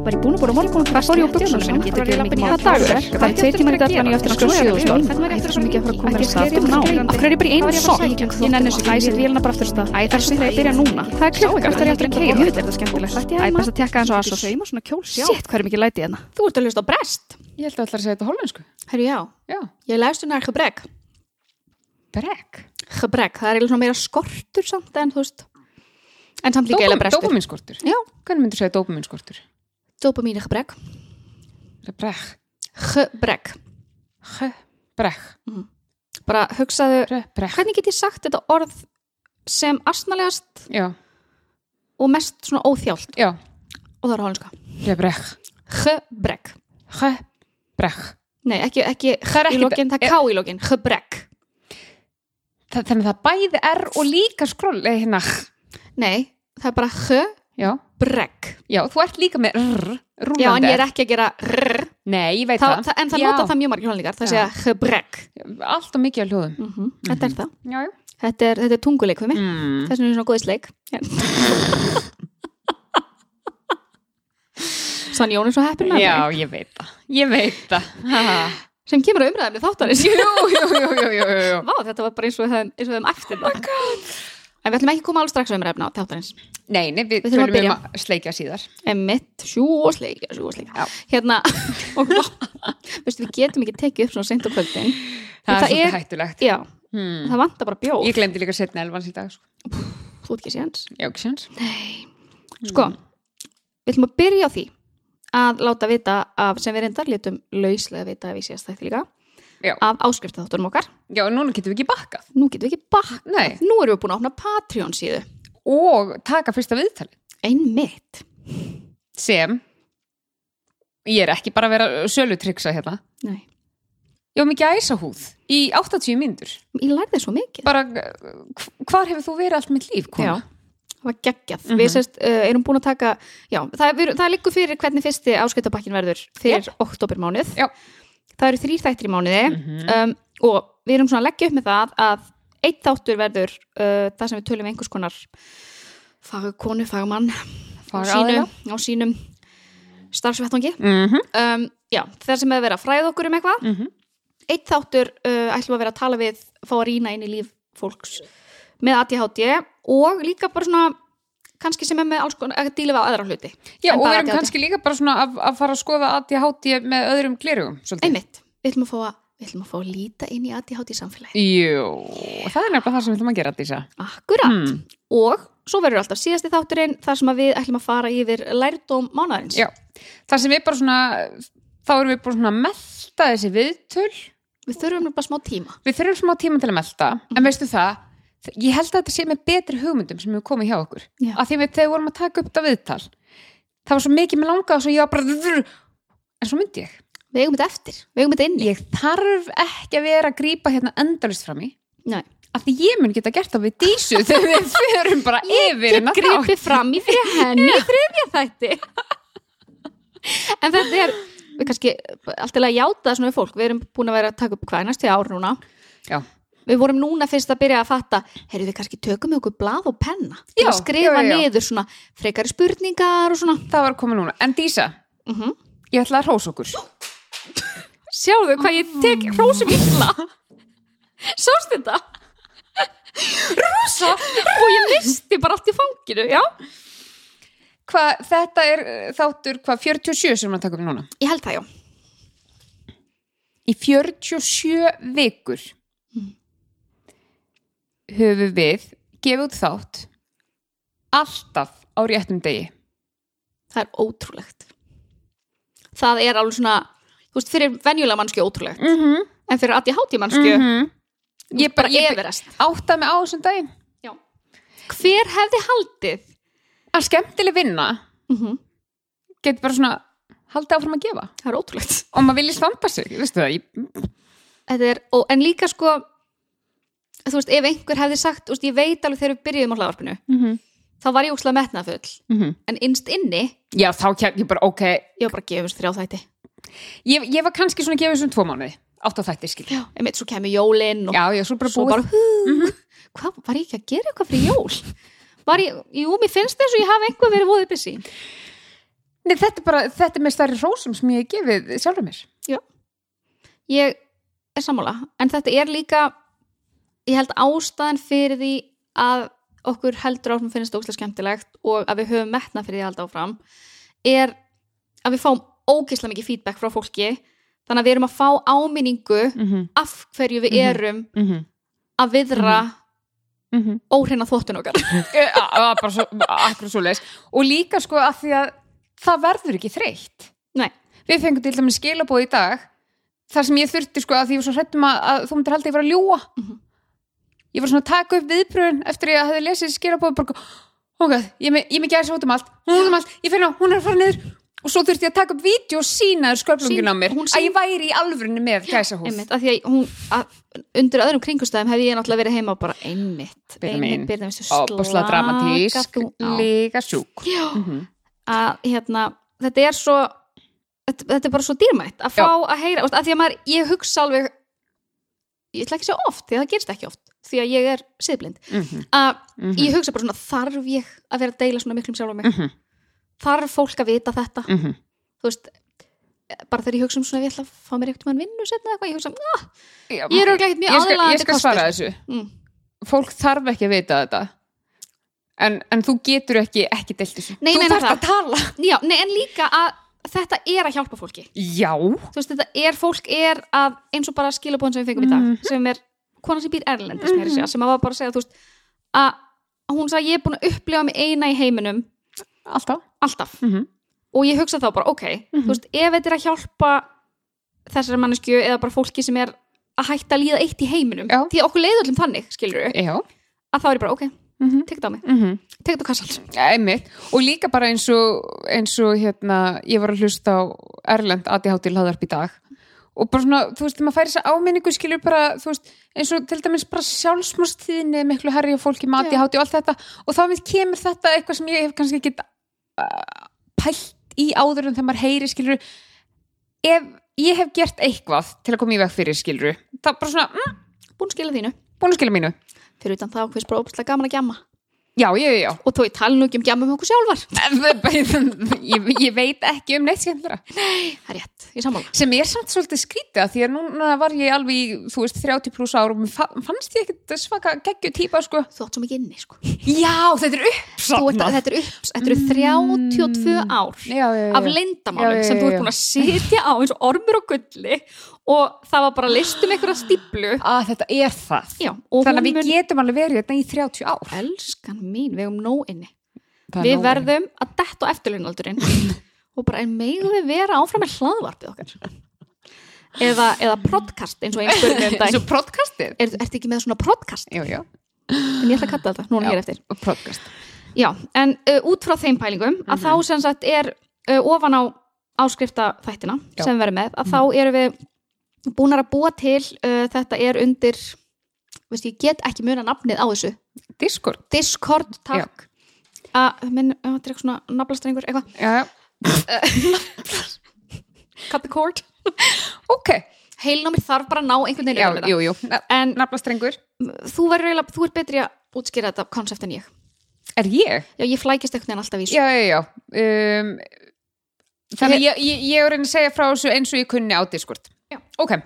Var ég búin að búin að morgun og fór ég úr buksum sinum Getur ekki mikið maður dagur. Það er tveir tímar í og ég eftir að skoða sjöðustól Þetta er svo mikið að fara að koma að stað Ná, af hverju er ég bara í einu sokk? Ég nenni þessu æsir vélina bara aftur af stað Æ, það er svo þegar ég byrja núna. Það er klukka, það er ég eftir að keira Þetta er þetta skemmtilegt Æ, best að tekka eins og asos Shit, hvað er mikið læti hérna? Þú ert að hlusta brest. Ég held að ætla að segja þetta nær gebrek. Brek. Gebrek, gebrek. Gebrek. Brek. Bara hugsaðu, Bre, brek. hvernig get ég sagt þetta orð sem astnalegast Já, og mest svona óþjált já. og það er brek. Gebrek. He, brek. Nei, ekki, ekki Það er í lokin, það er ká í lokin. Gebrek. Þannig að það bæði er og líka skroll, eða hérna. Nei, það er bara Já, gebrek. já, þú ert líka með rr, rúlandi. Já, en ég er ekki að gera rrr. Nei, ég veit Það, það. það, en það Já. nota það mjög margir holenningar. Það Já. segja gebrek. Allt og mikið á hljóðum. Mm Þetta er það. Já, já. Þetta er, þetta er tunguleik við mig. Mm. Þess vegna er svona góðisleik. Sann Jón er svo heppin með Já, mig. ég veit það. Ég veit það. Sem kemur að umræðum þáttarins. jú, jú, jú, jú, jú, jú. Vá, þetta var bara eins og höfum, eins og það. En við ætlum ekki að koma alveg strax á umræðum á þáttarins. Nei, nei, við, Við þurfum að byrja. um að sleikja síðar. Emmitt, sjú og sleika, sjú og sleika. Já. Hérna, og veistu, við getum ekki tekið upp svona seint á kvöldin. Það, Það er svolítið er- hættulegt. Já, Hmm. það vantar bara bjór. Ég glemdi líka setna elvans í dag, sko. Þú ert ekki séns. Já, ekki séns. Sko, við ætlum að byrja á því að láta vita af, sem við reyndar létum lauslega vita af í síðast þætti líka, Já. af áskriftaþáttunum okkar. Já, núna getum við ekki bakkað. Nú getum við ekki bakka. Nei. Nú erum við búin að opna Patreon síðu. Og taka fyrsta viðtali. Einmitt. Sem, ég er ekki bara að vera sölutryksa hérna. Nei. Ég var mikið æsahúð í 80 myndur. Ég lærði svo mikið. Bara, hv- hvar hefur þú verið allt mitt líf, kona? Já. Það var geggjað. Mhm. Við sérst, uh, erum búin að taka, já, það, við, það liggur fyrir hvernig fyrsti áskriftabakkin verður fyrir yep. oktobermánuð. Já. Það eru þrýr þættir í mánuði Mhm. um, og við erum svona að leggja upp með það að eitt þáttur verður uh, það sem við tölum einhvers konar fagkonu, fagmann á sínum, á sínum starfsvettvangi. Mhm. Um, já, það sem er verið að fræða okkur um eitthvað. Mhm. Eitt þáttur uh, ætlum að vera að tala við, fá að rýna inn í líf fólks með ADHD og líka bara svona kannski sem er með alls konar, að díla við aðra hluti. Já, og við erum kannski líka bara svona að, að fara að skoða ADHD með öðrum svolítið. Einmitt, við ætlum að fá að, við ætlum að, fá að líta inn í ADHD samfélagi. Jú, það er nefnilega það sem við ætlum að gera, Dísa. Akkurat. Mm. Og svo verður alltaf síðasti þátturinn þar sem við ætlum að fara yfir lærdóm mánaðarins. Já, það sem við bara svona, þá erum við bara svona að melta þessi viðtöl. Við þurfum bara smá tíma. Við þurfum smá tíma til að melta, en veistu það, ég held að þetta sé með betri hugmyndum sem hefur komið hjá okkur. Já. Að því við þegar við vorum að taka upp þetta viðtal, það var svo mikið með langað og svo ég var bara, en svo myndi ég. Við eigum þetta eftir, við eigum þetta inni. Ég þarf ekki að vera að grípa hérna endalist fram í, Nei. að því ég mun geta gert það við dísu þegar við förum bara yfir Ég gripi fram í fyrir henni í þriðja þætti. en þetta er, við kannski alltaf að játa það svona við fólk. Við erum búin að vera að taka upp núna. Já. Við vorum núna fyrst að byrja að fatta, heyrðu við kannski tökum við okkur blað og penna Já, að skrifa já, já, niður svona frekari spurningar og svona. Það var komið núna, en dísa, Mm ég ætla að hrósa okkur. Sjáðu hvað ég tek hrósum illa. Sást þetta? Rosa! Og ég misti bara allt í fanginu, já. Hvað, þetta er uh, þáttur, hvað, 47 sem taka upp núna? Ég held það, já. Í 47 vikur höfum við gefið út þátt alltaf á réttum degi. Það er ótrúlegt. Það er alveg svona, þú veist, fyrir venjulega mannskju ótrúlegt. Mm -hmm. En fyrir ADHD mannskju, Mhm. Ég bara, ég everest. átta mig á þessum dagi. Já. Hver hefði haldið? Að skemmtileg vinna Mm getur bara svona haldið áfram að gefa. Það er ótrúlegt. Og maður vilji standa sig, veistu það? Ég, er, og, en líka sko, þú veist, ef einhver hefði sagt, þú veist, ég veit alveg þegar við byrjuðum á hlaðvarpinu, mm þá var ég úkslega metnafull. -hmm. En innst inni, Já, þá kem ég bara, ok, ég var bara að gefa þess þrjá þætti. ég, ég var kannski svona að gefa þessum tvo mánuði átt á þætti skil Já, einmitt, svo kemur jólinn og já, já, svo bara svo bara, hú, hvað, var ég ekki að gera eitthvað fyrir jól? Var ég, jú, mér finnst þess að ég hafi einhver verið voðið busy. Nei, þetta er bara, þetta er með stærri rósum sem ég hef gefið sjálfur mér Ég er sammála, en þetta er líka, ég held ástæðan fyrir því að okkur heldur áfram finnst óslega skemmtilegt og að við höfum metna fyrir því að halda áfram er að við fáum ógeðslega mikið feedback frá fólki þannig að við erum að fá áminningu mm -hmm. af hverju við Mhm. erum Mm -hmm. að viðra Mm -hmm. óhreina þóttun okkar bara svo, akkur svo leis og líka sko að því að það verður ekki þreytt Nei, við fengum til dæmis skilabóð í dag þar sem ég þurfti sko að því að, þú myndir halda að ég var að ljúa Mhm. Ég var svona að taka upp viðbröðun eftir að ég hafði lesið skilabóð ok, ég er með, gæsa út um allt hún er um allt, ég finn á, hún er að fara niður. Og svo þurfti ég að taka upp vídeo og sína sköflungin á mér, hún að ég væri í alvörinu með gæsa hús einmitt, af því að hún að, undir öðrum kringustæðum hefði ég náttúrulega verið heima og bara einmitt, opasla dramatísk, líka sjúk. Já, Mhm. að hérna, þetta er svo þetta, þetta er bara svo dýrmætt að fá að heyra, að því að maður, ég hugsa alveg ég ætla ekki að segja oft því að það gerist ekki oft, því að ég er siðblind Mhm. að Mhm. ég hugsa bara svona þarf ég að vera að deila svona miklum sjálf mig? Mhm. þarf fólk að vita þetta? Mhm. þú veist, bara þegar ég hugsa um svona ég ætla að fá mér eitthvað mann vinnu setna eitthvað, ég hugsa, ah, Já, ég er ekkert mjög aðlaðandi ég skal svara þessu. Mm, fólk þarf ekki að vita þetta. En, en þú getur ekki ekki deilt þessu. Nei, þú þarf að tala. Já, nei, en líka að þetta er að hjálpa fólki. Já, veist, þetta er, fólk er að eins og bara skilabóðin sem við fengum í dag Mhm. sem er kona sem býr erlendis mm -hmm. sem að var bara að segja, þú veist að hún sagði, ég er búin að upplifa mig eina í heiminum alltaf alltaf mm -hmm. og ég hugsa þá bara, ok, Mhm. þú veist, ef þetta er að hjálpa þessari mannesku eða bara fólki sem er að hætta að líða eitt í heiminum Já. því að okkur leiður öllum þannig, skilur við að þá er ég bara, ok, mm -hmm. tekið á mig, Mm -hmm. tekið á kassalt Einmitt. og líka bara eins og eins og hérna, ég var að hlusta á Erlend ADHD hlaðarp í dag og bara svona, þú veist, þegar maður færi þess að áminningu skilur bara, þú veist, eins og til dæmis bara sjálfsmórstíðinni miklu herri og fólki með ADHD og allt þetta. Og þá við kemur þetta eitthvað sem ég hef kannski ekki uh, pælt í áður en þegar maður heyri skilur ef ég hef gert eitthvað til að koma í veg fyrir skilur það er bara svona, mm, búin að skila þínu, búin að skilja mínu. Fyrir utan það hvers bara óbúslega gaman að gjamma já, já, já, og þó ég tala nú ekki um gjamma um okkur sjálfar. Ég, ég veit ekki um neitt skemmtara. Það er rétt, ég sammála. Sem er samt svolítið skrítið að því að núna var ég alveg í, þú veist, 30 pluss ár og mér fa- fannst ég ekkert svaka geggju típa sko. þú átt svo mikið inni, sko. Já, þetta er uppsafnað. Þetta, er upps, þetta eru 32 ár já, já, já, af já, sem þú ert búin að sitja á eins og ormur og gulli og það var bara listum einhverja stíplu að þetta er það. Já, og þannig að við mun getum alveg verið þetta í 30 ár. Elskan mín, við hefum nóg inni. Það er við nóg. verðum að detta á eftirlaunaldurinn. Og bara en megum við vera áfram með hlaðvarpið okkar? Eða, eða podcast eins og einn spurning um dag Svo podcastið? Er, ertu ekki með svona podcast? já, já, en ég ætla að kalla þetta núna Já. hér eftir. podcast. Já, en uh, út frá þeim pælingum að þá sem sagt er uh, ofan á áskrifta þættina Já. sem við verðum með, að þá erum við búnar að búa til uh, þetta er undir veist, ég get ekki muna nafnið á þessu. Discord. Discord, takk. Að, minn, að þetta er eitthvað svona naflastrengur eitthvað, cut the cord. Ok, heilnámið þarf bara að ná einhvern veginn já, jú, jú. En naflastrengur. þú þú ert betri að útskýra þetta konsept en ég. Er ég? já, ég flækist einhvern veginn alltaf í já, já, já. Um, þannig að ég, ég, ég er að að segja frá þessu eins og ég kunni á Discord Já. ok.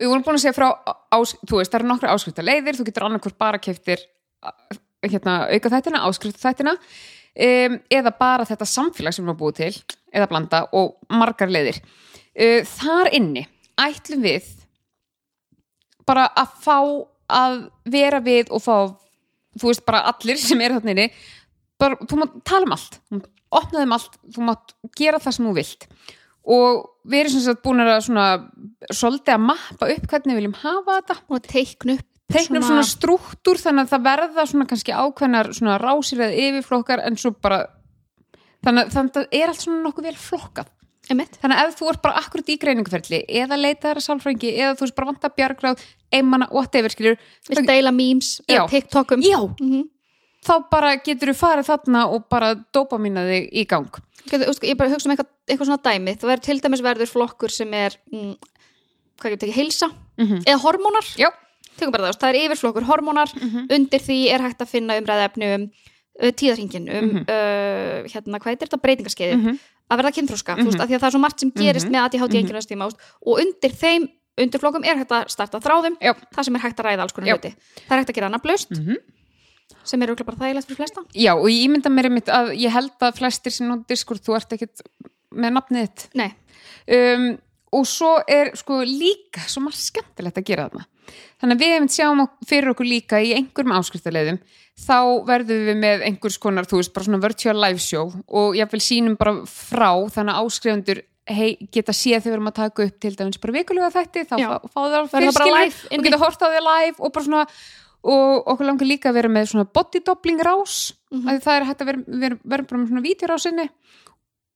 Við vorum búin að segja frá ás, þú veist, það eru nokkra áskrifta leiðir þú getur annarkvort bara keftir hérna, auka þættina, áskrifta þættina um, eða bara þetta samfélag sem við erum búið til, eða blanda og margar leiðir. Uh, þar inni ætlum við bara að fá að vera við og fá þú veist bara allir sem eru þarna inni bara, þú mátt tala um allt þú mátt opna þeim allt, þú mátt gera það sem þú vilt og við erum sem sagt búin að svona svolítið að mappa upp hvernig við viljum hafa þetta. Og teiknu upp teikna upp svona struktúr þannig að það verða svona kannski ákveðnar svona rásir eða yfirflokkar en svo bara þannig, að- að það er allt svona nokkuð vel flokkað. Einmitt. þannig að ef þú ert bara akkurat í greininguferli eða leita þær að sálfrængi eða þú veist bara vanta bjargráð, einmanna, whatever skilur Vilt deila memes eða tiktokum já, mm þá bara getur þú farið þarna og bara dópa mína þig í gang ég bara hugsa um eitthvað, eitthvað svona dæmi það verður til dæmis verður flokkur sem er mm, hvað getur tekið, heilsa Mhm. eða hormónar, það veist, það er yfirflokkur hormónar, Mhm. undir því er hægt að finna umræðefni um uh, tíðarhingin, um Mhm. uh, hérna, hvað heitir þetta breytingaskeiði Mhm. að verða kynþróska, þú veist, að því að það er svo margt sem gerist Mhm. með ADHD Mhm. einhvernastíma mm og undir þeim undirflokkum er hægt að starta þráðum Já. það sem er hægt að ræða alls konar hluti það er hægt að gera nafnlaust Mhm. Sem er örugglega bara þægilegt fyrir flesta. Já, og ég ímynda mér einmitt að ég held að flestir sem nú diskur, þú ert ekkit með nafnið þitt. Nei, um, og svo er sko líka svo margt skemmtilegt að gera þarna. Þannig að við hefum sjáum fyrir okkur líka í einhverjum áskriftarleiðum þá verðum við með einhvers konar þú veist, bara svona virtual live show og ég vil sínum bara frá þannig að áskrifundur hei, geta séð þegar við erum að taka upp til dæmis bara vikulega þætti þá fá, fá það live inni? og geta hort á því live og bara svona og okkur langar líka að vera með svona body doubling rás mm Mhm. það er hægt að vera, vera, vera bara með svona vídeorásinni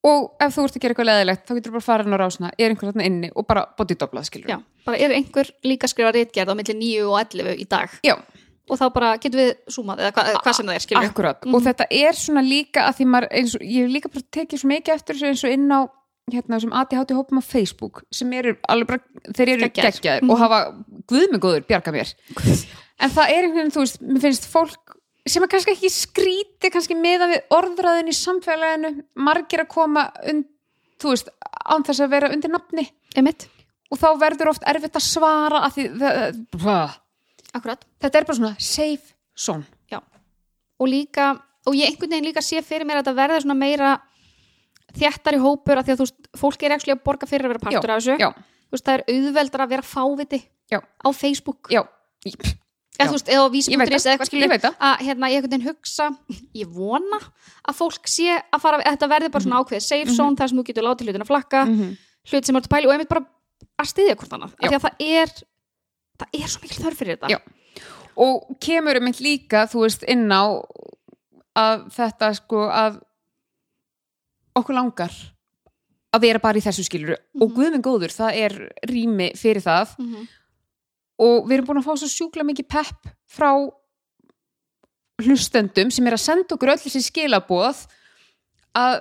og ef þú ert að gera eitthvað leðilegt þá getur þú bara að fara inn á rásina, er einhver þarna inni og bara body doublað skilur já, bara er einhver líka skrifa reitgerð á milli 9 og 11 í dag Já, og þá bara getum við zoomað eða hva, hvað sem það er, skilur við akkurat og þetta er svona líka að því maður eins og, ég hef líka bara tekið svo mikið eftir þessu eins og inn á hérna þessum ADHD hópum á Facebook sem eru alveg bara, þeir eru Geggjaðir. geggjaðir og hafa guðmengóður bjarga mér en það er einhvern veginn, þú veist, mér finnst fólk sem er kannski ekki skríti kannski meða við orðræðin í samfélaginu margir að koma und, þú veist, án þess að vera undir nafni. Einmitt, og þá verður oft erfitt að svara að því, það, það, akkurat. Þetta er bara svona safe zone. Já, og líka og ég einhvern veginn líka sé fyrir mér að þetta verði svona meira þjættari hópur að því að þú veist, fólk er ekki að borga fyrir að vera partur af þessu. já, þú veist, það er auðveldar að vera fáviti Já. á Facebook. Já, eða þú veist, eða það. eða eitthvað skilur að hérna, ég einhvern veginn hugsa ég vona að fólk sé að fara að þetta verði bara svona ákveðið safe zone þar sem þú getur látið hlutin að flakka Mhm. hlut sem að pæli og einmitt bara að styðja hvort annað. Af því að það er það er svo mikil þörf fyrir þetta. Já. og kemur um líka þú veist inn á að þetta sko að okkur langar að vera bara í þessu skiluru og guðminn góður, það er rými fyrir það. Mhm. Og við erum búin að fá svo sjúkla mikið pepp frá hlustendum sem er að senda okkur öll þessi skilaboð að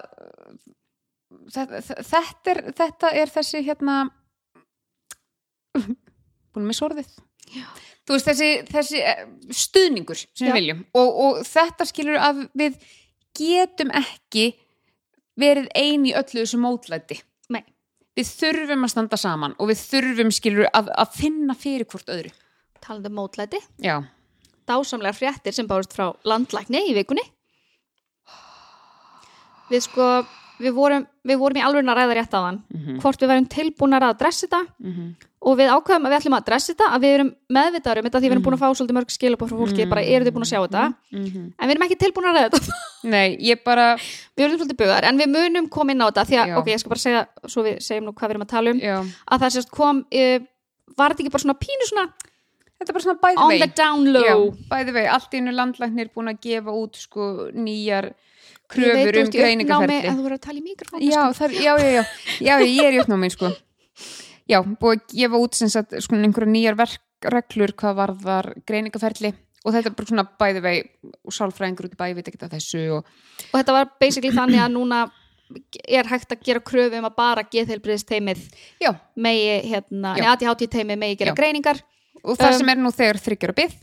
þetta, er, þetta er þessi hérna búin með sorðið þú veist þessi, þessi eh, stuðningur sem Já. við viljum og, og þetta skilur að við getum ekki verið ein í öllu þessu mótlæti. Við þurfum að standa saman og við þurfum skilur að, að finna fyrir hvort öðru. Talandi um mótlæti. Já, dásamlegar fréttir sem bárust frá landlækni í vikunni. Við sko við vorum, við vorum í alveg að ræða rétt á þann Mhm. hvort við værum tilbúnar að adressa þetta. Mhm. Og við ákveðum að við ætlum að adressa þetta að við erum meðvitaður um þetta því við erum búin að fá svolítið mörg skilabóð frá fólki bara eru þið búin að sjá þetta? Mhm. en við erum ekki tilbúin að ræða þetta. Nei, ég bara við erum svolítið bugar en við munum koma inn á þetta því að, Já. ok, ég skal bara segja svo við segjum nú hvað við erum að tala um já. að það sérst kom, uh, var þetta ekki bara svona pínu svona þetta er bara svona bæði on vei the down low? Bæði vei, allt í einu landlæknir búin að gefa út sko nýjar kröfur um greiningaferli já, það, já, já, já, já, ég er í uppnámi sko. já, búið að gefa út sem sagt, sko, einhverja nýjar verkreglur hvað varðar greiningaferli og þetta er bara svona bæði vei og sálfræðingur út í bæði veit ekki að þessu og, og þetta var basically þannig að núna er hægt að gera kröfu um að bara geðheilbriðsteimið já, megi hérna, neða ADHD teimið megi gera Já. greiningar og það Um, sem er nú þegar þryggjara byggð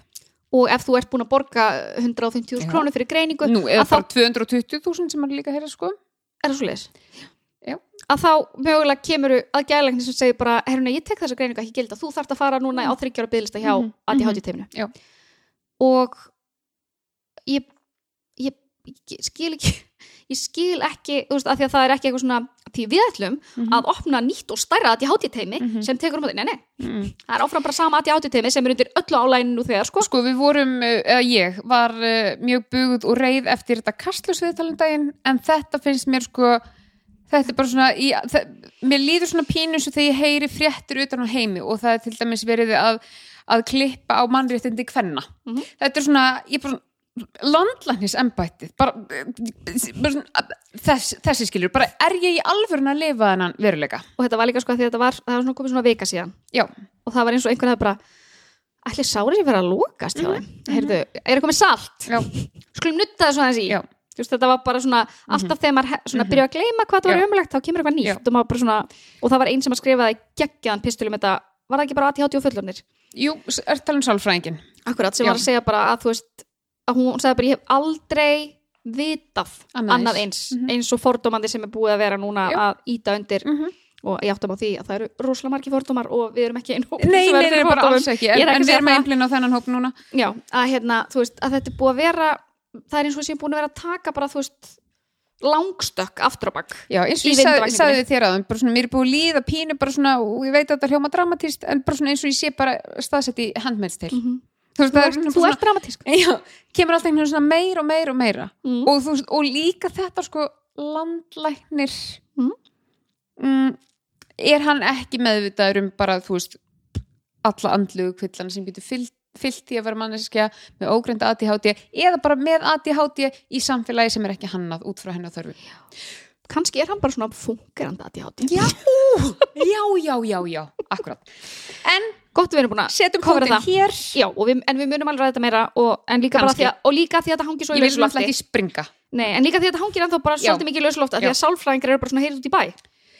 og ef þú ert búin að borga 150.000 Já. krónur fyrir greiningu nú, eða að þá bara 220.000 sem er líka að heyra sko er það svo leis Já. Að þá mögulega kemur að gælækni sem segir bara, herruna, ég tek þessa greiningu ekki gilda, þú þarft að fara núna á þryggjára bygglista hjá Mhm, ADHD teiminu. Já. og ég, ég, ég skil ekki ég skil ekki, þú veist, að því að það er ekki eitthvað svona, því við ætlum að opna nýtt og stærra ADHD teimi Mhm. sem tekur um þetta, nei, nei, mm. það er áfram bara sama ADHD teimi sem er undir öllu álæginu nú þegar, sko. Sko við vorum, eða ég var uh, mjög buguð og reið eftir þetta þetta er bara svona, í, það, mér líður svona pínu svo þegar ég heyri fréttir utan á heimi og það er til dæmis verið að, að klippa á mannréttindi kvenna. Mhm. þetta er svona, ég er bara svona landlæknis svona, þess, þessi skilur bara er ég í alvörun að lifa þennan veruleika? Og þetta var líka sko að því að þetta var, það var svona komið svona vika síðan. Já, og það var eins og einhvern veginn bara ætli sárið sér vera að lokast hjá þeim? Heyrðu, er það komið salt? já, skulum nutta í. Já. Þú veist, þetta var bara svona, alltaf þegar maður he- svona byrja að gleyma hvað það var ömulegt, þá kemur eitthvað nýtt og, svona, og það var einn sem að skrifaði geggjaðan pistil um þetta, var það ekki bara ADHD og fullornir? Jú, er tala um sálfræðingin Akkurat, sem Já. var að segja bara að þú veist að hún sagði bara ég hef aldrei vitað Annað annað, eins. eins eins og fordómandi sem er búið að vera núna Já. að íta undir Mhm. og ég áttum á því að það eru rosalega margir fordómar og við erum ekki einn hóp Nei, nei, nei, bara alls ekki En, við erum það. að einblina á þennan hóp núna Já, að hérna, þú veist, að þetta er búið að vera það er eins og séum búin að vera að taka bara, þú veist langstökk aftur á bak Já, eins og ég vindvakningunni. sagði við þér aðeim bara svona, mér er búið að líða pínu bara svona, og ég veit að þetta hljóma dramatíst en bara svona eins og ég sé bara staðsett í handmeils til Mhm. Þú veist, Þú er ert, svona, þú ert dramatísk já, kemur alltaf einhvern veginn svona meira og meira og meira Mm. og, þú veist, og líka þetta sko landlæknir Mm. mm, er hann ekki meðvitaður um bara, þú veist alla andlugu kvillana sem getur fyllt fyllt í að vera manneskja með ógreinda ADHD eða bara með ADHD í samfélagi sem er ekki hannað út frá hennar þörfum. Kannski er hann bara svona fungerandi ADHD Já, já, já, já, já, akkurat. En gott við erum búin að setjum það. hér. Já, við, en við munum alveg ræða þetta meira og, en líka að, og líka því að þetta hangir svo í vil lausu náttúrulega lofti ekki springa. Nei, en líka því að þetta hangir ennþá bara Já. svolítið mikið í lausu lofti af því að sálfræðingar eru bara svona heyrið út í bæ.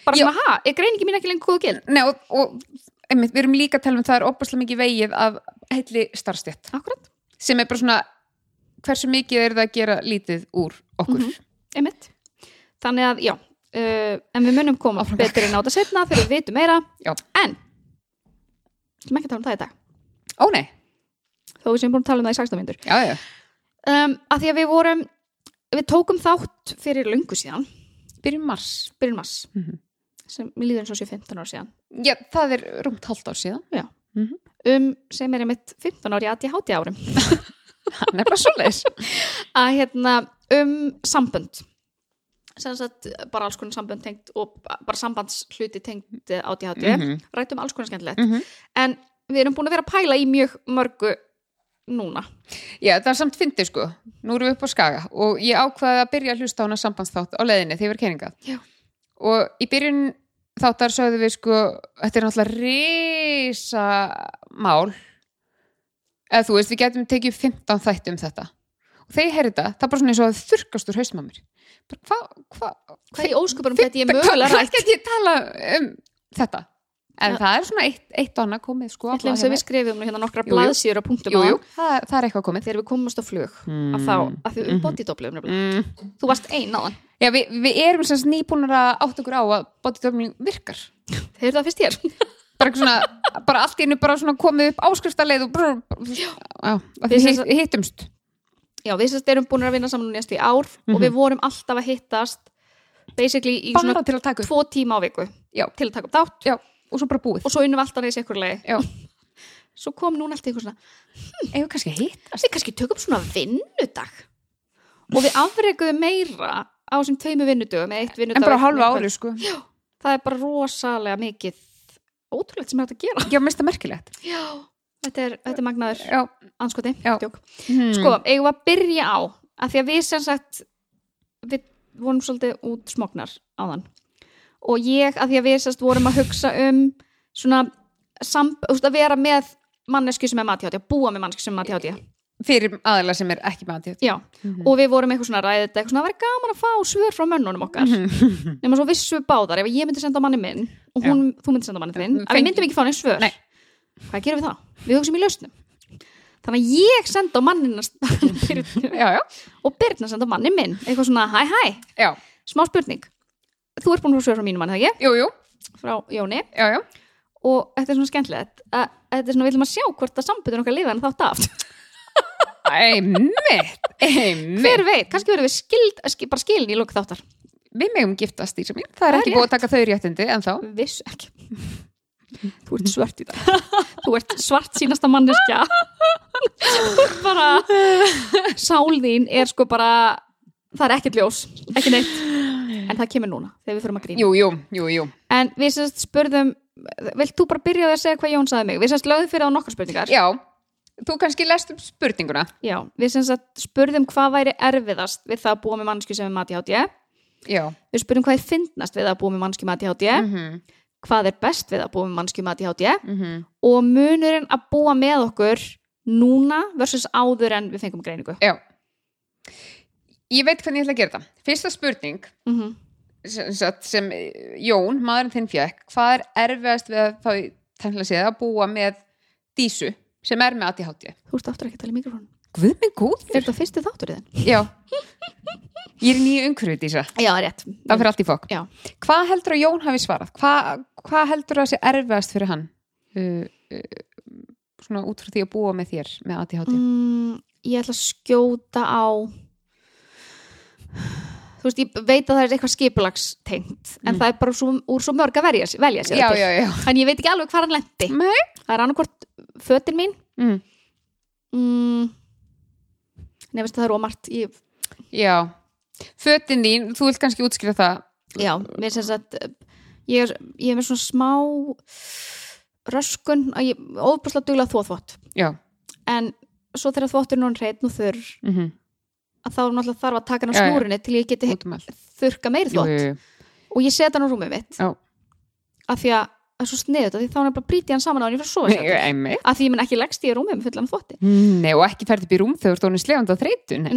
Bara Já. svona, ha, er greiningi mín ekki lengur góð og gild? Nei, og, og einmitt, við erum líka að tala um það er opaslega mikið vegið af heilli starfstjætt Akkurat, sem er bara svona hversu mikið er það að gera lítið úr okkur? Mhm. einmitt. Þannig að, já, uh, en við munum koma Áfram. betur á þetta setna þegar við vitum meira. Já. En, sem ekki að tala um það í dag. Ó nei, þó við sem búin að tala um það í 16 myndur já, já, um, að því að við vorum við tókum þátt fyrir löngu síðan. Byrjum mars. Byrjun mass Mhm. sem við líður eins og sé 15 ára síðan. Já, það er rúmt halvt ár síðan um, sem er einmitt 15 ári ADHD árum. Hann er bara svoleiðis. Að hérna um sambönd. Sagt bara alls konar sambönd tengt og bara sambandshluti tengt eh, ADHD, Mhm. rættum alls konar skemmtilegt. Mhm. en við erum búin að vera að pæla í mjög mörgu núna. Já, það er samt fyndið sko. Nú erum við upp á skaga og ég ákvaði að byrja að hlusta á hana sambandsþátt á leiðinni þegar ég var keiningað Já. og í byrjun þáttar sögðu við sko þetta er náttúrulega risa mál eða þú veist, við getum tekið upp 15 þætti um þetta. Og þegar ég heyrði þetta, það er bara svona eins og að þurrkast úr haustum á mér. Hvað hva, hvað í ósköpunum geti ég Hvað- mögulega hvað rætt? get ég tala um þetta en Ja. það er svona eitt, eitt og annað komið sko Ég hjá að við skrifum hérna nokkra og punktum jú, á jú, það, það er eitthvað komið. Þegar við komumst á flug að þá, að því um bodydoblum mm. þú varst ein á hann, Já, við, við erum sem sagt nýbúnar að átt okkur á að bodybuilding virkar. Þeir eru það fyrst hér. Bara, svona, bara allt einu bara komið upp áskrifstaleið og brr, brr, að Við sem hitt, hittumst. Já, við sérst erum búin að vinna saman næst í ár og við vorum alltaf að hittast basically í svona tvo tíma á viku Já. til að taka upp þátt og svo bara búið. Og svo unnum við alltaf reysi ykkur já, svo kom núna alltaf ykkur svona eigum kannski að hittast? Við kannski tökum svona vinnudag. Og við afreikuðum meira á þessum tveimu vinnudögum eða en bara vinnukvöld. ári sko. Það er bara rosalega mikið ótrúlegt sem að gera. Já, mest að merkilegt. Já, þetta er, þetta er magnaður já, anskoti, Já. djók. Hmm. sko, eigum við að byrja á að því að við sem sagt við vorum svolítið út smognar á þann og ég að því að við sagt vorum að hugsa um svona samb, þú veist, að vera með mannesku sem er matjátti, að búa með mannesku sem er matjátti fyrir aðeila sem er ekki með aðtíð já, og við vorum eitthvað svona þetta eitthvað svona að vera gaman að fá svör frá mönnunum okkar. Nema svo vissu báðar, ef ég myndi senda manni minn og hún, þú myndi senda manni þinn Við að við myndum ekki fá neins svör. Nei. hvað gerum við þá? Við hugsaum í lausnum. Þannig að ég senda á mannina já, já, og Birna senda manni minn. Eitthvað svona hæ hæ, já, smá spurning þú ert búin að fá svör frá mínum manni, þegar ég? jú, jú. Frá Jóni. Já, já, og þetta er svona skemmtilegt að þetta er svona, við viljum að sjá hvort að sambundin okkar lifa en þátt af. Einmitt einmitt. Hver veit, kannski verðum við skild, sk- bara skilin í lók þáttar. Við megum giftast í sem mín, það er Það ekki búið að taka þau réttindi en þá viss ekki. Þú ert svört í dag. Þú ert svart sínasta manneskja. Þú ert bara sál þín er sko bara það er ekkert ljós, ekki neitt en það kemur núna þegar við förum að grína jú, jú, jú, jú. En við sérst spurðum vilt þú bara byrja að segja hvað Jón sagði mig? Við sérst lögðum fyrir á nokkar spurningar. Já, þú kannski lest um spurninguna. Já, við sérst spurðum hvað væri erfiðast við það að búa með mannsku sem er mati hátíð já, við spurðum hvað er fyndnast við að búa með mannsku mati hátíð mhm, hvað er best við að búa með mannsku mati hátíð mhm. Og munurinn að búa með okkur núna versus áður en við fengum greiningu. Já ég veit hvernig ég ætla að gera þetta. Fyrsta spurning mm sem, sem, sem Jón, maðurinn þinn fjökk hvað er erfiðast við að tæmlega séð að búa með dísu sem er með ADHD Þú ert aftur ekki að tala í mikrofónu Guð minn góð Er þetta fyrsti þáttur í þinn? Já. Ég er nýju umhverfið dísa. Já, rétt. Það fyrir allt í fokk. Já. Hvað heldur að Jón hafi svarað? Hvað, hvað heldur að sé erfiðast fyrir hann? Uh, uh, svona út frá því að búa með þér með ADHD mm, Ég ætla að skjóta á Þú veist, ég veit að það er eitthvað skipulagstengt en það er bara svo, úr svo mörg að velja sér Já, já, já. Þannig ég veit ekki alveg hvað hann lendi. Nei. Það er annarkvort fötin mín. Mm. mm, Nefnist það er ómart ég, Já. Fötin þín, þú vilt kannski útskýra það. Já, mér sem sagt ég er, ég er með svona smá röskun að ég óbúslega duglega þvóþvott Já. En svo þegar þvotturinn er hreitn og þurr mm -hmm. Að þá er náttúrulega þarf að taka hann á snúrunni til ég geti þurka meiri Jú, þvott. jú, jú. og ég set hann á rúmið mitt. Já. af því að það er svo sniðut af því þá er bara brýti hann saman á hann ég fyrir að sofa af því ég menn ekki leggst í rúmið með fullan þvotti. Nei, og ekki ferði upp í rúm þegar þú ert orðin slefandi á þreytu Nei,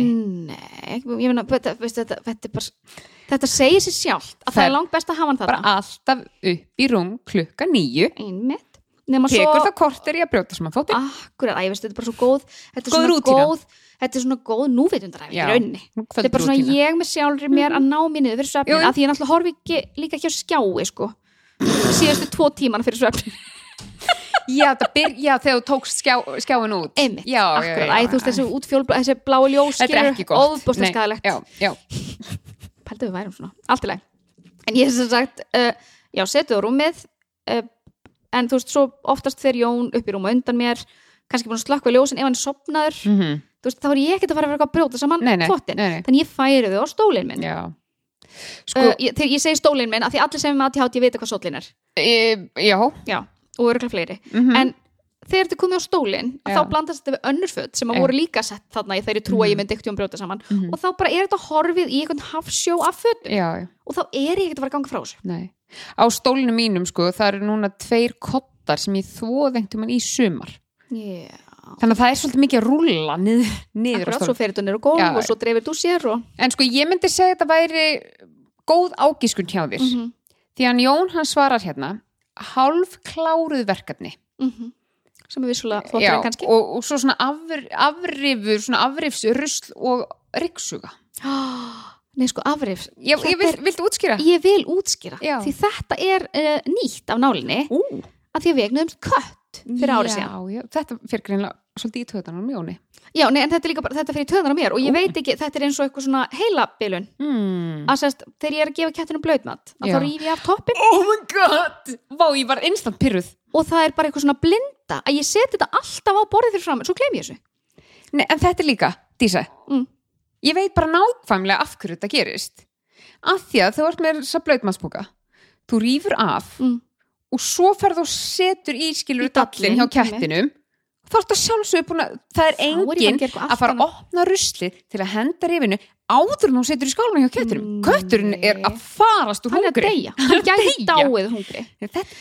Nei, ég meina þetta, veistu, þetta, þetta, er bara, þetta segir sér sjálft að það Það er langt best að hafa hann bara þarna alltaf upp í rúm klukka nýju einmitt Tekur svo það kortir í að brjóta saman fótinn akkurat, ég veist, þetta er bara svo góð þetta er Góð svona rútína. góð þetta er svona góð núvitundaræfi í rauninni. þetta er bara svona Kvöldrútína. ég með sjálfri mér að ná fyrir Jú, svefnin að því ég náttúrulega horfi ekki, líka ekki á skjái sko. Síðustu tvo tímana fyrir svefnin Já, byr, já, þegar þú tókst skjá, skjáin út. Einmitt, já, akkurat, æ, þú veist þessi útfjólblá þessi blái ljós Þetta er ekki gott. óbúslega skadalegt pældu við værum svona, allt í leið en ég hef sem sagt, uh, já, setið á rúmið uh, en þú veist, svo oftast þegar Jón upp í rúm á undan mér kannski búin að slökka ljósin ef hann sopnaður mm þú veist, þá er ég ekkert að fara að vera að brjóta saman nei. þannig ég færi þau á stólinn minn. Sko, uh, ég, ég segi stólinn minn, af því allir sem er með ATHT vita hvað sólinn er, e, Já, já, og örgulega fleiri. Mm en þegar þetta komið á stólinn þá blandast þetta við önnur föt sem að voru líka sett þarna í þeirri trú að ég myndi ekkert um brjóta saman. Mhm. og þá bara er þetta horfið í einhvern hafsjó af já, og þá er ég ekkert að fara að ganga frá þessu Á stólinu mínum, sko, það eru núna tveir kottar sem ég þvoði einhvern veginn í sumar. Yeah. Þannig að það er svolítið mikið að rúlla niður, niður stólinu svo fer þetta niður á gólf Já. og svo dreifir þú sér og En sko, ég myndi segja að þetta væri góð ágískun hjá þér. Mhm, Því að Jón hann svarar hérna hálf kláruð verkefni. Mhm. sem er vissulega Já, þótturinn kannski. og, og svo svona afr, afrifur svona afrifsrusl og ryggsuga Nei sko, afrifs ég, ég vil, viltu útskýra? Ég vil útskýra. Já. því þetta er uh, nýtt af nálinni Ú, að því að við egnuðum kött fyrir árið síðan. já, þetta fyrir greinlega svolítið í töðan á mjóni. Já, nei, en þetta er líka bara, þetta fyrir töðan á mér og ég veit ekki, þetta er eins og eitthvað svona heilabilun. Mm. að sérst, þegar ég er að gefa kettinu blöðmat að þá rýf ég af toppin Oh my god! Vá, ég var instant pyrruð og það er bara eitthvað svona blinda að ég seti þetta alltaf á borðið fyrir fram svo glem ég þessu. Nei, en þetta er líka, Dísa Mm. Ég veit bara nákvæmlega af hverju þetta gerist. Af því að þú ert með þessa blöytmannsbúka Þú rýfur af Mm. og svo ferð og setur í skilur Í dallin hjá kettinum. Þá er þetta sjálfsögur búin að það er að enginn eitthvað að fara að opna rusli til að henda rifinu áður en hún setur í skáluna hjá kettinum. Nei. kötturinn er að farast úr hann er að hungri. deyja, hungri.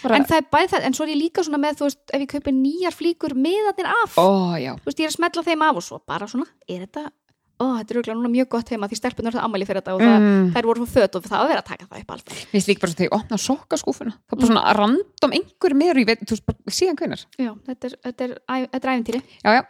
Bara, en það er bæði það, en svo er ég líka svona með þú veist, ef ég kaupi nýjar flíkur miðarnir af. Ó já. Þú veist, ég er að smetla þeim af og svo bara svona, er þetta ó, þetta er auðvitað núna mjög gott heima því stelpunar það ammæli fyrir þetta og það, Mm. þær voru svo föt og það að vera að taka það upp alltaf. Mér finnst líka bara svo þegar ég opna sokkaskúfuna það er bara svona random einhver meður ég veit, þú veist bara síðan hvenar já, þetta er, þetta er, þetta er æfintýri já, já,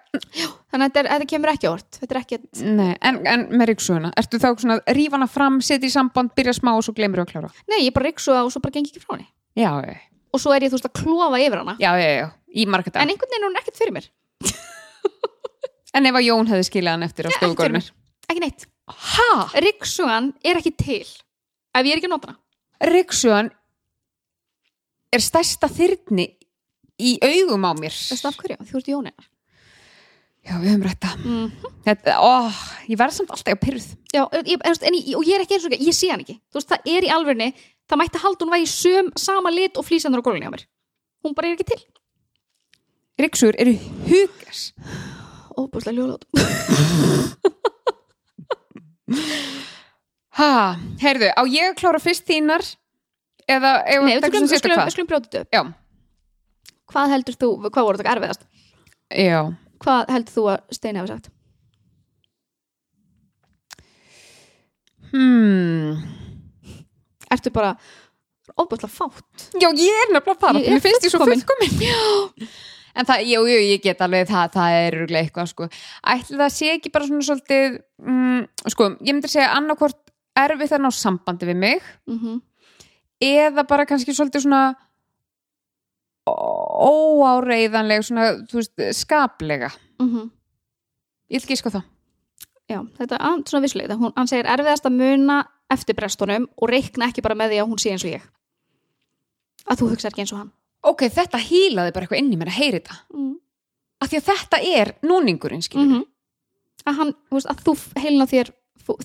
þannig að þetta, er, þetta kemur ekki orð þetta er ekki, nei, en, en með ríksuguna ertu þá svona að rífa hana fram, setja í samband byrja smá og svo glemur að klára? Nei, ég bara riksu og svo bara gengi ekki frá henni. Já, já, og svo er ég þú veist að klofa yfir hana. Já, já, já, í marga dag en einhvern veginn er hún ekkert fyrir mér en ef að Jón hefði skilað hann eftir á mér. ekki neitt, ha, riksugan er ekki til ef ég er ekki að nota hana. Ríksugan er stærsta þyrni í augum á mér. Veistu af hverju, þú ert Jóninar já, við höfum rætta mm. Þetta, ó, ég verð samt alltaf að pyrruð Já, ég, en, en, og ég er ekki eins og ekki, ég sé hann ekki. Þú veist, það er í alvörni, það mætti halda hún væri í söm, sama lit og flýsandur á gólunni á mér. Hún bara er ekki til. Ríksugur eru hugas óbúslega ljóðlót ha, heyrðu, á ég að klára fyrst þínar eða ef við sérstu skulum, hvað? við skulum brjóta upp. Já, hvað heldur þú, hvað voru þetta erfiðast? Já. Hvað heldur þú að Steini hafi sagt? Hmm. Ertu bara óbæðslega fátt? Já, ég er nefnilega er mér finnst ég svo fullkomin. fullkomin En það, jú, jú, ég get alveg það, það er örugglega eitthvað, sko. Ætli það sé ekki bara svona svolítið mm, Sko, ég myndi segja annarkvort erfitt að ná sambandi við mig mm eða bara kannski svolítið svona óáreiðanleg svona, þú veist, skaplega. -hmm. Ég vil ekki sko það. Já, þetta er svona vissulega hún, hann segir erfiðast að muna eftir brestunum og reikna ekki bara með því að hún sé eins og ég. Að þú hugsa ekki eins og hann Ok, þetta hílaði bara eitthvað inn í mér að heyri þetta mm. af því að þetta er núningurinn, skilur -hmm. að, hann, þú veist, að þú heilin á þér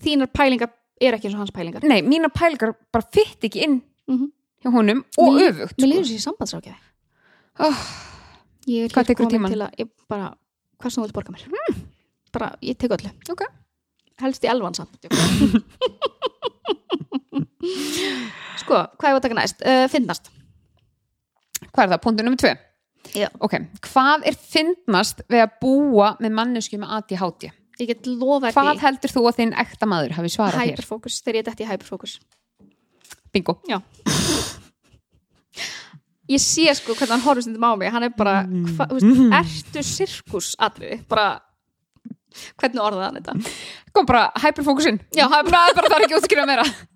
þínar pælingar er ekki eins og hans pælingar Nei, mína pælingar bara fytt ekki inn Mhm. hjá honum og Mér- öfugt Mér sko. líður sér sambandsrákjafi oh, Ég er komin til að ég bara, hvað sem þú vilt borga mér mm. bara, ég tek öllu Ok. helst í elvan samt sko, hvað er að taka næst? Uh, finnast Hvað er það? Punkt nummer tvö. Já. Ok, hvað er fyndnast við að búa með mannesku með ADHD? Hvað því. Heldur þú að þinn ekta maður hafi svarað þér? hyperfókus, þegar ég dætti í hyperfókus Bingo. Ég sé sko hvernig hann horfður stundum á mig. Hann er bara, hva, þú veist, ertu sirkus atriði, bara hvernig orðaði hann þetta? Kom bara hyperfókusin já, bara, Það er bara það er ekki útskýra meira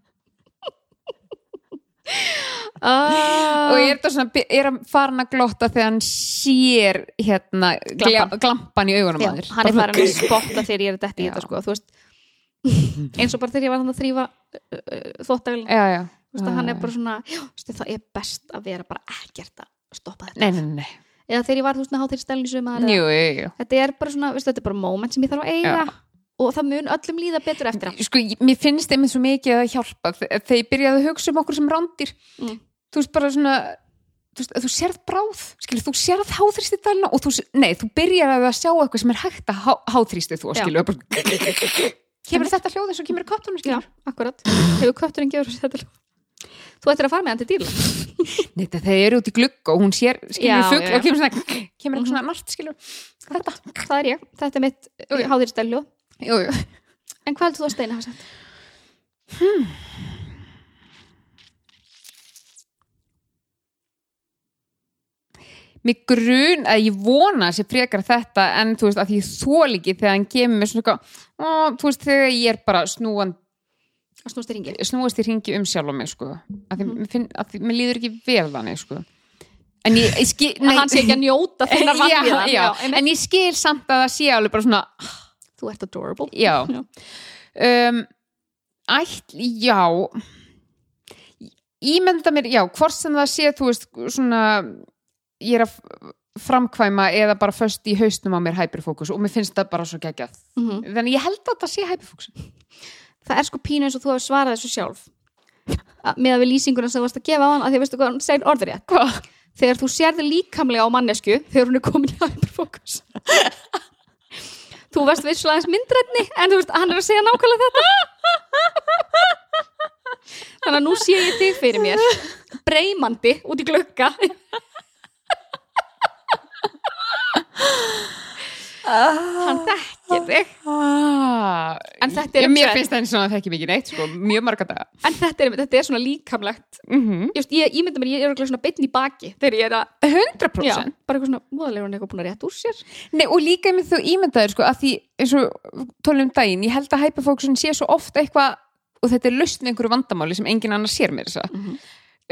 uh, Og ég er, svona, er að farin að glotta þegar hann sér hérna glampan, glampan í augunum já, að hann er Bara farin að spotta þegar ég er dætti í þetta sko, þú veist. Eins og bara þegar ég var hann að þrýfa uh, þóttavélina, Já, já. Þú veist að hann er bara svona veist, það er best að vera bara ekkert að stoppa þetta, Nei, nei, nei eða þegar ég var þú veist, stelni sumar Jú, jú, jú. Þetta er bara svona, veistu, þetta er bara moment sem ég þarf að eiga. Já. Og það mun öllum líða betur eftir á. Sko, mér finnst einmitt svo mikið að hjálpa. Þe- þegar ég byrjaði að hugsa um okkur sem rándir Mm. þú veist bara svona þú, veist, þú sérð bráð, skilur, þú sérð háþrýsti dælina og þú, nei, þú byrjar að sjá eitthvað sem er hægt að há, háþrýsti þú, skilur bara, kemur þetta hljóð eins og kemur í kottunum, Já, skilur akkurat. Hefur kötturinn gefur þetta Þú ættir að fara með hann til dýrla nei, það þeir eru út í glugg og hún sér, skilur, fugg og kemur svona kemur svona nart, skilur. Þetta, Það er ég, þetta er mitt Jú, jú. jú, En hvað heldur þú að Steina hafa sagt? mig grun að ég vona að sé frekar þetta en þú veist að því þól ekki þegar hann kemur með svona eitthvað, ó, þú veist þegar ég er bara snúan, Að snúst í ringi snúast í ringi um sjálf á mig sko, að því, mér, finn, að því mér líður ekki vel þannig sko. En ég, ég skil Að hann sé ekki að njóta já, vanlíðan já, einmitt. en ég skil samt að það sé alveg bara svona, Þú ert adorable. Já. Um, ætl, já. Ímynda mér, já, hvort sem það sé þú veist, svona ég er að framkvæma eða bara föst í haustum á mér hyperfókus og mér finnst það bara svo geggjað. Mhm. þannig ég held að það sé hyperfókus. Það er sko pínu eins og þú hefur svarað þessu sjálf. Að- með að við lýsinguna sem þú varst að gefa á hann að því veistu hvað hann segir orðrétt. Hvað? þegar þú sérði líkamlega á mannesku þegar hún er komin í hyperfókus þú varst visslega eins myndrætni en þú veist, hann er að segja nákvæmlega þetta. Þannig að nú sé ég þig fyrir mér breymandi út í glugga hann þekkir þig. Ah, En þetta er ég, mér um finnst það svona að þekki mikið neitt sko, mjög marga daga. En þetta er, þetta er svona líkamlegt. Mm ég, veist, ég, ég mynda mér, ég er svona beinn í baki þegar ég er að, 100% já, bara eitthvað svona móðalegur hann eitthvað búin að rétt úr sér. Nei, og líka með þú ímyndaður sko, að því eins og tólum daginn, ég held að hyperfókusin sé svo oft eitthvað og þetta er lausn við einhverju vandamáli sem engin annar sér mér þess að Mhm.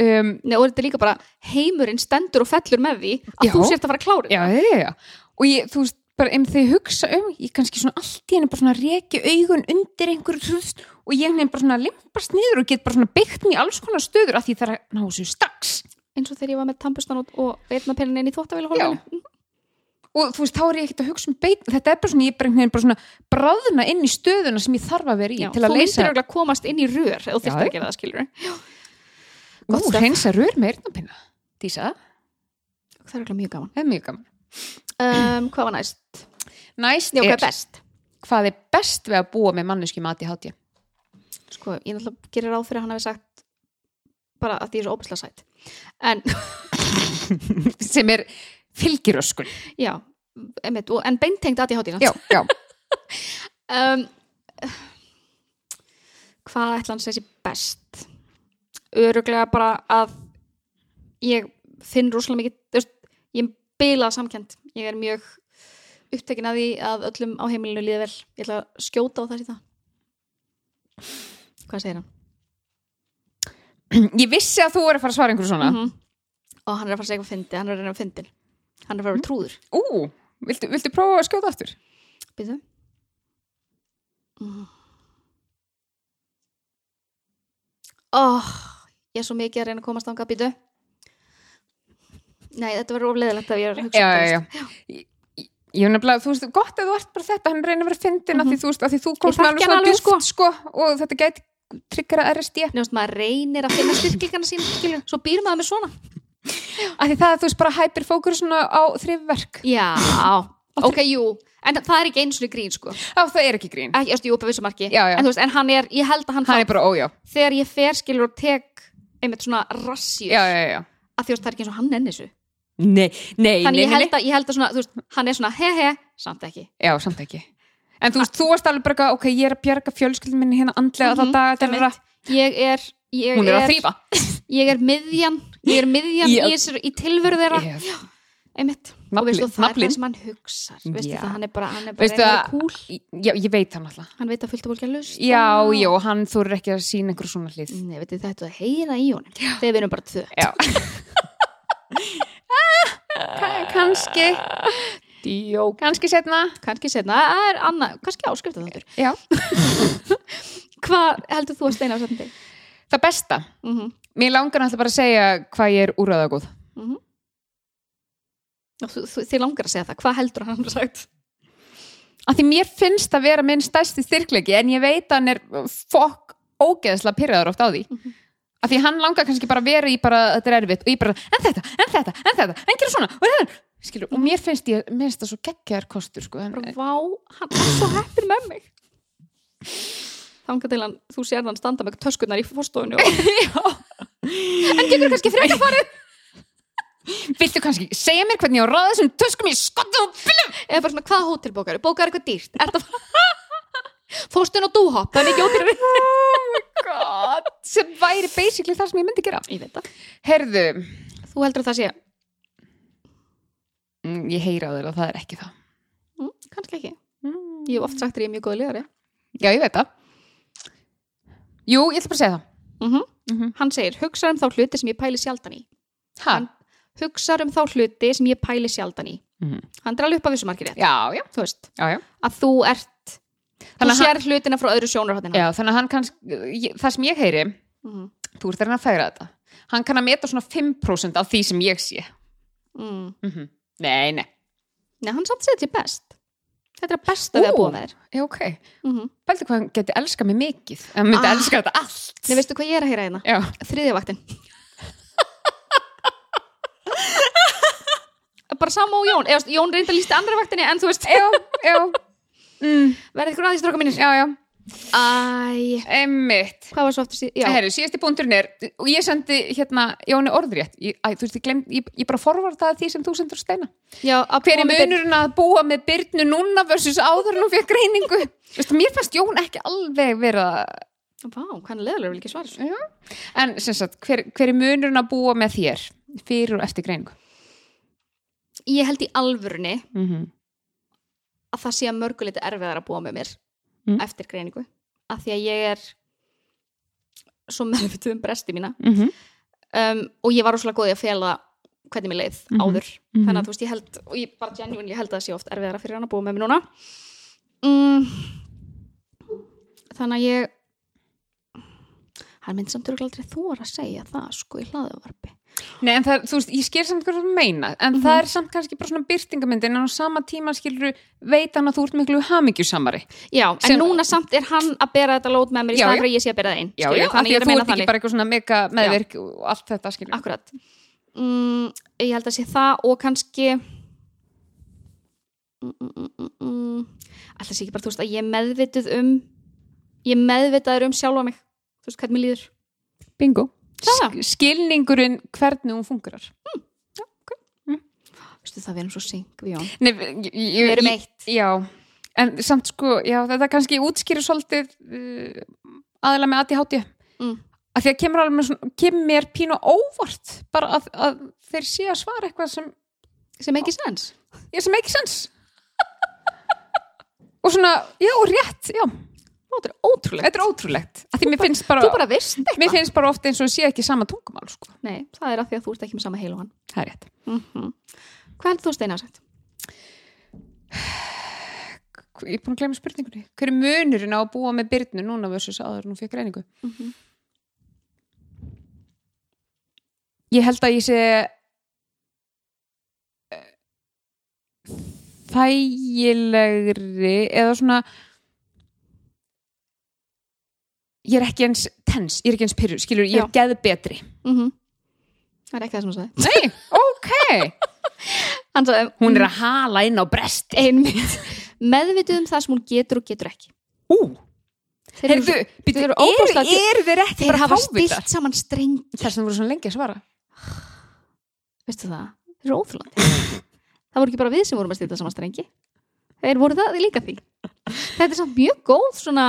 um, Nei, og þetta er líka bara heimurinn stendur og fellur með því að Já. þú sért að fara að klára já. Og ég, þú veist, bara ef þau hugsa um ég kannski svona allt í henni bara svona reki augun undir einhverju þú og ég nefn bara svona limpast niður og get bara svona byggt mér alls konar stöður að því það er að ná þessu strax. Eins og þegar ég var með tampustan og, og veitnapennin inn í þvóttavél og þú veist, þá er ég ekkert að hugsa um beit þetta er bara svona, ég bara, einhvern veginn bara svona bráðna inn í stöðuna sem ég þarf að vera í Já, til að þú leysa myndir örugglega komast inn í rör þú þyrftir Já. að gera það skilur stöf. hreinsa rör með er er um, hvað var næst? Næst Já, hvað er, er best? hvað er best við að búa með manneski mati hátíð? Sko, ég náttúrulega gerir ráð fyrir að hann hafi sagt bara að því er svo óbæslega sætt en, sem er fylgiröskun. Já, einmitt, og, en beintengt að ég hátíð Já, já, um, hvað ætla hann þessi best? Öruglega bara að ég finn rosalega mikið ég bilað samkend ég er mjög upptekin að því að öllum á heimilinu líði vel. Ég ætla að skjóta á það síðan. Hvað segir hann? Ég vissi að þú er að fara að svara einhverju svona. Mm og hann er að fara að segja eitthvað fyndi hann er að reyna að fyndin hann er að fara að vera trúður. Ú, viltu, viltu prófa að skjóta aftur? Býðu mm. oh, Ég er svo mikið að reyna að komast ánga Býðu Nei, þetta verður ofleðilegt að ég er að hugsa Já, um já, það, já Ég- er nefnilega, þú veist, gott að þú ert bara þetta hann reynir að vera fyndin af því þú veist, af því þú komst með alveg svona alveg, djúpt sko. og þetta gæti tryggjara RSD Nefnst maður reynir að finna styrklingarna sín skilur, Svo býr maður með svona. Af því það, þú veist, bara hæpir fókur svona á þrifverk. Já, ok, jú. En það er ekki eins og grín, sko. Já, það er ekki grín. Ekki, eftir, jú, upp að vissu marki Já, já. En þú veist, en hann er, ég held að hann, Hann er bara ójá Ég Já, já, já það er hann þessu Nei, nei, Þannig nei, ég nei, held, að, ég held að svona, þú veist, hann er svona he he, samt ekki. Já, samt ekki. En þú veist, þú varst alveg bara, eitthvað, ok, ég er að bjarga fjölskyldum minni hérna andlega Mhm, mm -hmm, það einmitt. Ég er, ég Hún er að þrýfa Ég er miðjan, ég er miðjan Já. í, þessar- í tilveru þeirra. Einmitt, og Naflinn- veistu, það er naflinn. það sem hann hugsar. Veistu Já. það, hann er bara, hann er bara Veistu að að, kúl já, ég veit hann alltaf hann veit að fylgta fólki að lusta Já, já, og hann þú ekki að sína einhver svona hlið. Nei, veitu, þetta að heyra í honum. Þegar við erum bara tvö. Já Kanski Jó. Kanski setna kannski setna, það er annað, kannski áskrifta þáttur Já. Hvað heldur þú að steina á setna þig? Það besta. Mm -hmm. Mér langar alltaf bara að segja hvað ég er úrraða góð þið langar að segja það, hvað heldur hann að sagt? Af því mér finnst að vera minn stærsti styrklegi en ég veit að hann er fokk ógeðslega pyrraður oft á því af því hann langar kannski bara að vera í bara þetta er erfitt og ég bara, en þetta, en þetta, en þetta en gera svona, og þetta Skilur, og mér finnst ég, mér finnst það svo geggjaðar kostur sko, en, bara, vá, hann er svo heppin með mig. Þangað til hann þú sér hann standa með töskunar í fórstofunni og en getur kannski frekar farið? Viltu kannski segja mér hvernig ég á ráða þessum töskum í skottu og bílum eða bara svona, hvaða hótel bókar eitthvað dýrt. Er það fórstun og dúhopp, er mikið ódýrari God, sem væri basically það sem ég myndi gera. Ég veit það, Herðu, þú heldur að það sé mm, ég heyra á þér að það er ekki það. Mm, kannski ekki, ég hef oft sagt þér ég er mjög góð liðari. Já, ég veit það. Jú, ég ætla bara að segja það. Mm Mhm. hann segir, hugsa um þá hluti sem ég pæli sjaldan í. Ha? Hann- hugsa um þá hluti sem ég pæli sjaldan í. Mhm. hann er alveg upp að vissu margir Já, já, þú já. að þú ert Þannig þú að hann- sér hlutina frá öðru sjónarhóttina Já, þannig að hann kannski, ég- það sem ég heyri mm. þú ert að færa þetta. Hann kann að meta svona 5% af því sem ég sé. Mm. mm Nei, nei, Nei, hann samt þetta er best. Þetta er að besta við að Ú. búa með þér. já, ok. Mm Bælti hvað hann geti elskað mig mikið. Hann myndi Ah. elska þetta allt. Nei, veistu hvað ég er að heyra hérna? Já, Þriðjavaktin bara sama og Jón. Eða, Jón reynda lísti andra vaktinni en þú veist já, já mm, verðið ykkur aðeins stráka mínir? Já, já, Æ, emmitt hvað var svo aftur síðan? Já, Herru, síðasti punkturinn er, og ég sendi hérna Jóni orðrétt, ég, æ, þú veist, ég, glem, ég, ég bara forvartaði því sem þú sendur steina. Já með munurinn að búa með byrnu núna versus áður hún fyrir greiningu? Vistu, mér fannst Jón ekki alveg vera Vá, er leðilega vil ekki svara þessu? en sem sagt, hver, hver er munurinn að búa með þér fyrir og eftir greiningu? Ég held í alvörunni mm -hmm. Að það sé að mörguleiti erfiðar að búa með mér Mm. eftir greiningu af því að ég er svo meðvituð um bresti mína Mm -hmm. um, og ég var rosalega góð í að fela hvernig mér leið Mhm. áður Mhm. þannig að þú veist ég held og ég bara genuine, ég held að það sé oft erfiðara fyrir hann að búa með mér núna mm, þannig að ég hann myndi samt örugglega aldrei þú að segja það sko í hlaðuvarpi Nei, en það, þú veist, ég skil samt hvað þú meina en það er samt kannski bara svona byrtingamyndin en á sama tíma skilur veit hann að þú ert miklu hamingjusamari. Já, en núna samt er hann að bera þetta lót með mér í Já, staðan já. fyrir að ég sé að bera það einn Já, já, þannig að þú ert ekki bara eitthvað svona mega meðvirk og allt þetta skilur akkurat. Mm, ég held að sé það og kannski mm, mm, mm, mm, mm. alltaf sé ekki bara þú veist að ég er meðvituð um ég er meðvitaður um sjálfa mig. Þú veist hvernig mér líður. Bingo Skilningurinn hvernig hún fungerar. Vistu, það verðum svo syng við erum eitt. Já, en samt sko já, þetta kannski útskýrir svolítið uh, aðeila með ADHD Mm. að því að kemur alveg svona, kemur mér pínu óvart bara að, að þeir sé að svara eitthvað sem sem ekki sens. Ég sem ekki sens. Og svona, já, rétt já, Þetta er ótrúlegt. Þetta er ótrúlegt. Að því mér finnst bara, Þú bara veist mér eitthvað finnst bara ofta eins og sé ekki sama tungumál sko. Nei, það er af því að þú ert ekki með sama heil og hann það er rétt. Mm Hvað heldur þú steina sagt? ég er búin að glemja spurningunni. Hver er munurinn á að búa með byrnu núna versus áður nú fyrir greiningu? Mhm. ég held að ég sé eh, þægilegri eða svona ég er ekki eins tens, ég er ekki eins pyrru, skilur, ég er geð betri. Mm Það er ekki það sem hann sagði. Nei, ok. Sagði, hún er að hala inn á bresti. einmitt. Meðvituð um það sem hún getur og getur ekki. Ú, Þeir eru, heyrðu, býttu, þeir eru óbúslega þeir ekki þeir bara hafa stilt saman streng þess að voru svona lengi að svara. Veistu það? Þeir eru óþjólandi Það voru ekki bara við sem vorum að stilla saman strengi. Þeir voru það líka því. Þetta er samt mjög góð svona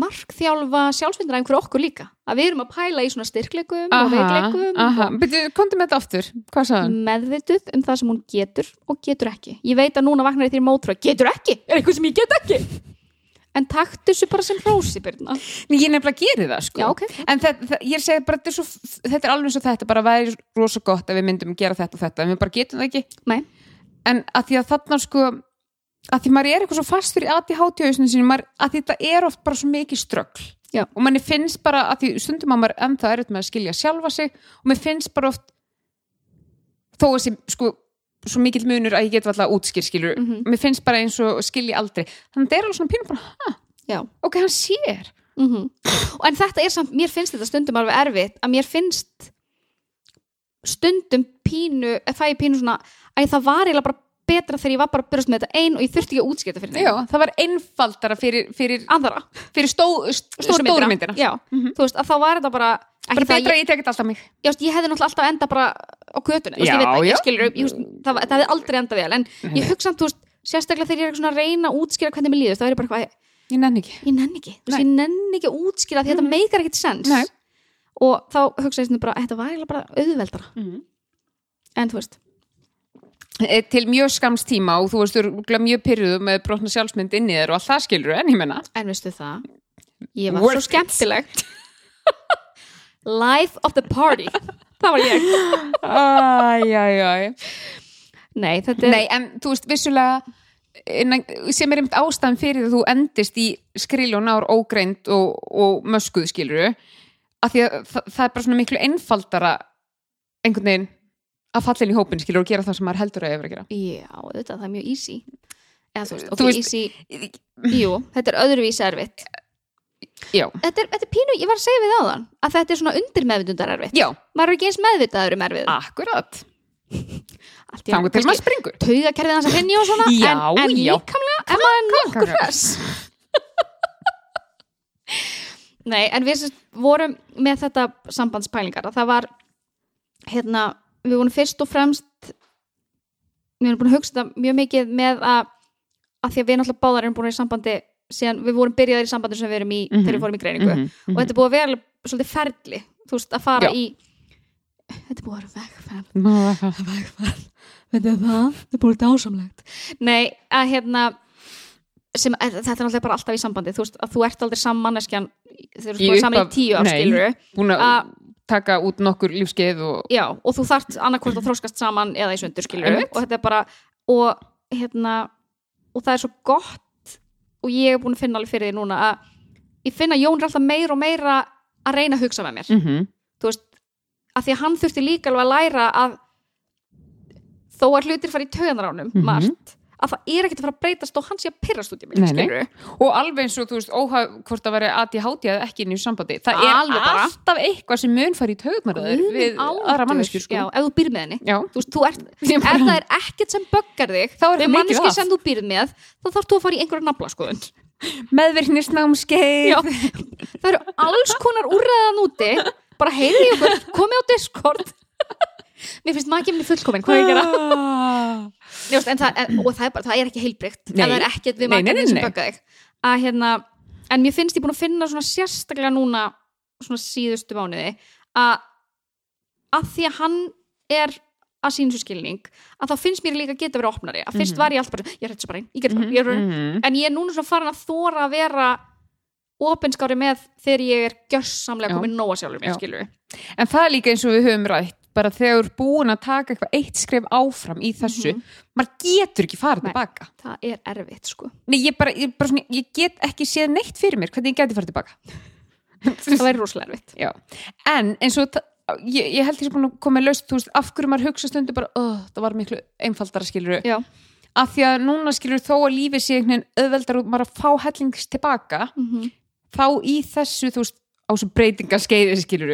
markþjálfa sjálfsvindar fyrir okkur líka. Að við erum að pæla í svona styrkleikum og veikleikum aha, og býttu, komdu með þetta aftur. Hvað sagði hann? meðvituð um það sem hún getur og getur ekki. Ég veit að núna vaknar ég þér mótra getur ekki, er eitthvað sem ég get ekki? En taktu þessu bara sem hrósi Birna. Nei, ég nefnilega geri það sko. Já ok, en þetta, það, ég segi bara þetta er, svo, þetta er alveg eins og þetta bara væri rosa gott ef við myndum gera þetta og þetta en við bara getum það ekki. Nei. En að því að þarna sko að því maður er eitthvað svo fastur í ADHD hausinu sinni, maður, að þetta er oft bara svo mikið ströggl Já. og manni finnst bara að því stundum að maður ennþá er með að skilja sjálfa sig og mér finnst bara oft þó að sem sko svo mikill munur að ég get alltaf útskýr skilur Mhm. mér finnst bara eins og skilji aldrei. Þannig að það er alveg svona pínum bara, ok, hann sér. Mm en þetta er samt, mér finnst þetta stundum alveg erfitt að mér finnst stundum pínu það er pínu svona, að það var eiginlega bara betra þegar ég var bara að byrjast með þetta ein og ég þurfti ekki að útskipta fyrir Já, það var einfaldara fyrir, fyrir, aðra, fyrir stó, st stóru myndina, myndina. Já, Mhm. þú veist, að þá var þetta bara ekki Bara betra ég, ég tekit alltaf mig. Já, veist, ég hefði náttúrulega alltaf enda bara á veist, það, það hefði aldrei enda vel, en ég hugsa samt, þú veist, sérstaklega þegar ég er að reyna að útskýra hvernig mér líður, þá er ég bara eitthvað, Ég nenni ekki. Ég nenni ekki, ég nenni ekki að útskýra því þetta meikar ekkert sens. Nei. og þá hugsa ég bara, þetta var eiginlega bara auðveldara, en þú veist Til mjög skams tíma og þú veist, þú eru mjög pyrruðu með brotna sjálfsmynd inn í þér og allt það skilur en ég menna En veistu það, ég var Worth svo skemmtilegt. Life of the party. Það var ég. Æjæjæj Nei, þetta er Nei, en þú veist, vissulega innan, sem er einmitt ástæðan fyrir að þú endist í skriljón ár ógreind og, og möskuð skiluru að því að það, það er bara svona miklu einfaldara einhvern veginn að falla inn í hópin skilur og gera það sem maður heldur að yfir að gera. Já, þetta, það er mjög easy. Eða þú veist, ok, veist- easy. Jú, þetta er öðruvísi erfitt. Já, þetta er, þetta er pínu, ég var að segja við áðan að þetta er svona undir meðvitundar erfitt já, Maður er ekki eins meðvitaður um erfið akkurat. Einu til maður springur. Taugakerfið hans að hrinja og svona Já, En, en já. líkamlega er maður nokkur Krakkar. hress. Nei, en við vorum með þetta sambandspælingar að það var hérna, við vorum fyrst og fremst við erum búin að hugsa þetta mjög mikið með að að því að við náttúrulega báðar erum búin að í sambandi síðan við vorum byrjaðir í sambandi sem við erum í Mhm. þegar við fórum í greiningu. Mhm, og þetta er búið að vera svolítið ferli þú veist, að fara Já. í þetta er búið að vera vegferð. Vegferð. Veit þið það, þetta er búið dásamlegt. Nei, að hérna sem, að, þetta er náttúrulega bara alltaf í sambandi. Þú veist, að þú ert aldrei sammanneskjan þegar þú ert saman í tíu Búin að Að- taka út nokkur lífskeið og já, og þú þart annarkvort að þróskast saman eða í sundur skilur og þetta er bara og hérna og það er svo gott og ég er búin að finna alveg fyrir því núna að ég finna Jón er alltaf meira og meira að reyna að hugsa með mér mm -hmm. þú veist, að því að hann þurfti líka alveg að læra að þó að hlutir fara í töðanránum Mhm. margt, að það er ekkert að fara að breytast og hann sé að pyrrast út í mig, skilur og alveg eins og þú veist óhaf hvort að veri ADHD eða ekki inn í sambandi. Það er Alveg bara. alltaf eitthvað sem mun fara í tögumaraður við aðra manneskjur sko. já, ef þú býr með henni. Þú veist, þú ert, Ég ef það er ekkert sem böggar þig Þá er það að. sem þú býr með þá þarf þú að fara í einhverja nafla skoðun meðvirknisnámskeið. Já. það eru alls konar úrræðan úti. Bara heyrði ég okkur, komið á Discord mér finnst maður ekki minni fullkomin hvað er ég að gera Ljóst, en það, en, og það er, bara, það er ekki heilbrygt Nei. ef það er ekkert við Nei, nei, maður nei, sem nei. bögga þig að hérna, en mér finnst ég búin að finna svona sérstaklega núna svona síðustu mánuði að að því að hann er að sínu skilning að þá finnst mér líka geta verið opnari að fyrst Mhm. var ég alltaf bara, ég er þetta bara einn, ég gerði bara, ég er bara Mhm. en ég er núna svona farin að þóra að vera opinskári með þegar ég er gjössamlega Já. komin nóa sjálfur mér Já. skilur En það er líka eins og við höfum rætt bara þegar þú er búin að taka eitthvað eitt skref áfram í þessu, maður getur ekki farið tilbaka. það er erfitt sko Nei, ég, bara, ég, bara svona, ég get ekki séð neitt fyrir mér hvernig ég geti farið tilbaka. það væri rosalega erfitt Já. En eins og ég, ég held því að koma með laust, veist, af hverju maður hugsa stundu bara, oh, það var miklu einfaldara skilur já, af því að núna skilur þó að lífið sé einhvern veginn auðveldar og maður að fá hellings tilbaka mm þá í þessu, þú veist, á þessu breytingaskeiði skilur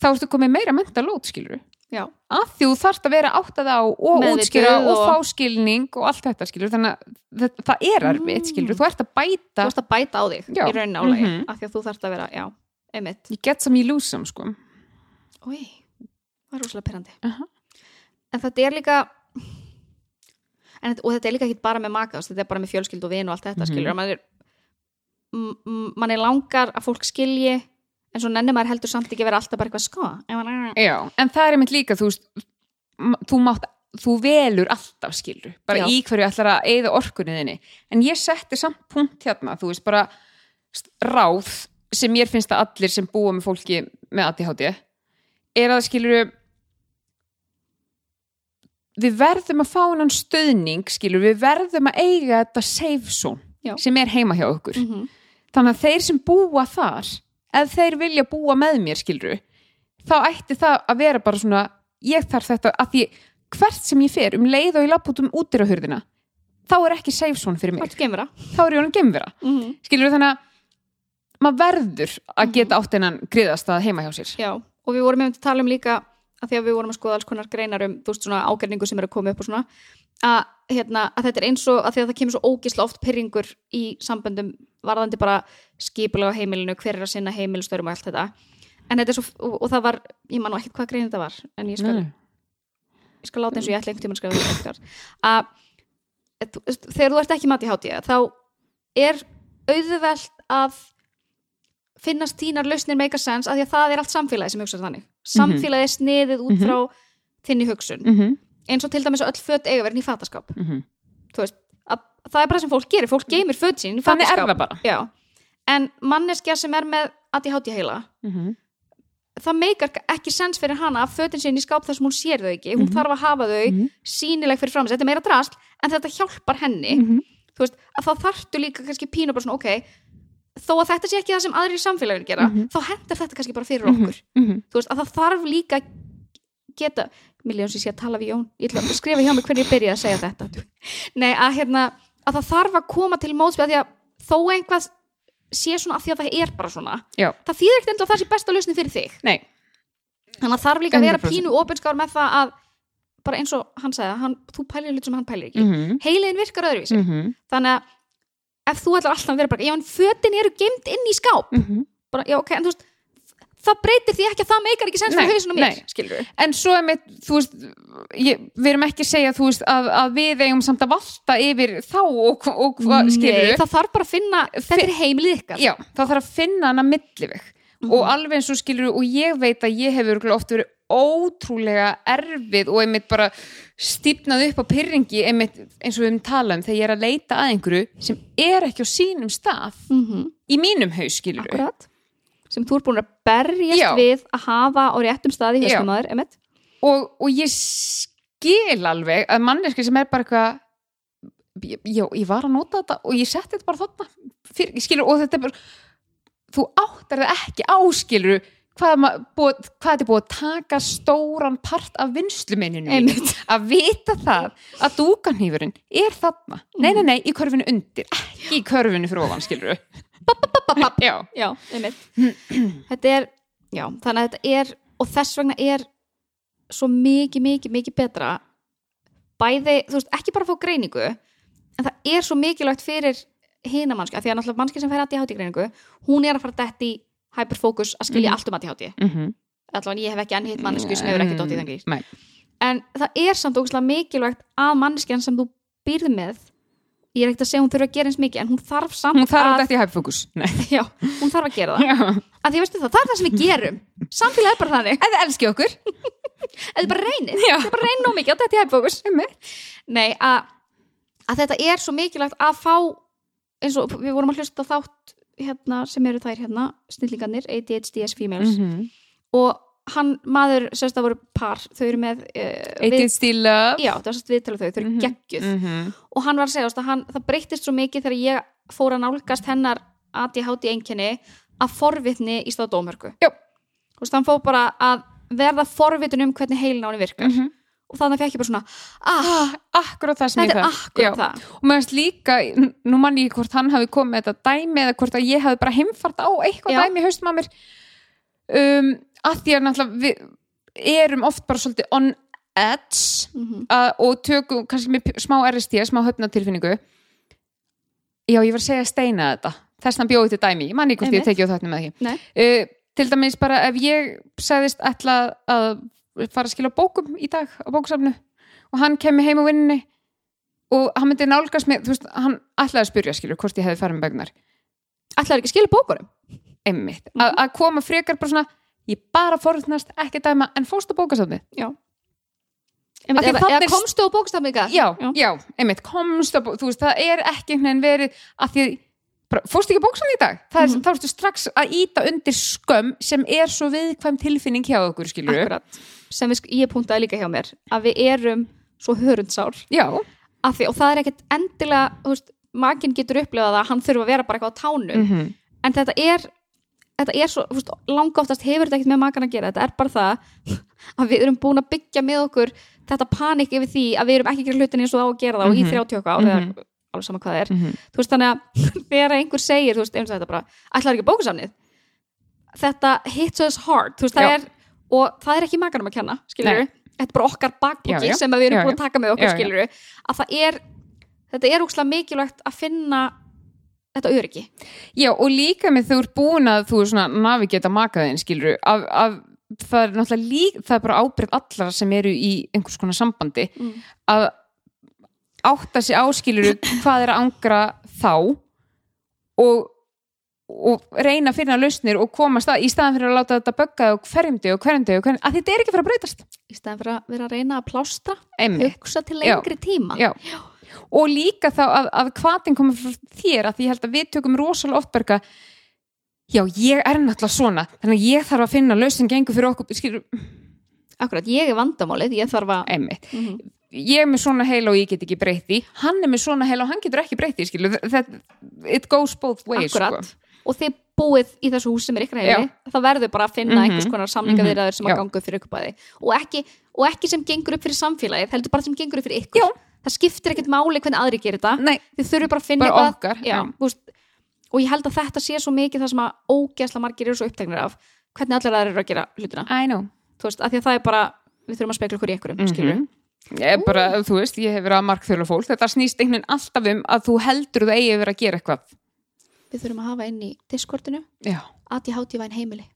þá ertu komið meira mental load skilur já, af því þú þarft að vera áttað á og Meðvituð útskýra og, og- fá skilning og allt þetta skilur þannig að það, það er erfitt skilur þú ert að þú bæta varst að bæta á þig Já. í raunin álagi, Mhm. af því að þú þarft að vera já, einmitt. You get you lose some sko. Új, það er rosalega perandi Aha. en þetta er líka en, og þetta er líka ekki bara með maka þetta er bara með fjölskyld og vin og allt þetta Mhm. skilur mann er mann er langar að fólk skilji en svo nenni maður heldur samt ekki að vera alltaf bara eitthvað sko Já, en það er einmitt líka þú þú mátt þú velur alltaf skilur bara Já. í hverju ætlar að eyða orkunni þinni en ég setti samt punkt hérna þú veist bara ráð sem mér finnst að allir sem búa með fólki með ADHD er að skilur við verðum að fá hennan stöðning skilur, við verðum að eiga þetta safe zone Já. sem er heima hjá okkur Mhm. þannig að þeir sem búa þar ef þeir vilja búa með mér skilru þá ætti það að vera bara svona ég þarf þetta að því hvert sem ég fer um leið og ég lapp út um útirahurðina þá er ekki safe zone fyrir mig. Er þá er ég honum gemvera Mm skilur þannig að maður verður að geta átt einan griðast að heima hjá sér. Já, og við vorum með að tala um líka að því að við vorum að skoða alls konar greinar um þú veist svona ágærningu sem eru að koma upp og svona að, hérna, að þetta er eins og að að það kemur svo ógisla oft pyrringur í samböndum varðandi bara skipulega heimilinu hver er að sinna heimilustörum og allt þetta. En þetta er svo, og, og það var ég man ekkert hvað grein þetta var en ég skal, ég skal láta eins og ég ætla einhvern tímann að skrifa þetta að þegar þú ert ekki mati hátíða þá er auðvelt að finnast þínar lausnir make a sense að því að það er allt samfélagi sem hugsa þannig. Samfélagi er sniðið út Mhm. frá þinni hugsun. Mm -hmm. eins og til dæmis öll föt eiga verið í fataskáp. Mm -hmm. þú veist, að, það er bara sem fólk gerir fólk geymir föt sín þannig er það bara Já. en manneskja sem er með ADHD heila mm -hmm. það meikar ekki sens fyrir hana að fötin sín í skáp þar sem hún sér þau ekki hún Mhm. þarf að hafa þau Mhm. sínileg fyrir fram þetta er meira drast en þetta hjálpar henni Mhm. þú veist, að þá þarftu líka kannski pínu bara svona, ok þó að þetta sé ekki það sem aðrir í samfélaginu gera Mhm. þá hendur þetta kannski bara fyrir okkur þú veist, að það þarf líka geta, miljón sem sé að tala við Jón ég ætla að skrifa hjá mig hvernig ég byrja að segja þetta nei, að hérna að það þarf að koma til mótspil að því að þó einhvað sé svona að því að það er bara svona Já. það þýðir ekkert enda að það sé besta lausni fyrir þig Nei. þannig að þarf líka að vera 100%. pínu opinskár með það að bara eins og hann sagði, hann, þú pælir hlut sem hann pælir ekki Mm -hmm. heiliðin virkar öðruvísi Mm -hmm. þannig að ef þú ætlar alltaf að vera bara já en fötin eru gemd inn í skáp bara, já ok, en þú veist það breytir því ekki að það meikar ekki sens fyrir hausin og mér, við En svo er mitt, þú veist, ég, við erum ekki að segja, þú veist, að, að við eigum samt að valta yfir þá og, og hvað, skilur það þarf bara að finna, þetta er heimilið ykkar. Já, það þarf að finna hana milliveg og alveg eins og skilur og ég veit að ég hefur örugglega oft verið ótrúlega erfið og einmitt bara stífnað upp á pyrringi einmitt eins og við höfum talað um þegar ég er að leita að einhverju sem er ekki á sínum stað mm -hmm. í mínum haus skilur akkurat sem þú er búin að berjast Já. við að hafa á réttum staði Já. hérskumaður, emitt og, og ég skil alveg að manneski sem er bara eitthvað já, ég var að nota þetta og ég setti þetta bara þarna fyrir, skilur, og þetta er bara þú áttar það ekki áskilur hvað, hvað þetta er búið að taka stóran part af. Einmitt. að vita það að dúkanhýfurinn er þarna. Nei, nei, nei, í körfinu undir ekki í körfinu fyrir ofan, skilur já, já, einmitt. Þetta er, já, þannig að þetta er og þess vegna er svo mikið, mikið, mikið betra bæði, þú veist, ekki bara að fá greiningu en það er svo mikilvægt fyrir hina mannskja, því að náttúrulega mannskja sem fær ADHD greiningu, hún er að fara dætt í hyperfocus að skilja Mhm. allt um ADHD mm -hmm. allavega ég hef ekki enn hitt mannesku sem hefur ekki dótt í þann grís Nei. en það er samt ógustlega mikilvægt að manneskjan sem þú býrð með ég er ekkert að segja hún þurfa að gera eins mikið en hún þarf samt hún þarf að að já, hún þarf að gera það. Að því veistu það, það er það sem við gerum. Samfélagið er bara þannig, þið elski okkur. Eða bara reynir er bara reynir nóg mikið, þetta er hæfókus nei, að, að þetta er svo mikilvægt að fá eins og við vorum að hlusta þátt hérna, sem eru þær hérna, snillingarnir ADHDS females Mhm. og hann, maður, sérst það voru par þau eru með uh, Eitið stíla já, það var sérst viðtalið þau, þau eru Mhm. geggjuð Mhm. og hann var að segja að hann, það breyttist svo mikið þegar ég fór að nálgast hennar ADHD einkenni að forvitni í stað dómörku hann fór bara að verða forvitun um hvernig heilin á henni virkar Mhm. Og þannig fekk ég bara svona ah, akkurat það sem þetta ég það. Og mér finnst líka, nú mann ég hvort hann hafi komið þetta dæmi eða hvort að ég hafi bara heimfart á eitthvað Já. dæmi haustum á mér. Um, að því að náttúrulega við erum oft bara svolítið on edge mm að, og tökum kannski með smá RST, smá höfnatilfinningu já, ég var að segja að steina þetta. Þess að bjóði til dæmi, ég man ekki hvort ég Einmitt. tekið á þetta með ekki. Uh, til dæmis bara ef ég sagðist ætla að fara að skila bókum í dag á bóksafnu og hann kemur heim á vinninni og hann myndi nálgast mig, þú veist, hann ætlaði að spyrja skilur hvort ég hefði farið með bögnar ætlaði ekki að skilja bókunum? Einmitt, Mhm. að, að koma frekar bara svona ég bara forðnast, ekki dæma en fórstu bókasafni, já. Því eða, eða komstu á bókstafninga já, já, einmitt komst að, bó- þú veist, það er ekki einhvern veginn verið að því bara, fórstu ekki bókasafni í dag? Er, Mhm. þá ertu strax að íta undir skömm sem er svo viðkvæm tilfinning hjá okkur skilur akkurat, sem við, ég puntaði líka hjá mér að við erum svo hörundsár því, og það er ekkert endilega veist, makinn getur upplifað að hann þurfa að vera bara eitthvað á tánum mm en þetta er þetta er svo, veist, langa oftast hefur þetta ekkert með makan að gera, þetta er bara það að við erum búin að byggja með okkur þetta panik yfir því að við erum ekki að gera hlutin eins og það á að gera það og í Mhm. 30 ár Mhm. eða alveg sama hvað það er -hmm. þú veist þannig að þegar einhver segir þú veist eins og þetta bara, ætlar ekki bókusafnið þetta hits us hard þú veist það Já. er, og það er ekki makanum að kenna skilur Nei. þetta er bara okkar já. sem við erum búin að taka með okkur skilur að það er þetta er úkslega mikilvægt að finna þetta öryggi Já, og líka með þú ert búin að þú er svona navigeta makaðin, skilur af, af, það er náttúrulega líka það er bara ábyrgð allra sem eru í einhvers konar sambandi Mm. að átta sig áskilur hvað er að angra þá og og reyna að finna lausnir og komast að í staðan fyrir að láta þetta bögga og hverjum deg og hverjum deg og hverjum, að þetta er ekki fara að breytast. Í staðan fyrir að vera að reyna að Einmitt. hugsa til lengri tíma. Já. og líka þá að, að hvaðin komur frá þér að því ég held að við tökum rosalega oft berga já, ég er náttúrulega svona þannig að ég þarf að finna lausn gengur fyrir okkur skilur, akkurat, ég er vandamálið, ég þarf að einmitt. Mhm. ég er með svona heila og ég get ekki breytt því. Hann er með svona heila og hann getur ekki breytt því skilur, that, it goes both ways akkurat. sko. Og þið búið í þessu hús sem er ykkur heili það verður bara að finna Mhm. einhvers konar samningavirðaður sem að Já. ganga upp fyrir ykkur bæði. Og ekki, og ekki sem gengur upp fyrir samfélagið heldur bara sem gengur upp fyrir ykkur. Já. það skiptir ekkert máli hvernig aðri gerir þetta. Nei, þið þurfum bara að finna Bara okkar, já, veist, og ég held að þetta sé svo mikið það sem að ógeðsla margir eru svo uppteknir af hvernig allir aðrir eru að gera hlutina. I know. Þú veist, því að það er bara við þurfum að spekla okkur í ykkurum, mm Mhm. ég er bara, þú veist, ég hef verið að markþjóla fólk. Þetta snýst einhvern alltaf um að þú heldur þú eigi að vera að gera eitthvað við þurfum að hafa inn í Discordinu. Já, ADHD væn heimili.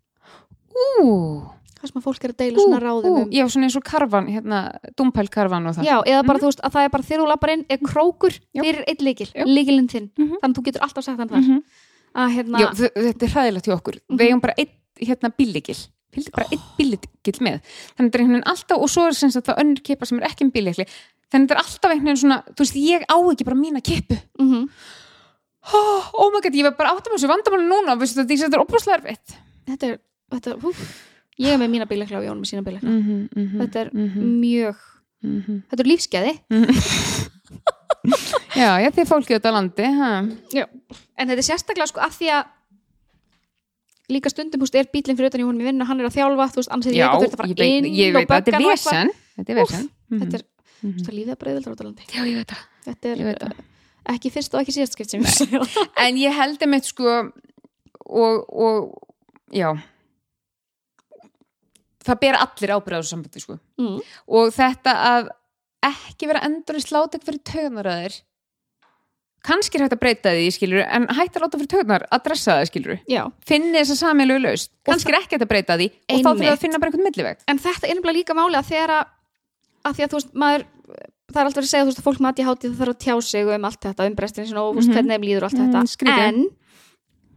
Ú, það sem að fólk er að deila svona ráðum um já, svona eins og karvan hérna, dumpælkarvan og það. Já, eða bara þú veist að það er bara þegar þú lappar inn er krókur fyrir eitt líkil, líkilinn þinn. Mhm. þannig að þú getur alltaf sagt hann þar. Mhm. að hérna, Já, þetta er hræðilegt hjá okkur. Mhm. við eigum bara einn hérna bílíkil fylgdi bara einn bílíkil með. Þannig að þetta er einhvern veginn alltaf og svo er sem sagt það önnur kipa sem er ekki um bílíkli þannig að þetta er alltaf einhvern veginn svona þú veist, oh, oh my god, ég var bara áttum á þessu vandamáli núna veistu, þetta, þetta er opaslega erfitt. Þetta er, þetta, hú, ég er með mína bílekla og Jón með sína bílekla mm -hmm, mm -hmm, þetta er mjög þetta er lífskeiði já, já, þið fólkið þetta landi en þetta er sérstaklega sko að því að líka stundum húst er bílinn fyrir utan í honum í vinnu hann er að þjálfa, þú veist, annars er ég að ég fara veit, inn ég og veit að þetta er og vesen þetta er vesen. Mhm. þetta er, þú veist, lífið að breyðveldur á Ítalandi já, ég veit það það. ekki fyrst og ekki síðast skipt sem ég segja það. en ég held einmitt sko og, og já það ber allir ábyrða á þessu sambandi sko mm. og þetta að ekki vera endur í slátek fyrir tögnaræðir kannski er hægt að breyta því skilur en hægt að láta fyrir tögnar að dressa það skilur já, finni þessa sameilu laust kannski er ekki hægt að breyta því og þá þurfum við Einmitt. að finna bara einhvern milliveg en þetta er nefnilega líka máli að þegar að, að því að þú veist, maður það er alltaf að segja þú veist að fólk með ADHD það þarf að tjá sig um allt þetta um brestin sinna og mm Mhm. hvernig þeim líður og allt Mm, þetta skrítið. en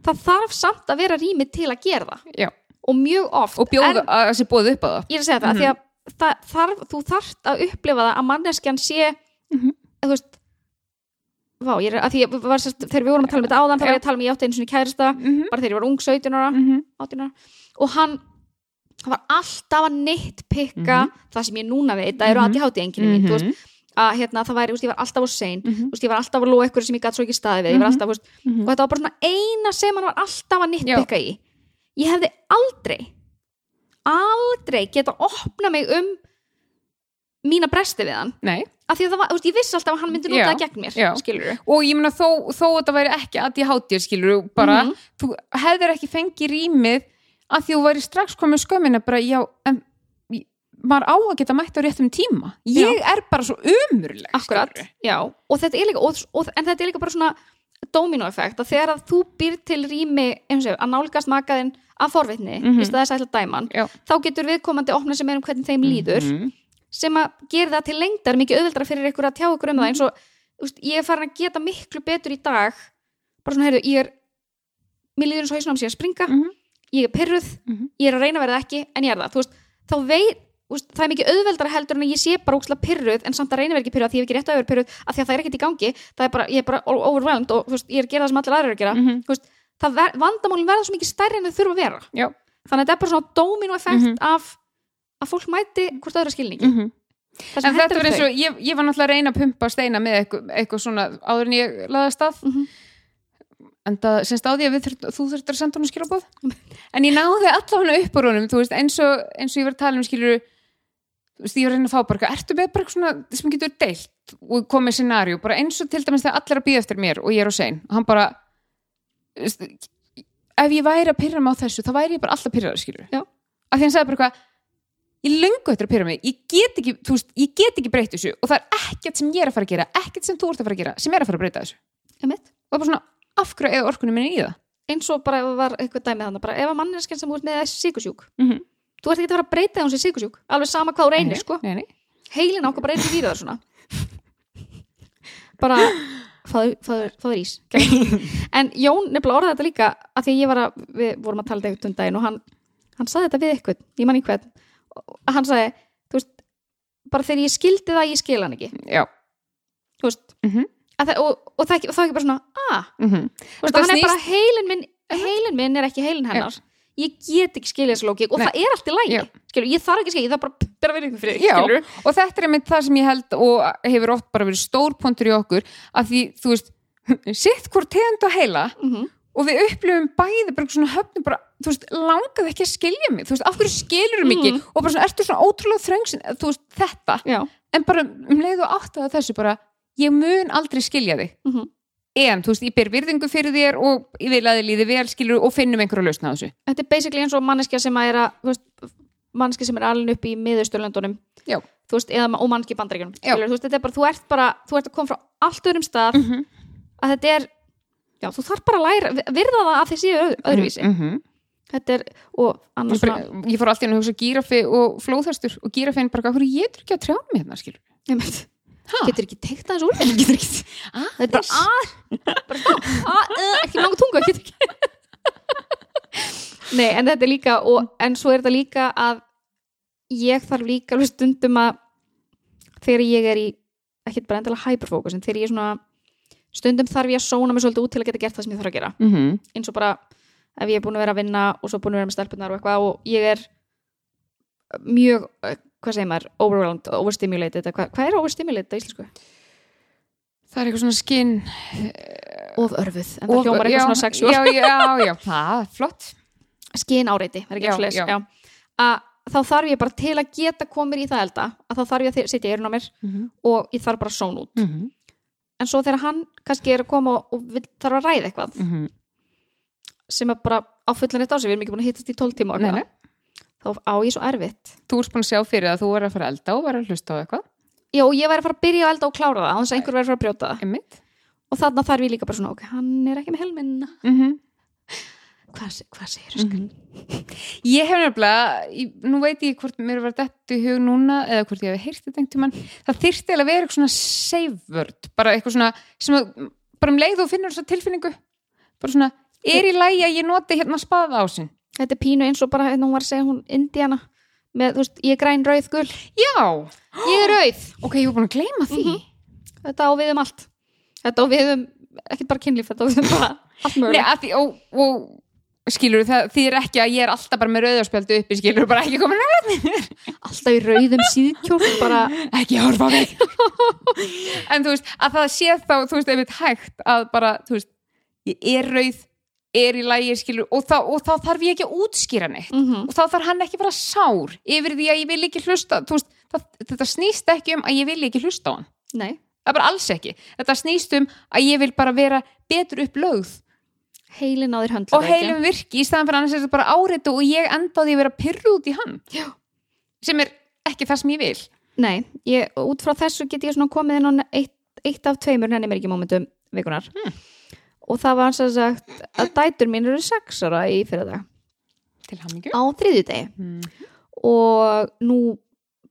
það þarf samt að vera rými til að gera það Já. og mjög oft og bjóða að þessi bóð upp á það ég er að segja það, Mhm. því að það þarf, þú þarft að upplifa það að manneskjan sé Mhm. þú veist Vá, ég er að því að var, sérst, þegar við vorum að tala um þetta áðan þá var ég að tala um ég átti einu svona kærasta Mhm. bara þegar ég var ung 17 ára Mhm. 18 ára og hann var alltaf að neittpikka það sem ég núna veit, það eru Mhm. ADHD enginn mín, þú veist, Mhm. Að hérna það væri, veist, ég var alltaf á sein, Mhm. þú veist, ég var alltaf að loa ykkur sem ég gæti svo ekki staði við, Mhm. alltaf, þú veist, Mhm. og þetta var bara svona eina sem hann var alltaf að neittpikka í ég hefði aldrei aldrei geta opna mig um mína bresti við hann Nei. af því að það var, ég vissi alltaf að hann myndi nota það gegn mér, já. og ég meina þó, þó að þetta væri ekki að ég hátir skilur bara, Mhm. þú hefðir ekki fengið rýmið að því þú væri strax komið skömmina bara já, en maður á að geta mætt á réttum tíma ég er bara svo umurleg Akkurat, já, og þetta er líka og, og, en þetta er líka bara svona dominoeffekt að þegar að þú býr til rými og að nálgast makaðinn af forvitni Mhm. í staðis að ætla dæman Já. þá getur viðkomandi opna sem er um hvernig þeim líður Mhm. sem að gera það til lengdar mikið auðveldra fyrir ykkur að tjá ykkur um það eins og veist, ég er farin að geta miklu betur í dag bara svona, heyrðu, ég er mér líður eins og hausnum sé að springa Mhm. ég er pyrruð, Mhm. ég er að reyna að verða ekki en ég er það, þú veist, þá veit veist, það er mikið auðveldara heldur en ég sé bara úkslega pyrruð en samt að reyna að vera ekki pyrruð að því ég hef ekki rétt að vera pyrruð að því að það er ekkert í gangi það er bara, ég er bara overwhelmed og veist, ég er að gera það sem allir aðrir eru að gera Mhm. þú veist, það ver, vandamálin verða svo mikið stærri en þau þurfa að vera Já. þannig að þetta er bara svona dominoeffekt Mhm. af að fólk mæti hvort öðra skilningi. Það sem en þetta var eins og, ég, ég var náttúrulega að reyna að pumpa steina með eitthvað, eitthvað svona áður en ég laði að stað Mhm. en það semst á því að þurft, þú þurftur að senda honum skilabóð en ég náði allavega upp úr honum þú veist, eins og, eins og ég var að tala um skilur þú veist, ég var að reyna að fá bara eitthvað, ertu með bara eitthvað svona sem getur deilt og komið scenarió, bara eins og til dæmis þegar allir að býða eftir mér og ég er á sein og hann bara veist, ef ég væri að pyrra mig á þessu þá væri ég bara alltaf pyrraður skilur Já. af því hann sagði bara eitthvað ég löngu eftir að pyrra mig, ég get ekki þú veist, ég get ekki breytt þessu og það er ekkert sem ég er að fara að gera, ekkert sem þú ert að fara að gera sem er að fara að breyta þessu. Og það? Er bara svona, það það sem þú ert er mm -hmm. ekki að fara að breyta hún sé síkusjúk alveg sama hvað þú reynir sko. nei, nei. heilin á okkur bara eins og výrðar svona. Bara fáður, fáður ís en Jón nefnilega orðaði þetta líka að því að ég var að, við vorum að tala þetta eitthvað um daginn og hann, hann saði þetta við eitthvað ég man í hvern, og hann saði þú veist, bara þegar ég skildi það ég skil hann ekki, já. Veist Mhm. að það, og, og það ekki, það ekki bara svona ah, mm -hmm. veist, hann er bara heilin minn heilin minn er ekki heilin hennar ég get ekki skilja þessu lókik og Nei. það er allt í lægi Já. skilur, ég þarf ekki skilja, ég þarf bara að bera ykkur fyrir Já, skilur, og þetta er einmitt það sem ég held og hefur oft bara verið stór pontur í okkur að því, þú veist, sitt hvort tegund að heila mm og við upplifum bæði bara svona höfnum bara, þú veist, langaði ekki að skilja mig þú veist, af hverju skilur mig ekki? Og bara svona, ertu svona ótrúlega þröngsin, þú veist, þetta? Já, en bara um leið og átt að þessu bara, ég mun aldrei skilja þig. Mhm. En, þú veist, ég ber virðingu fyrir þér og ég vil að þið líði vel skilur og finnum einhverju að lausna þessu. Þetta er basically eins og manneskja sem er að manneskja sem er alveg upp í miðausturlöndunum. Þú veist, eða, og manneskja í bandaríkjunum Já. skilur, þú veist, þetta er bara, þú ert bara þú ert að koma frá allt öðrum stað. Mhm. að þetta er, já, þú þarf bara að læra virða það að þið séu öð, öðruvísi. Mm -hmm. þetta er, og annars bara, ég fór alltaf inn að hugsa gírafi og flóðhestur og gírafin bara, hvað ég ekki Ha? getur ekki teikt þessu úr getur ekki, Ah, er bara að uh, ekki langt tunga getur ekki nei, en þetta er líka og, en svo er þetta líka að ég þarf líka alveg stundum að þegar ég er í ekkert bara endilega hyperfókus en þegar ég er svona stundum þarf ég að sóna mig svolítið út til að geta gert það sem ég þarf að gera mm -hmm. eins og bara ef ég er búin að vera að vinna og svo búin að vera með stelpunar og eitthvað og ég er mjög, hvað segir maður overwhelmed, overstimulated, hvað, hvað er overstimulated á íslensku? það er eitthvað svona skinn Of örfuð, en það hljómar eitthvað svona sexual já, já, já, það er flott skin áreiti, það er ekki já. að þá þarf ég bara til að geta komið í það elda að þá þarf ég að setja eyrun á mér mm -hmm. og ég þarf bara að són út Mm -hmm. en svo þegar hann kannski er að koma og, vill, þarf að ræða eitthvað Mhm. sem er bara á fullan eitt á sig við erum ekki búin að hittast í 12 tíma og. Þá á ég svo erfitt. Þú ert búin að sjá fyrir að þú er að fara að elda og vera að hlusta á eitthvað? Já og ég væri að fara að byrja að elda og klára það á þess að einhver væri að fara að brjóta það. Einmitt. og þarna þarf ég líka bara svona ok, hann er ekki með helminn Mm -hmm. hvað, hvað segir þú mm Ég hef nefnilega, nú veit ég hvort mér var dættu í hug núna eða hvort ég hef heyrt þetta einhvern tímann. Það eiginlega að vera eitthvað svona word bara eitthvað svona, sem að bara um leið og finnur þessa tilfinningu bara svona, er í lagi að ég noti hérna spaða á sin þetta er pínu eins og bara hérna hún var að segja hún Indiana með, þú veist, ég er græn rauð gul. Já, ég er rauð, ok, ég var búin að gleyma því. Mhm. þetta á við um allt. Þetta á við um, ekkert bara kynlíf þetta á við um bara allt Nei, mögulega að því, og, og skilur það þýðir ekki að ég er alltaf bara með rauðarspjöldu uppi skilur bara ekki komin að alltaf í rauðum síðkjól bara, ekki horfa mig. En þú veist, að það sé þá þú veist, einmitt hægt að bara þú veist, ég er rauð er í lægi skilur og þá, og þá þarf ég ekki að útskýra neitt. Mm og þá þarf hann ekki að vera sár yfir því að ég vil ekki hlusta veist, það, þetta snýst ekki um að ég vil ekki hlusta á hann. Nei, það er bara alls ekki, þetta snýst um að ég vil bara vera betur upplögð. Heilin á þér höndla og heilum virki í staðan fyrir annars er þetta bara áreitu og ég enda á því að vera pyrru út í hann. Já. sem er ekki það sem ég vil. Nei, ég, út frá þessu get ég svona komið inn á eitt, eitt af tveimur henni mér ekki momentum vikunar Hmm. Og það var sem sagt að dætur mín eru sex ára í fyrir dag til hamingju á þriðjudegi mm. og nú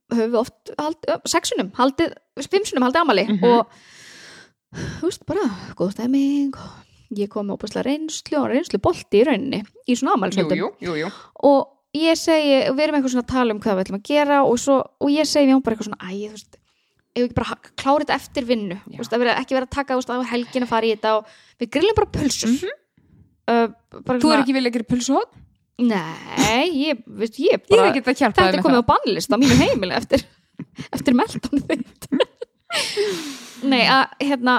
höfum við oft hald, sexunum, haldið, spimsunum haldið amali Mhm. og þú veist bara, góð stemming og ég kom með óbúslega reynslu og reynslu bolti í rauninni í svona jú. og ég segi, við erum eitthvað svona að tala um hvað við ætlum að gera og, svo, og ég segi við hún bara eitthvað svona, æ, þú veist ef við ekki bara klára þetta eftir vinnu veist, vera, ekki vera að taka veist, á helgin að fara í þetta og við grillum bara pulsur. Mhm. uh, bara þú er ekki vilja að gera pulsuhótt nei, ég, veist, ég ég bara hjálpa þetta er komið á bannlist á mínu heimili eftir, eftir meldónu þitt. Nei, að hérna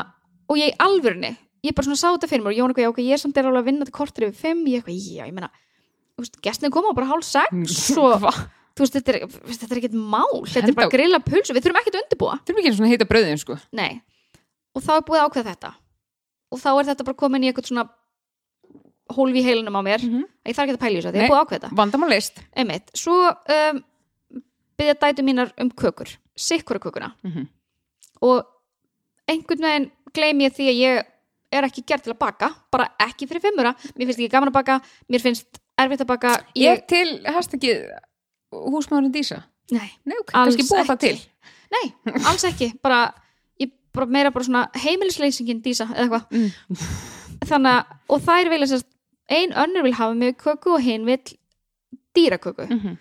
og ég í alvörunni, ég bara svona sá þetta fyrir mér og ég var eitthvað, já, ok, ég er samt er alveg að vinna til kortur yfir fimm, ég eitthvað, já, ég meina þú veist, gestin koma á bara hálf sex svo, Hva? Þú veist, þetta er, þetta er ekkert mál. Þetta er bara grilla pulsu, við þurfum ekkert að undirbúa. Þú erum ekki að heita bröðin sko. Nei, og þá er búið að ákveða þetta. Og þá er þetta bara komin í eitthvað svona hólfi í heilinum á mér. Mhm. ég þarf ekki að pæla í þessu, Nei. er búið að ákveða þetta. vandamál list einmitt, svo um, byrja dætu mínar um kökur. Sikkura kökuna. Mhm. og einhvern veginn gleym ég því að ég er ekki gerð til að baka. Bara ekki fyrir fimmura, mér finnst ekki gaman að baka. Mér finnst erfitt að baka. Ég ég, til, hast ekki húsmaðurinn Dísa? Nei, nei, ok, Alls það ekki. til. Nei, alls ekki. Bara, ég bara meira bara svona heimilisleysingin dísa eða eitthvað. Mm. þannig að, og þær vilja sérst ein önnur vil hafa mig köku og hinn vil dýraköku. Mm -hmm.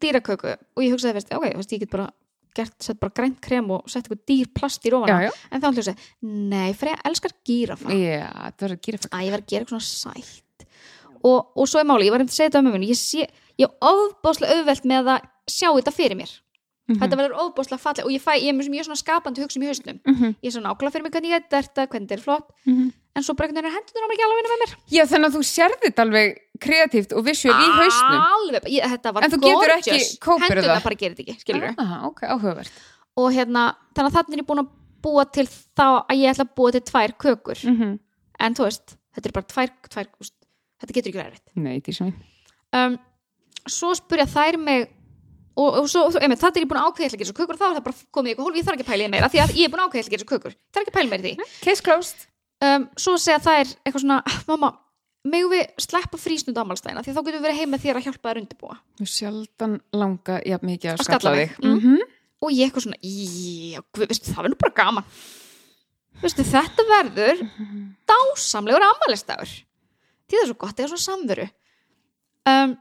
dýraköku. Og ég hugsaði fyrst, ok, veist, ég get bara gert, sett bara grænt krem og sett eitthvað dýr plast í já, rófana já, en þá hljósa, nei, Freyja elskar gírafa já, það verður að gera að ég var að gera eitthvað svona sætt. Og, og svo er máli, ég var að segja þetta um mér ég sé, ég er ofbáslega auðvelt með að sjá þetta fyrir mér Mhm. þetta verður ofbáslega falleg og ég fæ, ég er mjög svona skapandi hugsa í hausnum Mhm. ég er svona ákla fyrir mig hvernig ég er þetta, hvernig þetta er flott Mhm. en svo veginn er hendurnar á mér ekki alveg vinna með mér já, þannig að þú sérði þetta alveg kreatíft og visual í hausnum alveg, ég, þetta var En þú getur gorgeous. ekki hendurnar það? bara gerir þetta ekki, skilur Aha, ok, áhugavert og hérna, þannig að þannig er ég búin að búa til þá að ég ætla að búa til tvær kökur mm -hmm. en þú veist, þetta er bara tvær, tvær þetta getur ekki verið um, svo spurja þær mig og, og svo, einmitt, þetta er ég búin að ákveða ég ætla að gera svo kökur og þá er það bara komið eitthvað hólf, ég þarf ekki að pæla í meira því að ég er búin að ákveða ég ætla að gera svo kökur þarf ekki að pæla meira í því. Case closed. Um, svo segja þær eitthvað svona "Ah, mamma, megum við sleppa frísnund ámálstæðina því þá getum við verið heim með þér að hjálpa þær undirbúa. Þú sjaldan langa jafn mikið að Að skalla þig. Mm. Mhm. og ég eitthvað svona, já, guð, veistu, það verður bara gaman. Veistu, þetta verður dásamlegur ammælistagur því það er svo gott, það er svo samveru. Um,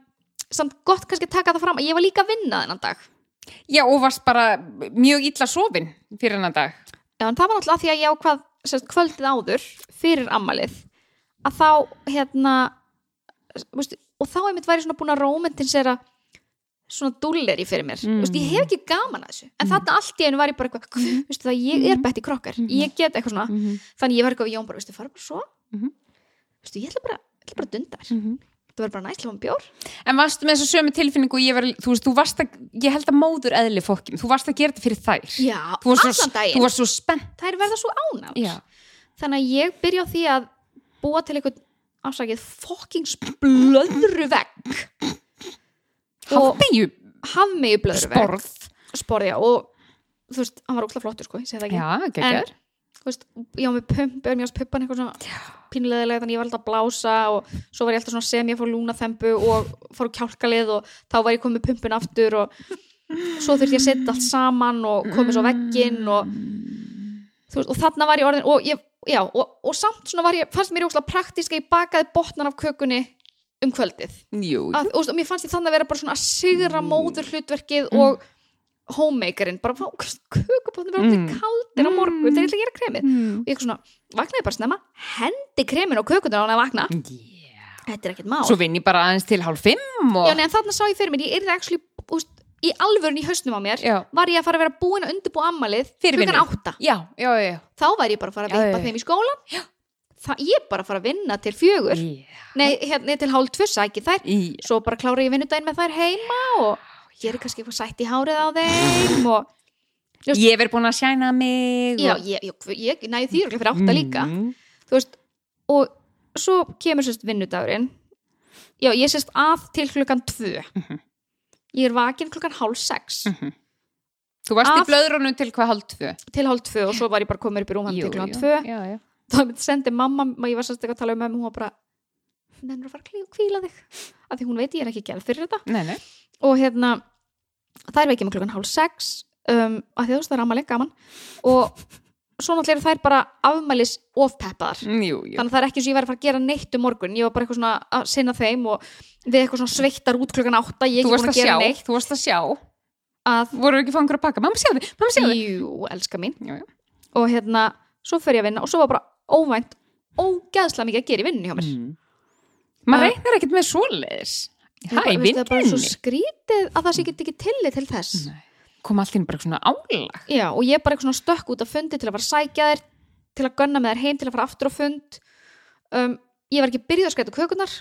samt gott kannski að taka það fram að ég var líka að vinna þennan dag Já, og varst bara mjög illa sofin fyrir hennan dag Já, en það var náttúrulega því að ég ákvað sérst, kvöldið áður fyrir ammælið að þá hérna veistu, og þá einmitt væri svona búin að romantinsera svona dulleri fyrir mér Mm. mm. ég hef ekki gaman að þessu en þarna allt í einu var ég bara eitthvað mm. veistu, ég er Betty Crocker, ég get eitthvað svona mm -hmm. þannig ég var eitthvað við Jón bara, veistu, fara bara svo Mhm. veistu, ég ætla bara, ætla bara að dunda þér það verður bara næslega um bjór. En varstu með þessu sömu tilfinningu var, þú veist, þú varst að, ég held að móður eðli fokkin, þú varst að gera þetta fyrir þær. Já, allan daginn, þú varst svo spennt. Þær verða svo Já, þannig að ég byrja á því að búa til eitthvað afsakið fucking blöðru vegg. Hafmeyju hafmeyju blöðru vegg. Sporð. Sporðja og þú veist, hann var ókslega flottur sko, ég segi það ekki. Já, geggjör þú veist, ég var með pumpu mér varst pumpan eitthvað svona pínulegilega þannig ég var alltaf að blása og svo var ég alltaf svona sem ég fór lúnaþembu og fór á kjálkalið og þá var ég komið pumpun aftur og svo þurfti ég að setja allt saman og komið svo á vegginn og, og þarna var ég orðin og, ég, já, og, og samt svona var ég fannst mér óslega praktísk að ég bakaði botnan af kökunni um kvöldið. Jú, að, og, og mér fannst ég þannig að vera bara svona að sigra móður hlutverkið og homemakerinn, bara kökubóttin bara mm. kaldir á morgun þegar ég ætla að gera kremið Mm. og ég eitthvað svona, vaknaði bara snemma hendi kremin á kökundar á hann að vakna yeah. þetta er ekkert mál svo vinn ég bara aðeins til hálf fimm og... já, en þarna sá ég fyrir mér, ég er actually úst, í alvörun í hausnum á mér Já. var ég að fara að vera búin að undirbúa ammalið Fyrir vinnu. já, já, já, já. þá væri ég bara að fara að Já, já, já. þeim í skólan það, ég bara fara að vinna til fjögur Yeah. nei, hérna til hálf tvö sæki þær Yeah. svo bara klára ég vinnudaginn með þær heima og ég er kannski eitthvað sætt í hárið á þeim og Just- ég verið búin að sjæna mig já, og... ég, ég, ég næði því fyrir átta líka Mm. veist, og svo kemur sérst vinnudagurinn já, ég sérst að til klukkan tvö Mhm. ég er vakin klukkan hálf sex þú varst Af- í blöðrunum til hvað hálf tvö til hálf tvö og svo var ég bara komin upp í rúm hann Jú, til klukkan jú. tvö já, já. þá sendi mamma, ég var sérst eitthvað að tala um mömmu hún var bara, nennur að fara að kvíla þig af því hún veit ég er ekki gerð fyrir þetta Nei, nei. Og hérna þær vekja mig klukkan hálf sex um, að því þú veist það er amaleg gaman. Og svo náttúrulega eru þær bara afmælis ofpeppaðar Mm, jú, jú. þannig að það er ekki eins og ég væri að fara að gera neitt um morgun. Ég var bara eitthvað svona að sinna þeim og við eitthvað svona sveittar út klukkan átta. Ég er ekki búin að að gera neitt. þú varst að sjá. Að, voru ekki fangur að baka mamma sjáðu, mamma sjáðu. Jú, elska mín. Já, já. og hérna, svo fer ég að vinna og svo var bara óvænt, ógeðslega mikið að gera í vinnunni hjá mér. Mm. maður Að- reiknar ekkert með svoleiðis. Ég hæ, veistu, það er bara svo skrítið að það sé ekki tillit til þess. Kom allt inn bara svona álag? Já, og ég bara eitthvað svona stökk út af fundi til að fara að sækja þér til að gunna með þér heim til að fara aftur á fund. Um, ég var ekki byrjuð að skræta kökunar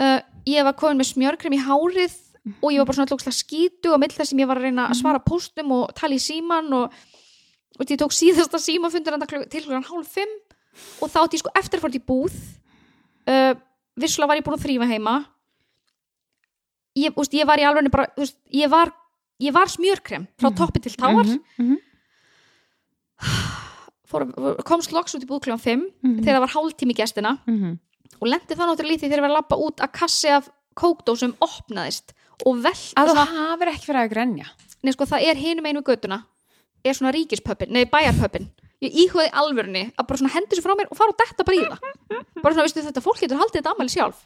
uh, ég var komin með smjörkrem í hárið og ég var bara svona alltaf skítu og mill þess sem ég var að reyna að svara póstum og tala í síman og, og ég tók síðasta símafundur til klukkan hálf fimm og þá átti ég sko eftir að fara í búð. Uh, vissulega var ég búin að þrýfa heima ég, úst, ég var í alveg bara, úst, ég var ég var smjörkrem frá toppi til táar Mhm, mhm. fór, komst loks út í búð klukkan 5 Mhm. þegar það var hálftími í gestina Mhm. og lendi það náttúrulega því þegar ég var að lappa út að kassi af kókdósum opnaðist og velt að það hafir ekki verið að grenja nei, sko, það er hinum einu við göttuna er svona ríkispöppin, nei bæjarpöppin ég íhugaði alvörunni að bara svona hendi sér frá mér og fara og detta bara í það bara svona, veistu þetta, fólk getur haldið þetta ammæli sjálf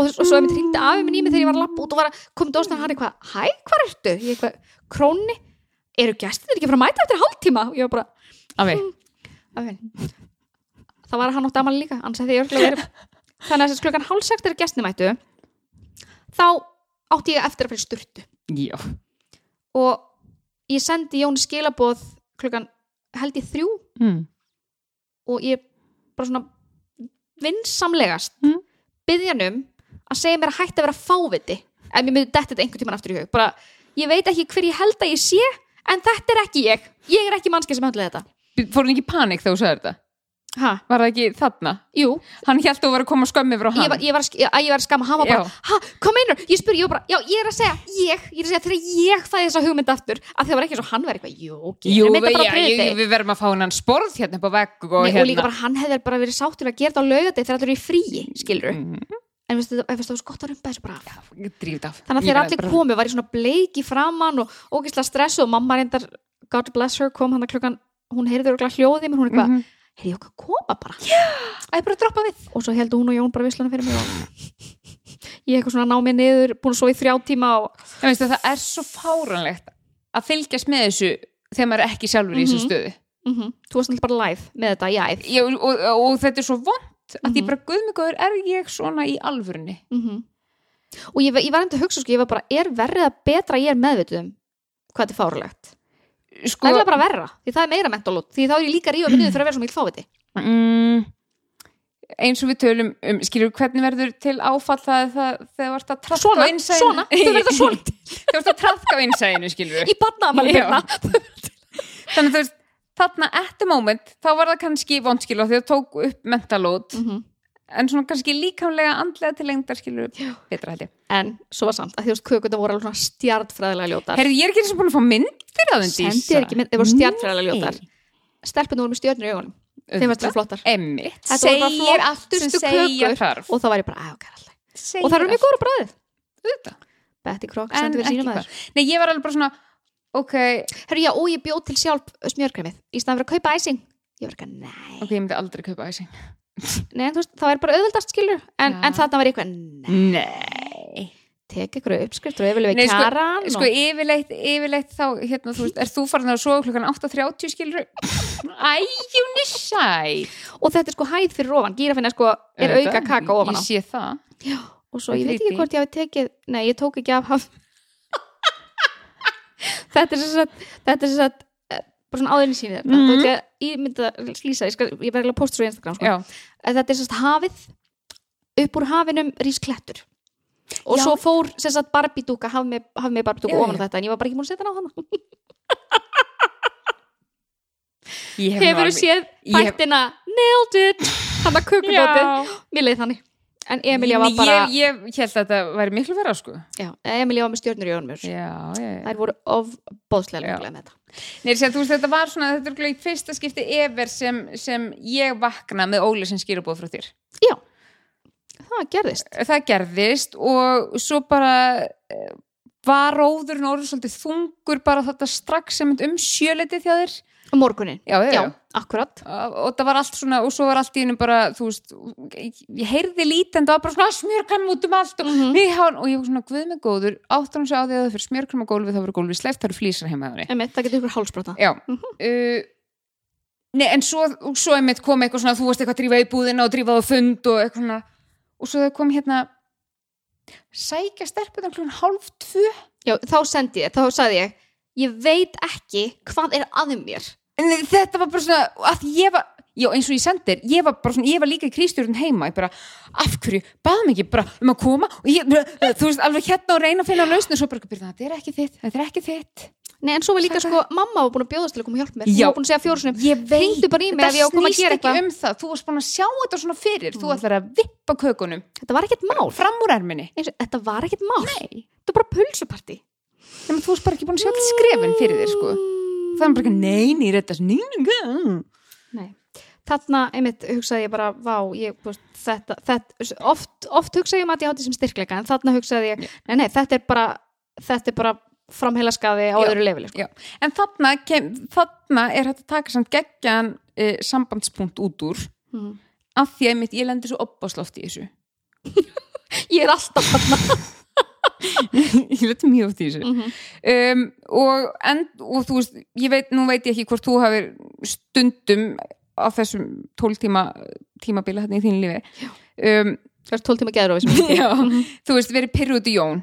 og, og svo ef mér tringdi afi minn í mig þegar ég var að lappa út og var að koma dósna hann eitthvað, hæ, hvað ertu? ég eitthvað, krónni, eru gestir ekki að fara að mæta eftir hálftíma? Og ég var bara, Afi, afi. Það var að hann átti ammæli líka annars hefði ég örgulega verið þannig að þess klukkan hálf sex þegar gestir mættu þá átti ég eftir að fyrir sturtu. Já. Og ég sendi Jóni skilaboð klukkan held ég þrjú. Mm. og ég bara svona vinsamlegast Mm. byggðjan um að segja mér að hætti að vera fáviti ef mér myndi þetta einhvern tímann aftur í hug. Bara, ég veit ekki hver ég held að ég sé en þetta er ekki ég, ég er ekki mannski sem höndlega þetta. Fór hann ekki í panik þegar þú sagði þetta? Ha, var það ekki þarna? Jú, hann held að þú var að koma skömmi frá hann ég var, ég var, að ég var að skama hann var bara, ha, hvað meinar, ég spyr ég var bara, já, ég er að segja, ég, ég er að segja þegar ég fæði þessa hugmynd aftur, að það var ekki svo hann var eitthvað, jú, Jú, gerum þetta bara já, ég, við verðum að fá hann sporð hérna upp á vegg og, Nei, hérna. og líka bara hann hefði bara verið sáttur að gera þetta á laugadegi þegar allir er í fríi, skilur Mhm. En veistu, það það var skott að rumpa þessu bara. Þannig að Ég þegar allir komu var ég svona bleik í framann og ógeðslega stressu og mamma reyndar God bless her kom hann að klukkan hún heyrði örgulega hljóði mér hún eitthvað mm. -hmm. heyrði ég okkar koma bara. Að ég bara droppa við. Og svo heldur hún og Jón bara vislana fyrir mig og ég eitthvað svona ná mér niður búin að svo í þrjá tíma og veistu, það er svo fáranlegt að fylgjast með þessu þegar maður er ekki sjálfur í þessu Mhm. stöðu. Mm þú varst náttúrulega bara live með þetta Já, og, og, og þetta er svo vond að því Mhm. bara guðmigóður er ég svona í alvörunni. Mm og ég, ég var enda að hugsa sko, ég var bara, er verrið að betra ég er meðvituð um hvað þetta er fárlegt sko, það er bara verra, því það er meira mentalút því þá er ég líka mig niður fyrir að vera svo mikil fáviti. Mm, eins og við tölum um, skilur, hvernig verður til áfall það, þegar ert að trafka Svona, á innsæðinu svona, þú verður svona. þegar ert að trafka á innsæðinu skilur í byrna þannig að þú veist þarna at the moment, þá var það kannski vondskil og því það tók upp mentalót Mhm. en svona kannski líkamlega andlega til lengdar skilur betra ég. En svo var samt að að kökunda voru alveg svona stjartfræðilega ljótar. Herri, ég er ekki eins og búin að fá myndir að þeim sendi þér ekki mynd, þeir voru stjartfræðilega ljótar. Stelpunum voru með stjörnur í augunum. Þeim varst það flottar. Þetta voru bara flottustu kökur. og þá var ég bara, að ok, alltaf Segir og það eru mjög góður maður hvað. Nei, ég var alveg bara svona ok, Herru, já, og ég bjóð til sjálf smjörkremið í staðan fyrir að kaupa æsing ég var ekki, nei, ok, ég myndi aldrei kaupa æsing nei, en þú veist, það er bara auðvöldast skilur en, Já. en þarna var eitthvað, nei, Nei. Tek ykkur uppskrift og yfirlega Nei, við sko- Sko, yfirleitt, yfirleitt þá, hérna, þú veist, er þú farin að sofa klukkan 8.30 skilur Æ, Júni sæ og þetta er sko hæð fyrir ofan, gírafinna sko er auka kaka ofan á. Ég sé það. Og svo ég veit ekki hvort ég hafi tekið nei, ég tók ekki af haf þetta er sem sagt þetta er sem sagt eh, bara svona áðurinn þetta Mhm. mm -hmm. ég myndi að lýsa, ég, skal, ég verði að posta svo í Instagram sko. Þetta er sem sagt hafið upp úr hafinum rís klettur og Já. svo fór sem sagt barbidúka haf með, haf með barbidúka ofan á þetta en ég var bara ekki múin að setja hana á hana hefur alveg- séð ég hef- nailed it hann að kukudótið, Já. mér leið þannig en Emilia var bara Ég, ég held að þetta væri miklu vera, sko já, Emilia var með stjörnur í öðrum Já, já, þær voru ofbóðslega Já. lengulega með þetta Nei, sér, þú veist, þetta var svona, þetta er í fyrsta skipti ever sem, sem ég vakna með Óli sem skýrabóð frá þér. já, það gerðist Það gerðist og svo bara eh, var róðurinn orðið svolítið þungur bara þetta strax sem um sjöleiti þjá þér. Á morgunin, Já, já, já, akkurat. Og það var allt svona, og svo var allt í hennu bara, þú veist, ég heyrði lítið en það var bara svona smjörkram út um allt og, við hán, og ég var svona, guð með góður, áttur hann sig á því að það fyrir smjörkram á gólfið, það voru gólfið sleift, það eru flýsar heima þar. Einmitt, það getur ykkur hálsbrota Já. Uh, Nei, en svo, svo einmitt kom eitthvað svona þú varst eitthvað að drífa í búðina og drífa á fund og eitthvað svona og svo það kom hérna sækja þá þá ég ég veit ekki hvað er að mér en þetta var bara svona að ég var, já eins og ég sendir ég var svona, ég var líka í krístjórn heima ég bara, af hverju, baðum ekki bara um að koma og ég, bara, þú veist, alveg hérna og reyna að finna lausn og svo bara, "Birna, þetta er ekki þitt, þetta er ekki þitt. Nei, en svo var líka Sagði- sko, mamma var búin að bjóðast til að koma að hjálpa mér. Já. hún var búin að segja fjóru sinni ég veit, hringdu bara í mig ef ég á að koma að gera ekki um það. Þú varst búin að sjá þetta svona fyrir. Þú ætlar að vippa kökunum. Þetta var ekkert mál. Fram úr erminni. Eins, og- þetta var ekkert mál Þetta það er bara ekki, nei, nei, þetta er nýninga Nei. þarna, einmitt, hugsaði ég bara vá, ég, þetta, þetta oft, oft hugsaði ég um að ég átti sem styrkleika en þarna hugsaði ég, nei, nei, þetta er bara þetta er bara framheila skaði á Já. öðru leveli sko. Já. en þarna, kem, þarna er að taka samt geggjan uh, sambandspunkt út úr Mhm. af því að mitt, ég lendi svo oppásloft í þessu ég er alltaf þarna ég lendi mjög oft í þessu. Mhm. um, og, en, og þú veist ég veit, nú veit ég ekki hvort þú hafir stundum á þessum 12 tíma tímabila hérna í þínu lífi. Um, það er 12 tíma geður á já, þú veist, verið pyrrút í Jón.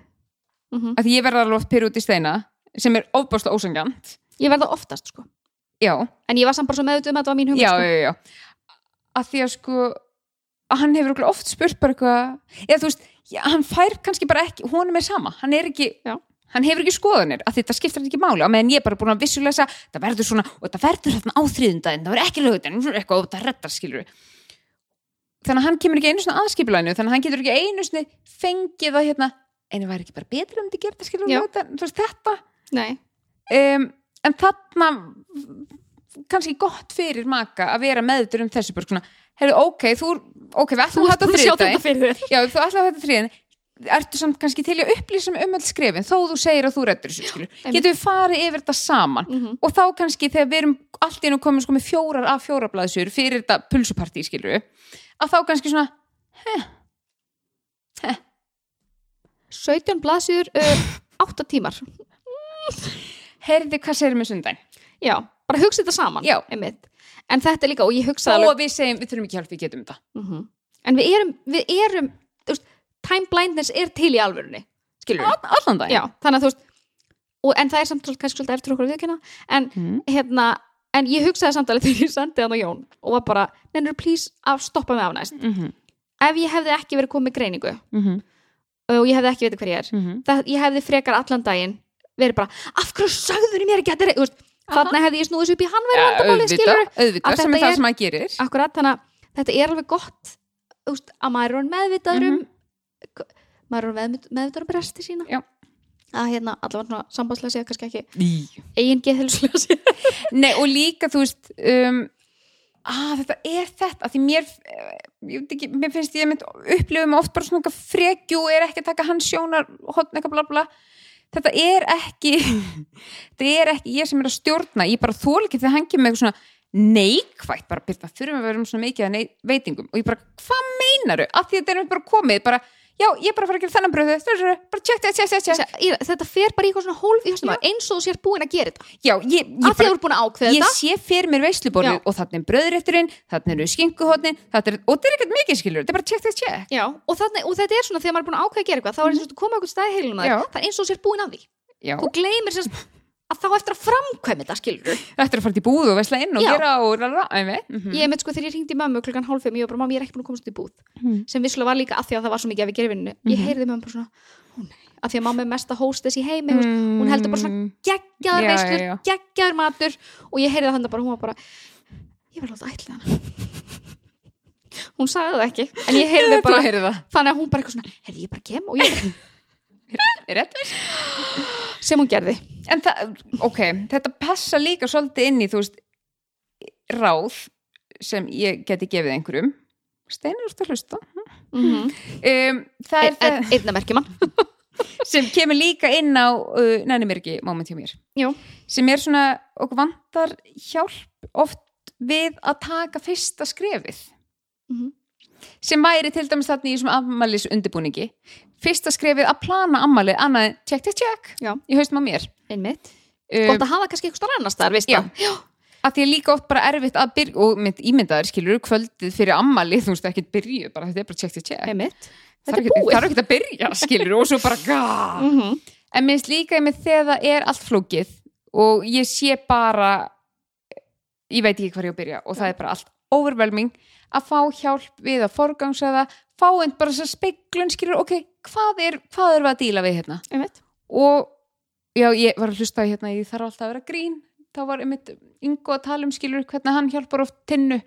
Mhm. að því ég verða alveg oft pyrrút í Steina sem er ofbáslega ósangjant ég verða oftast sko. Já, en ég var samt bara svo meðut um að þetta var mín hugmynd sko. að því að sko að hann hefur oft spurt bara eitthvað eða þú veist, já, hann fær kannski bara ekki honum er sama, hann er ekki Já. hann hefur ekki skoðanir, að þetta skiptir ekki máli. Á meðan ég er bara búin að vissulega það verður svona og það verður þarna á þriðundaginn það verður ekki lögutinn, eitthvað og það reddar skilur þannig að hann kemur ekki einu svona aðskipulænu, þannig að hann getur ekki einu svona fengið að hérna einu væri ekki bara betur um þetta skilur veist þetta? Um, en þarna kannski gott fyrir maka að vera meðutur um þessu bara svona, heyrðu, ok, þú ok, við ætlum að fyrir þér. Já, þú ætlum að hafa þetta þriðdægin ertu samt kannski til að upplýsa um öll skrefin þó þú segir að þú reddur þessu getum við farið yfir þetta saman? Mhm. og þá kannski þegar við erum allt í einu komin sko með fjórar af fjórablaðsjur fyrir þetta pulsupartí skilur að þá kannski svona 17 blaðsjur, uh, 8 tímar. Heyrði hvað segir með sundaginn? Já, bara hugsa þetta saman Já. einmitt. En þetta er líka, og ég hugsa alveg að við segjum, við þurfum ekki hjálp, við getum þetta Mhm. en við erum, við erum veist, time blindness er til í alvörunni skilur við, All- allan daginn já, þannig að þú veist og, en það er samt svolítið- kannski svolítið eftir okkur að viðkynna en Mhm. hérna en ég hugsaði samtalið þegar ég sendið hann á Jón og var bara, nennur please að stoppa mig af næst Mhm, ef ég hefði ekki verið komið greiningu mhm, og ég hefði ekki veitir hver ég er mhm. það, ég hefði frekar allan daginn verið bara, af hverju sagður mér ekki að þetta er þannig hefði ég snúið þessu upp í hann verið vandamáli, skilur auðvitað, Að sem er það sem maður gerir. Akkurat, þannig að þetta er alveg gott veist, að maður er meðvitaður um maður er meðvitaður um bresti sína. Já. að hérna allavega sambandslega sé kannski ekki Í. eigin geðhilslega sé Nei, og líka, þú veist um, að þetta er þetta að því mér, eh, ekki, mér finnst ég mynd upplifum oft bara svona frekju og er ekki að taka hans sjónar hotn eitthvað bla bla þetta er ekki þetta er ekki ég sem er að stjórna ég bara þól ekki þegar kemur með eitthvað svona neikvætt, bara byrta, þurfum að vera um svona mikið að veitingum og ég bara, hvað meinaru? Af því að þetta er bara komið, bara já, ég er bara að fara að gera þennan bröðu, bara tjekk, tjekk, tjekk, tjekk þetta fer bara í eitthvað svona hólf eins og þú sér búin að gera þetta. Já, ég, ég, bara, búin að ég sé fyrir mér veisluborðið Já. og þarna er bröðrétturinn, þarna eru skinkuhotnin þarna er, og þetta er ekkert mikið skilur, þetta er bara tjekk, tjekk, tjekk Já, og, þannig, og þetta er svona þegar maður er búin að ákveða að gera eitthvað þá er eins og þú koma okkur stæði heilum það er eins og þú sér búin að því. Já, þú gleymir sérst að þá eftir að framkvæmi þetta skilur er að fara til búð og veisla inn og Já. gera og einmitt. Mm ég með sko þegar ég ringdi mömmu klukkan hálf fimm ég var bara, mamma ég er ekki búin að komast út í búð. Mhm. sem vissulega var líka að því að það var svo mikið að við gerum vinnu ég heyrði mömmu bara svona, ó nei. Að því að mamma er mesta hóstes í heimi mm. hún heldur bara svona geggjaður Já, veislur, já, já. geggjaður matur. Og ég heyrði það þannig bara, hún var bara ég verði alltaf ætla hana. Hún sagði það ekki. En ég heyrði bara, heyrði það. þannig að hún bara eitthvað svona heyrði ég bara kem og ég viss? sem hún gerði. En það, ok, þetta passa líka svolítið inn í, þú veist ráð sem ég geti gefið einhverjum. Steinur að hlusta. Mm -hmm. um, Það er það einna merkjumann sem kemur líka inn á uh, ekki moment hjá mér. Jú. sem er svona, okkur vantar hjálp oft við að taka fyrsta skrefið. Mhm. sem væri til dæmis þarna í afmælis undirbúningi fyrsta skrefið að plana afmælið annað check, check Já. í haustum á mér. Einmitt, um, gott að hafa kannski eitthvað annars þar, veist Já. það. Að því er líka oft bara erfitt að byrja og mynd ímyndaður skilur kvöldið fyrir ammali þú veist ekki að byrja bara þetta er bara check, check, check. Einmitt, þetta er búið það er ekki að byrja skilur og svo bara mm -hmm. en minnst líka með þegar það er allt flókið og ég sé bara ég veit ekki hvað ég á að byrja og það er bara allt overwhelming að fá hjálp við að forgangsæða fá einn bara þess að speiklun skilur ok, hvað er, hvað er við að díla við hérna? Einmitt. Og já, ég var að hlusta á hérna, ég þarf alltaf að vera grín. Þá var einmitt yngo að tala um skilur hvernig hann hjálpar oft tinnu.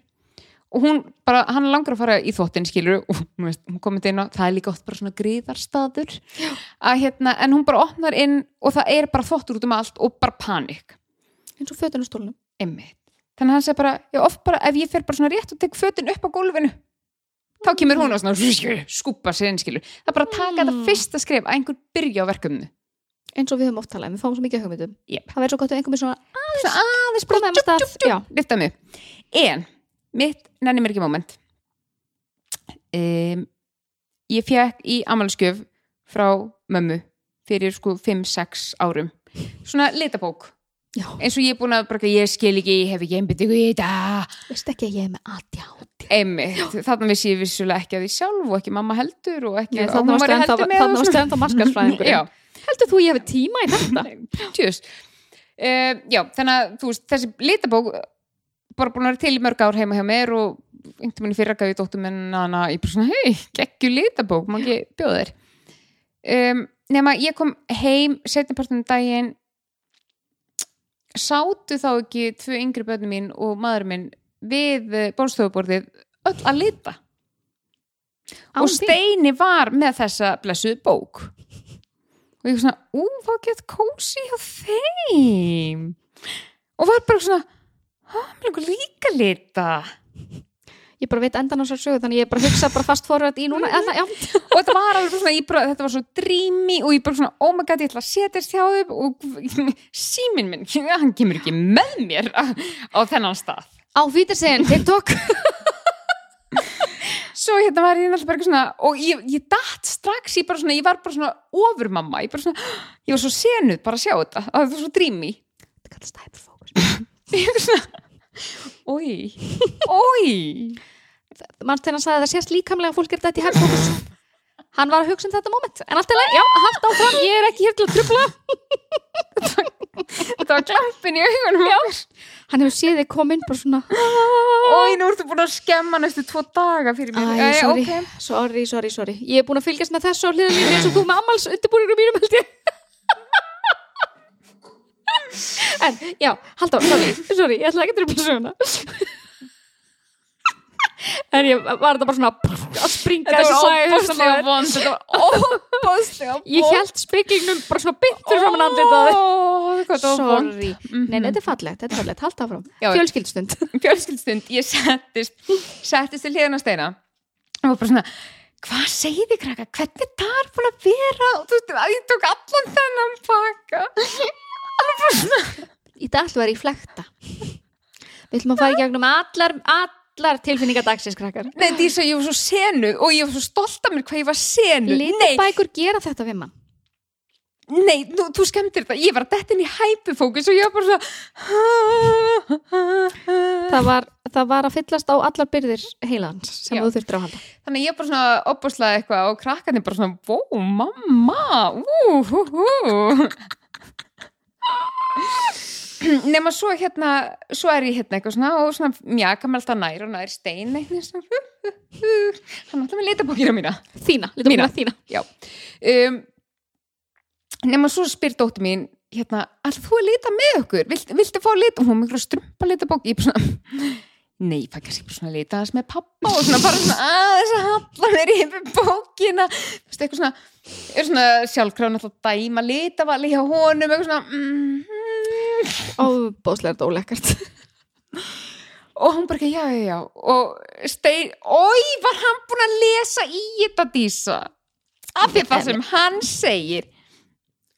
Og hún bara, hann langar að fara í þvottin skilur og veist, hún komið inn á það er líka oft bara svona gríðarstaður að hérna, en hún bara opnar inn og það er bara þvottur út um allt og bara panik. Eins og fötun á stólnum. Einmitt, þannig að hann segir bara já, oft bara, ef ég fer bara svona rétt og tek fötin upp á gólfinu þá kemur hún og svona skúpa sér inn skilur. Það er bara að taka þetta fyrsta skref að einhver byrja á verkefnu eins og við höfum oft talað, um, við fáum svo mikið hugmyndum. Jep. það verður svo gott að einhver með svona aðeins lifta mig. En mitt nenni mér ekki moment. Um, ég fekk í amalskjöf frá mömmu fyrir sko 5-6 árum. Svona litabók Já. eins og ég er búin að bara, ég skil ekki, ég hef ekki einbyttingu í þetta. Veist ekki að ég er með ADHD einmitt, þarna vissi ég vissulega ekki að því sjálf og ekki mamma heldur og ekki varstu væri ennþá- heldur með varstu svona. ennþá markaðsfræðingurinn. Já, heldur þú ég hefði tíma í þetta? Tjús uh, já, þannig að þú veist, þessi litabók bara búin að vera til í mörg ár heima hjá mér og einhvern veginn gaf ég dóttum minn hana, ég bara svona, hei, geggju litabók má ekki bjóða þér? Um, nema ég kom heim setnipartum daginn sátu þá ekki tvö yngri börnum mín og maður minn við bólstofuborðið öll að lita. Án og? Steini var með þessa blessuð bók. Og ég var svona, ú, hvað gett kósi hjá þeim? Og var bara svona "Ha, mér langar líka lita ég bara veit endan á svo sögu þannig ég bara hugsa bara fast forrætt í núna eða, já. og þetta var alveg svona, bara, þetta var svo dreamy og ég bara svona, oh my god, ég ætla að setjast hjá þeim og síminn minn hann kemur ekki með mér á, þennan stað. Á Vítersegin, TikTok. Svo hérna var ég náttúrulega bara eitthvað svona og ég, ég datt strax, ég svona ég var bara svona ofurmamma, ég bara svona ég var svo senuð bara að sjá þetta, að þetta var svo dreamy. Þetta kallast hyperfocus. Ég var svona oi, oi mann þegar hann sagði að það sést líkamlega fólk er þetta í hyperfocus hann var að hugsa um þetta moment. En allt er leið, já, haft áfram, ég er ekki hér til að trubla þetta var klappin í augunum hann hefur séð þig komin bara svona. Oi, nú ertu búin að skemma næstu tvo daga fyrir mér. Æ, sorry, ok. sorry, sorry, sorry. Ég er búin að fylgjast með þessu á hliðinni eins og þú með ammals undirbúningur mínum held ég En, já, halda á, sorry, sorry, ég ætla ekki að trufla söguna. En ég var þetta bara svona að springa Þetta var svæði óbúslega vond. Þetta var óbúslega vond. Ég held speklingnum bara svona bytt fyrir framan andlitaði sorry, Mhm. nei, þetta er fallegt, þetta er fallegt, halda áfram. Fjölskyldstund fjölskyldstund, ég settist settist til hliðina á steina og var bara svona, hvað segið þið krakka? Hvernig er það er búin að vera? Og þú veist, að ég tók allan þennan pakka alveg bara svona. Í flekta. Við ætlum að fara í gegnum allar, allar tilfinningar dagsins krakkar. Nei, Dísa, ég var svo senu og ég var svo stolt af mér hvað ég var senu. Nei, litabækur gera þetta við mann. Nei, þú, þú skemmtir þetta. Ég var að detta inn í hæpufókus og ég var bara svo það var, það var að fyllast á allar byrðir heilans sem Já. þú þurftir að halda. Þannig ég bara svona opbúslega eitthvað og krakkarnir bara svona, vó, mamma ú, Nefna svo hérna svo er ég hérna eitthvað svona og svona mjaka með alltaf nær og nær stein eitthvað svona. Hann alltaf með litabókina mína. Þína, litabækina þína. Um, Nefna svo spyr dóttir mín hérna, alltaf þú að lita með okkur? Vilt, viltu fá lit og hún miklu strumpa litabók ég bara svona Nei, það kannski bara svona aðeins með pappa og svona bara svona aðeins að halla mér yfir bókina. Þú veist, eitthvað svona er svona alltaf að dæma litavali hjá honum eitthvað svona mm, mm. óbóðslega er þetta ólekkart og hún bara ekki, já, já, já. Og stein, oi, var hann búinn að lesa í þetta dísa? Af því það sem hann segir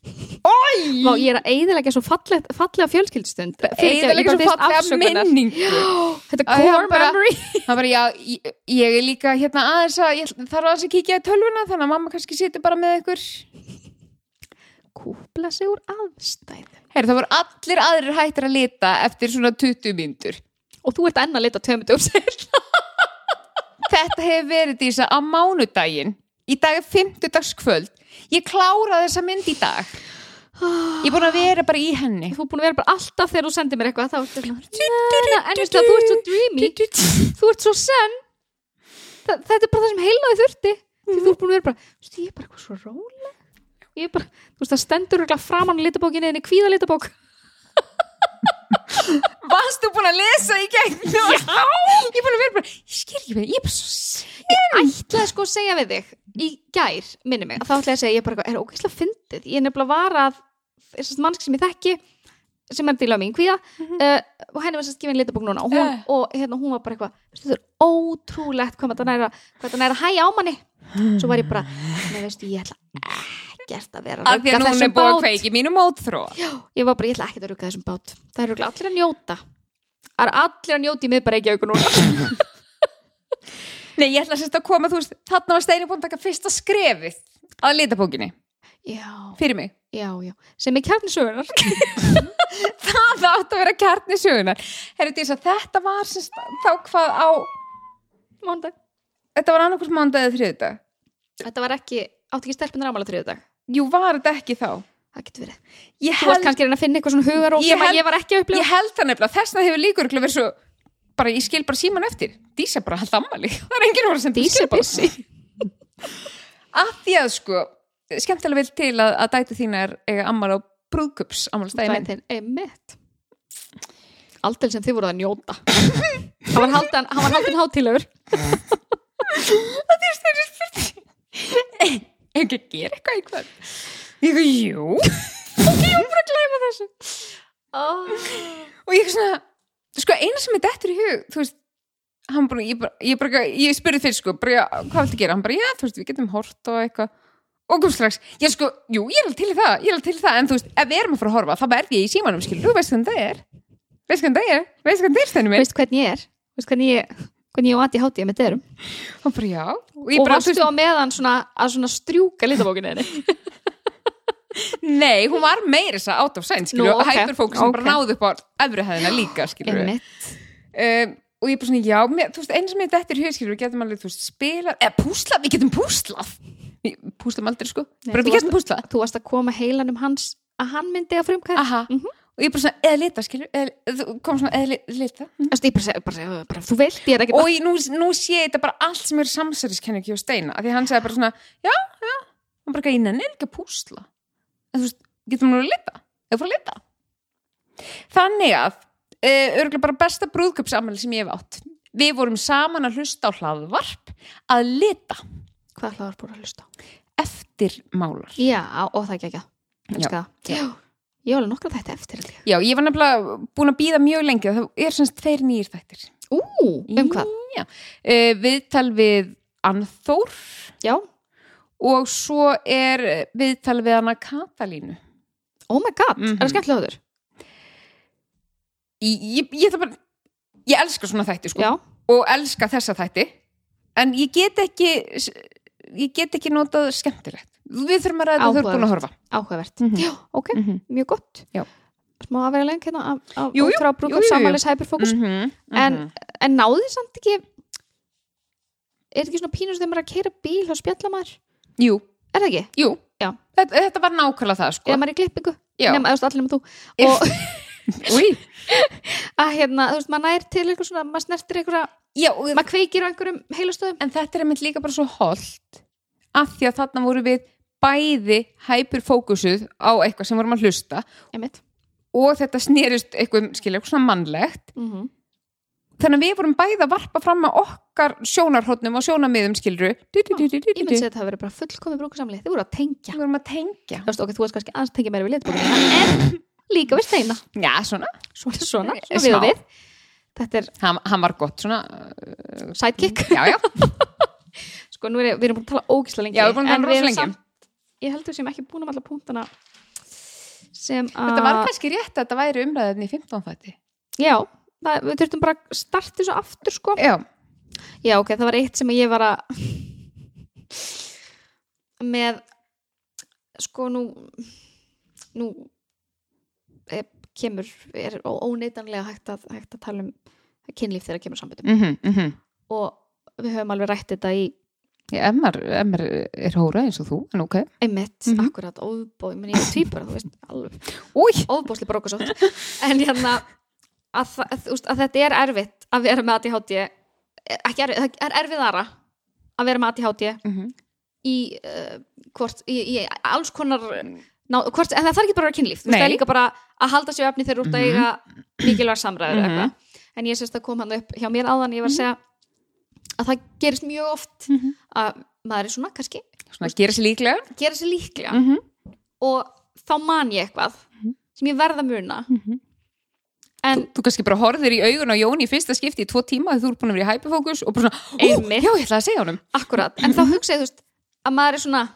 oi Vá, ég er að eiðilega svo falleg, fallega fjölskyldstund eða svo fallega minningu. Þetta Að core hann bara- memory. bara, já, ég, ég er líka hérna aðeins að, ég þarf aðeins að kíkja í tölvuna þannig að mamma kannski situr bara með ykkur. Kúpla sig úr aðstæð Heyr, það voru allir aðrir hættir að lita eftir svona 20 mínútur. Og þú ert enn að lita tveimur dögur sér þetta hefur verið dísa á mánudaginn. Í dag er fimmtudagskvöld ég kláraði þessa mynd í dag. Ég er búin að vera bara í henni. Þú er búin að vera bara alltaf þegar þú sendir mér eitthvað þá ertu svona, "Na, na," en veistu að þú ert svo dreamy. þú ert svo senn Þa, þetta er bara það sem heilnaði þurfti. Því þú ert búin að vera bara, veistu, ég er bara eitthvað svo róleg. Ég er bara, þú veist það stendur örugglega framan í litabókinni en í kvíða litabók varstu búin að lesa í gegn? Já. Ég er búin að vera bara, ég skil ekki með ég er bara svo sen ég ætlaði sko að segja við þig í gær, minni mig, að þá ætlaði að segja ég er bara, er ógeðslega fyndið. Ég er nefnilega var að þessast mannsk sem ég þekki sem er díla mín kvíða uh, og henni var sérst gefin litabók núna. Og hún, Eh. og, hérna, hún var bara eitthvað þetta er ótrúlegt hvað þetta næra hvað þetta næra hæja á manni svo var ég bara, nei veistu, ég ætla ekkert að vera af því að rugga núna er þessum búin að bát. kveiki mínu mótþró ég var bara, ég ætla ekkert að rugga þessum bát. Það eru allir að njóta. Það eru allir að njóta í miðbæra ekki auku núna. Nei, ég ætla sérst að koma, þú veist, þarna var Steini búin að taka fyrsta skrefið að litabókinni já, fyrir mig. Já, já, sem er kjarni sögunar það átt að vera kjarni sögunar Herru þetta var semst, þá hvað á Mándag. þetta var annarkvæmst mánudag eða þriðudag þetta var ekki, átti ekki stelpunar ámála þriðu dag jú, var þetta ekki þá? Það getur verið. Ég Þú varst held, kannski að finna eitthvað svona hugarók Ég sem að held- ég var ekki að upplifa. ég held það nefnilega. Þessna hefur líkur verið svo bara ég skil bara síman eftir. Dísa bara hald ammali, það er enginn að senda Dísa skilaboð. pissi að því að sko, skemmtilega vil til að, að dætu þín er eiga ammali á brúðkups ammálstæðin Dætin, einmitt. Aldrei sem þið voruð að njóta. Hann var haldin, hann var haldin hátilegur ekki að gera eitthvað í kvöld. Ég go, jú. Ég var bara að gleyma þessu. Og ég svona sko eina sem er dettur í hug þú veist hann bara, ég, bara, ég, bara, ég spurði fyrst sko, bara, hvað viltu gera? Hann bara, já, þú veist, við getum hort og eitthvað. Og kom strax, ég sko, jú, ég er alveg til það ég er alveg til það, en þú veist, ef við erum að fara að horfa þá verð ég í símanum, skil, þú veist hvernig það er. Veist hvernig það er, veist hvernig það er. Veist hvernig ég er. Veist hvernig ég hvernig ég og Adi hátíð með dyrum og bara, já, og Og ég varstu á meðan svona að svona strjúka litabókinu henni? Nei, hún var meira þess að out of sign, skilju, Nú, og ok, hyperfókus sem bara náði upp á efrihæðina líka, um, og ég bara svona, já, þú veist, eins sem ég dettur í hugskilur, við getum alveg, veist, spilað eða púslað, við getum púslað. Við púslum aldrei, sko, Nei, bara þú við getum púslað. Þú varst að koma heilanum hans að hann myndi að frumkæða aha, og ég bara svona, eða lita, skilur eða, kom svona, eða li- lita. Þú veist, ég bara segi, bara, segi, bara, þú vilt, ég er ekki og ég, nú, nú sé þetta bara allt sem er samsæriskenningi hjá Steina, af því hann sagði bara svona já, já, hann bara, ég nenni ekki að púsla. En þú veist, getum nú að lita? Eða fór að lita? Þannig að uh, örgulega bara besta brúðköpsamæli sem ég hef átt. Við vorum saman að hlusta á hlaðvarp að lita. Hvað hlaðar búin að hlusta á? eftirmálar. Já, og það ekki ekki Já, já. Ég var alveg nokkra þetta eftir ég. Já, ég var nefnilega búin að býða mjög lengi það er semst tveir nýjir þættir. Ú, um hvað? Já, uh, viðtal við Anþór. Já, og svo er viðtal við hana Katalínu. Oh my god, Mhm. er það skemmtilega hóður? ég, ég, ég, bara, ég elska svona þætti sko. Já, og elska þessa þætti. En ég get ekki ég get ekki notað skemmtilegt við þurfum að ræða það þau eru búin að horfa áhugavert Mhm. Já, ok, Mhm. mjög gott Já. Smá að vera lengi hérna af, af Jú, jú, frá jú, brúkum jú, jú. samanleis hyperfókus -hmm. En- En náði samt ekki Er ekki svona pínus þegar maður er að keira bíl og spjalla maður? jú, Er það ekki? jú þetta, þetta var nákvæmlega það sko Eða maður er í klippingu? Nefn, eða allir nema þú Og að hérna, þú veist, maður nær til eitthvað svona maður snertir eitthvað, og, maður kveikir á einhverjum heilastöðum en þetta er einmitt líka bara svo holdt af því að þarna voru við bæði hyperfókusuð á eitthvað sem vorum að hlusta Einmitt. og þetta snerist eitthvað, skilja, eitthvað svona mannlegt. Mm -hmm. þannig að við vorum bæði að varpa fram að okkar sjónarhóttnum og sjónarmiðum skilru Ég myndi að það hafi verið bara fullkomið brúkusamlið Þið voru að tengja. Að tengja. Þú veist, ok, þú veist kannski aðeins tengja meira við litbókina En líka við steina. Já, svona, Svona, svona, svona við og við. Þetta er hann, hann var gott svona uh, sidekick. Já, já, Sko, er, við erum búin að tala ógislega lengi Já, við erum búin að tala erum lengi. Ég heldur sem ekki búin um alla punktana sem að þetta var kannski rétt að þetta væri umræðinni í 15 þætti. Já, það, við þurftum bara að starta þessu aftur sko. Já, Já, ok, það var eitt sem ég var að með sko nú nú er, kemur, er óneitanlega hægt að, hægt að tala um kynlíf þegar kemur samböndum. Mhm, mhm. Og við höfum alveg rætt þetta í Maður er hóra eins og þú, en ok. einmitt, Mhm. akkurat, óbóð menn ég er tvíbara, þú veist, alveg Új, óbóðsli brókasótt en hérna að, þú veist, að þetta er erfitt að vera með ADHD ekki erfitt, það er erfiðara að vera með ADHD Mhm. í, uh, hvort, í, í alls konar ná, hvort, en það þarf ekki bara að vera kynlíf þú veist, það er líka bara að halda sér efni þegar ert að Mhm. eiga mikilvæg samræður Mhm. en ég sérst að kom hann upp hjá mér áðan ég var að segja að það gerist mjög oft Mhm. að maður er svona kannski svona gera sér líklega. gera sér líklega Mhm. og þá man ég eitthvað sem ég verð að muna Mhm. en Þú kannski bara horfðir í augun á Jón í fyrsta skipti í tvo tíma þegar þú ert búin að vera í hyperfókus og bara svona, Einmitt. já, ég ætlaði að segja honum. akkurat, en þá hugsa ég þú veist að maður er svona,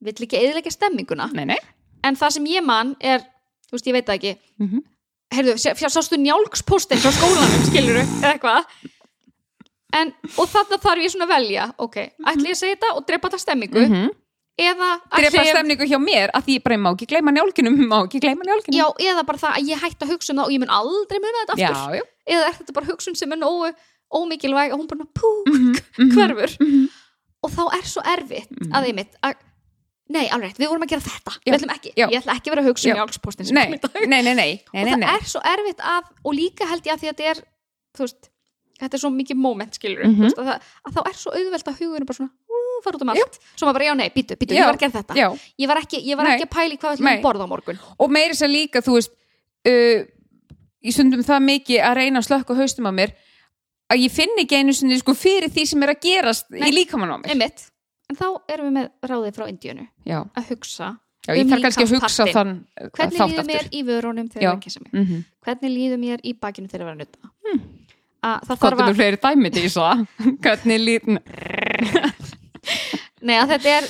vill ekki eðilegja stemminguna Nei, nei. en það sem ég man er, þú veist, ég veit það ekki Mhm. heyrðu, sé- fjá- sástu njálkspóstinn frá skólanum, skilur eða eitthvað en, og þarna þarf ég svona að velja ok, ætli ég að segja þetta og drepa þetta stemmingu Mhm. eða ætli Drepa ég, stemningu hjá mér að því ég bara má ekki gleyma njálkinum, má ekki gleyma njálkinum. já, eða bara það að ég hætti að hugsa um það og ég mun aldrei muna þetta aftur já. eða er þetta bara hugsun sem er nógu ómikilvæg og hún bara pú, Mhm, mhm, hverfur mhm. og þá er svo erfitt Mhm. að einmitt að Nei, alveg rétt, við vorum að gera þetta Já. Við ætlum ekki. Ég ætla ekki að vera að hugsa um Já. jálkspóstin sem Nei, nei, nei, nei, og það er svo erfitt að og líka held ég að því að þetta er þú veist, þetta er svo mikið moment skilur Mhm. veist, að, að þá er svo auðvelt að hugurinn bara svona ú, fara út um allt, svo maður bara já nei, býtu, býtu, ég var að gera þetta. Já, ég var ekki, ég var ekki að pæli hvað við ætlum að borða á morgun. Og meiri sér líka, þú veist, uh, ég stundum það mikið að reyna að slökka haustum á mér að ég finn ekki einu sinni sko fyrir því sem er að gerast Nei. í líkamann á mér. einmitt, en þá erum við með ráðið frá Indíunu Já, að hugsa já ég Um þarf kannski að hugsa þann uh, hvernig líður mér í vörunum þegar ég kissa mig? Mm -hmm. hvernig líður mér í bakinu þegar ég var að nutta Hmm. Að það þarf að við fleiri dæmi til þess að hvernig líður Nei, að þetta er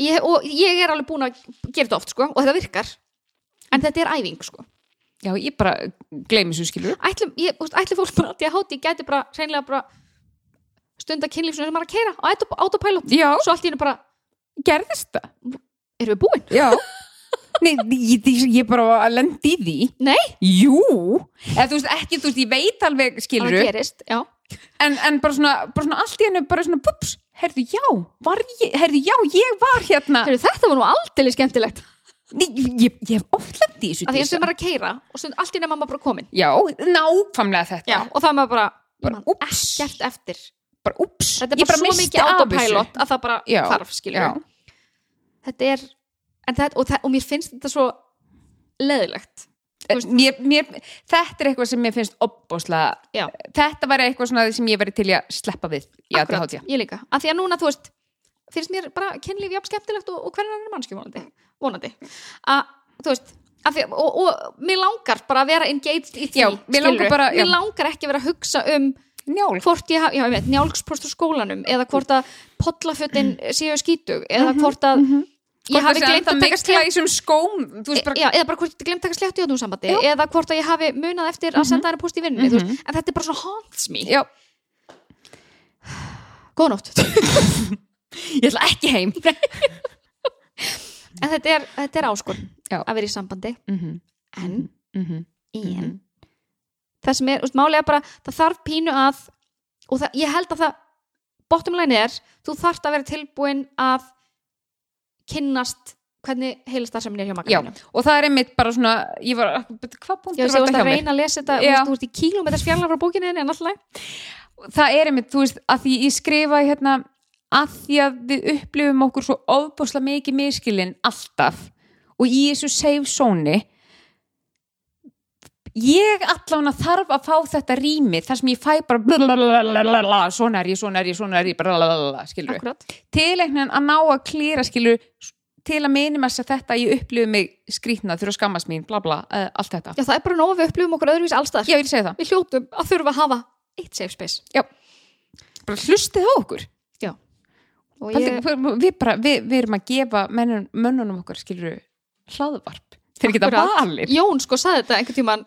ég, og ég er alveg búin að gera þetta oft sko, og þetta virkar. En þetta er æfing sko. Já, ég bara gleymi svo skilur ætlum, ég, þú veist, ætlum fólk bara að ég háti gæti bara hreinlega bara stunda kynlífsinu sem maður er að keira á auto- autopilot. Já, svo allt í hennu bara, gerðist það? Erum við búin? Já Nei, ég, ég, bara að lendi í því. Nei, Jú. Eða þú veist ekki, þú veist, ég veit alveg skilur það gerist já. en, en bara, svona, bara svona allt í hennu bara svona pups, herðu já var ég, herðu já, ég var hérna. Heru, þetta var nú aldrei skemmtilegt. Nei, ég, ég hef oft lendi í þessu að því að sem er að keira og stund allt í hennu mamma bara komin. Já, nákvæmlega þetta. Já, og það maður bara, Bara, úps. ekkert eftir. Bara ups, þetta er ég bara, svo missti mikið af þessu. autopilot að það bara Já, hvarf skilur já. þetta er það, og, það, og mér finnst þetta svo leðilegt mér, mér, þetta er eitthvað sem mér finnst opbóslega, þetta væri eitthvað sem ég væri til að sleppa við í Akkurat, ég líka, af því að núna þú veist finnst mér bara kynlíf jafn skemmtilegt og, og hvernig hann er mannski vonandi, vonandi. að þú veist því, og, og mér langar bara að vera engaged í því, Já, mér langar bara- mér langar ekki að vera að hugsa um njálg, hvort ég hafa, já ég veit, njálgsprost á skólanum eða hvort að pollafötin séu skítug eða hvort að ég hafi glemt að taka bara, Já, eða bara hvort ég glemt að taka slétt í áttum sambandi eða hvort að ég hafi munað eftir að senda henni post í vinnunni, þú veist, en þetta er bara svona haunts me. Já, góða nótt. Ég ætla ekki heim. En þetta er, þetta er áskorn Já. að vera í sambandi. Mhm, en, mhm, en það sem er, málega bara það þarf pínu að og það, ég held að það bottom line er, þú þarft að vera tilbúin að kynnast hvernig heilastarsamin er hjá já, makanum og það er einmitt bara svona ég var, hvað punktur ég var þetta að hjá mér? reyna að lesa þetta Já. þú veist, í kílómeters fjarlag frá bókinni þinni, en alltaf það er einmitt, þú veist, að því ég skrifa hérna, að því að við upplifum okkur svo ofbúslega mikið miskilinn alltaf og í þessu safe zone ég allan þarf að fá þetta rými þar sem ég fæ bara svona er ég, svona er ég, svona er ég skilur við Akkurat. tilegnin að ná að klýra skilur til að minima þess að þetta ég upplifu mig skrýtna þurfa að skammast mín, bla bla, uh, allt þetta. Já, það er bara nóg að við upplifum okkur öðruvís allstaðar ég vil segja það, Við hljótum að þurfa að hafa eitt safe space. Bara hlustið á okkur. Paldi, ég, við, við, bara, við, við erum að gefa mönnunum okkar skilur hlaðvarp. Þeir geta valir Jón sko saði þetta einhvern tímann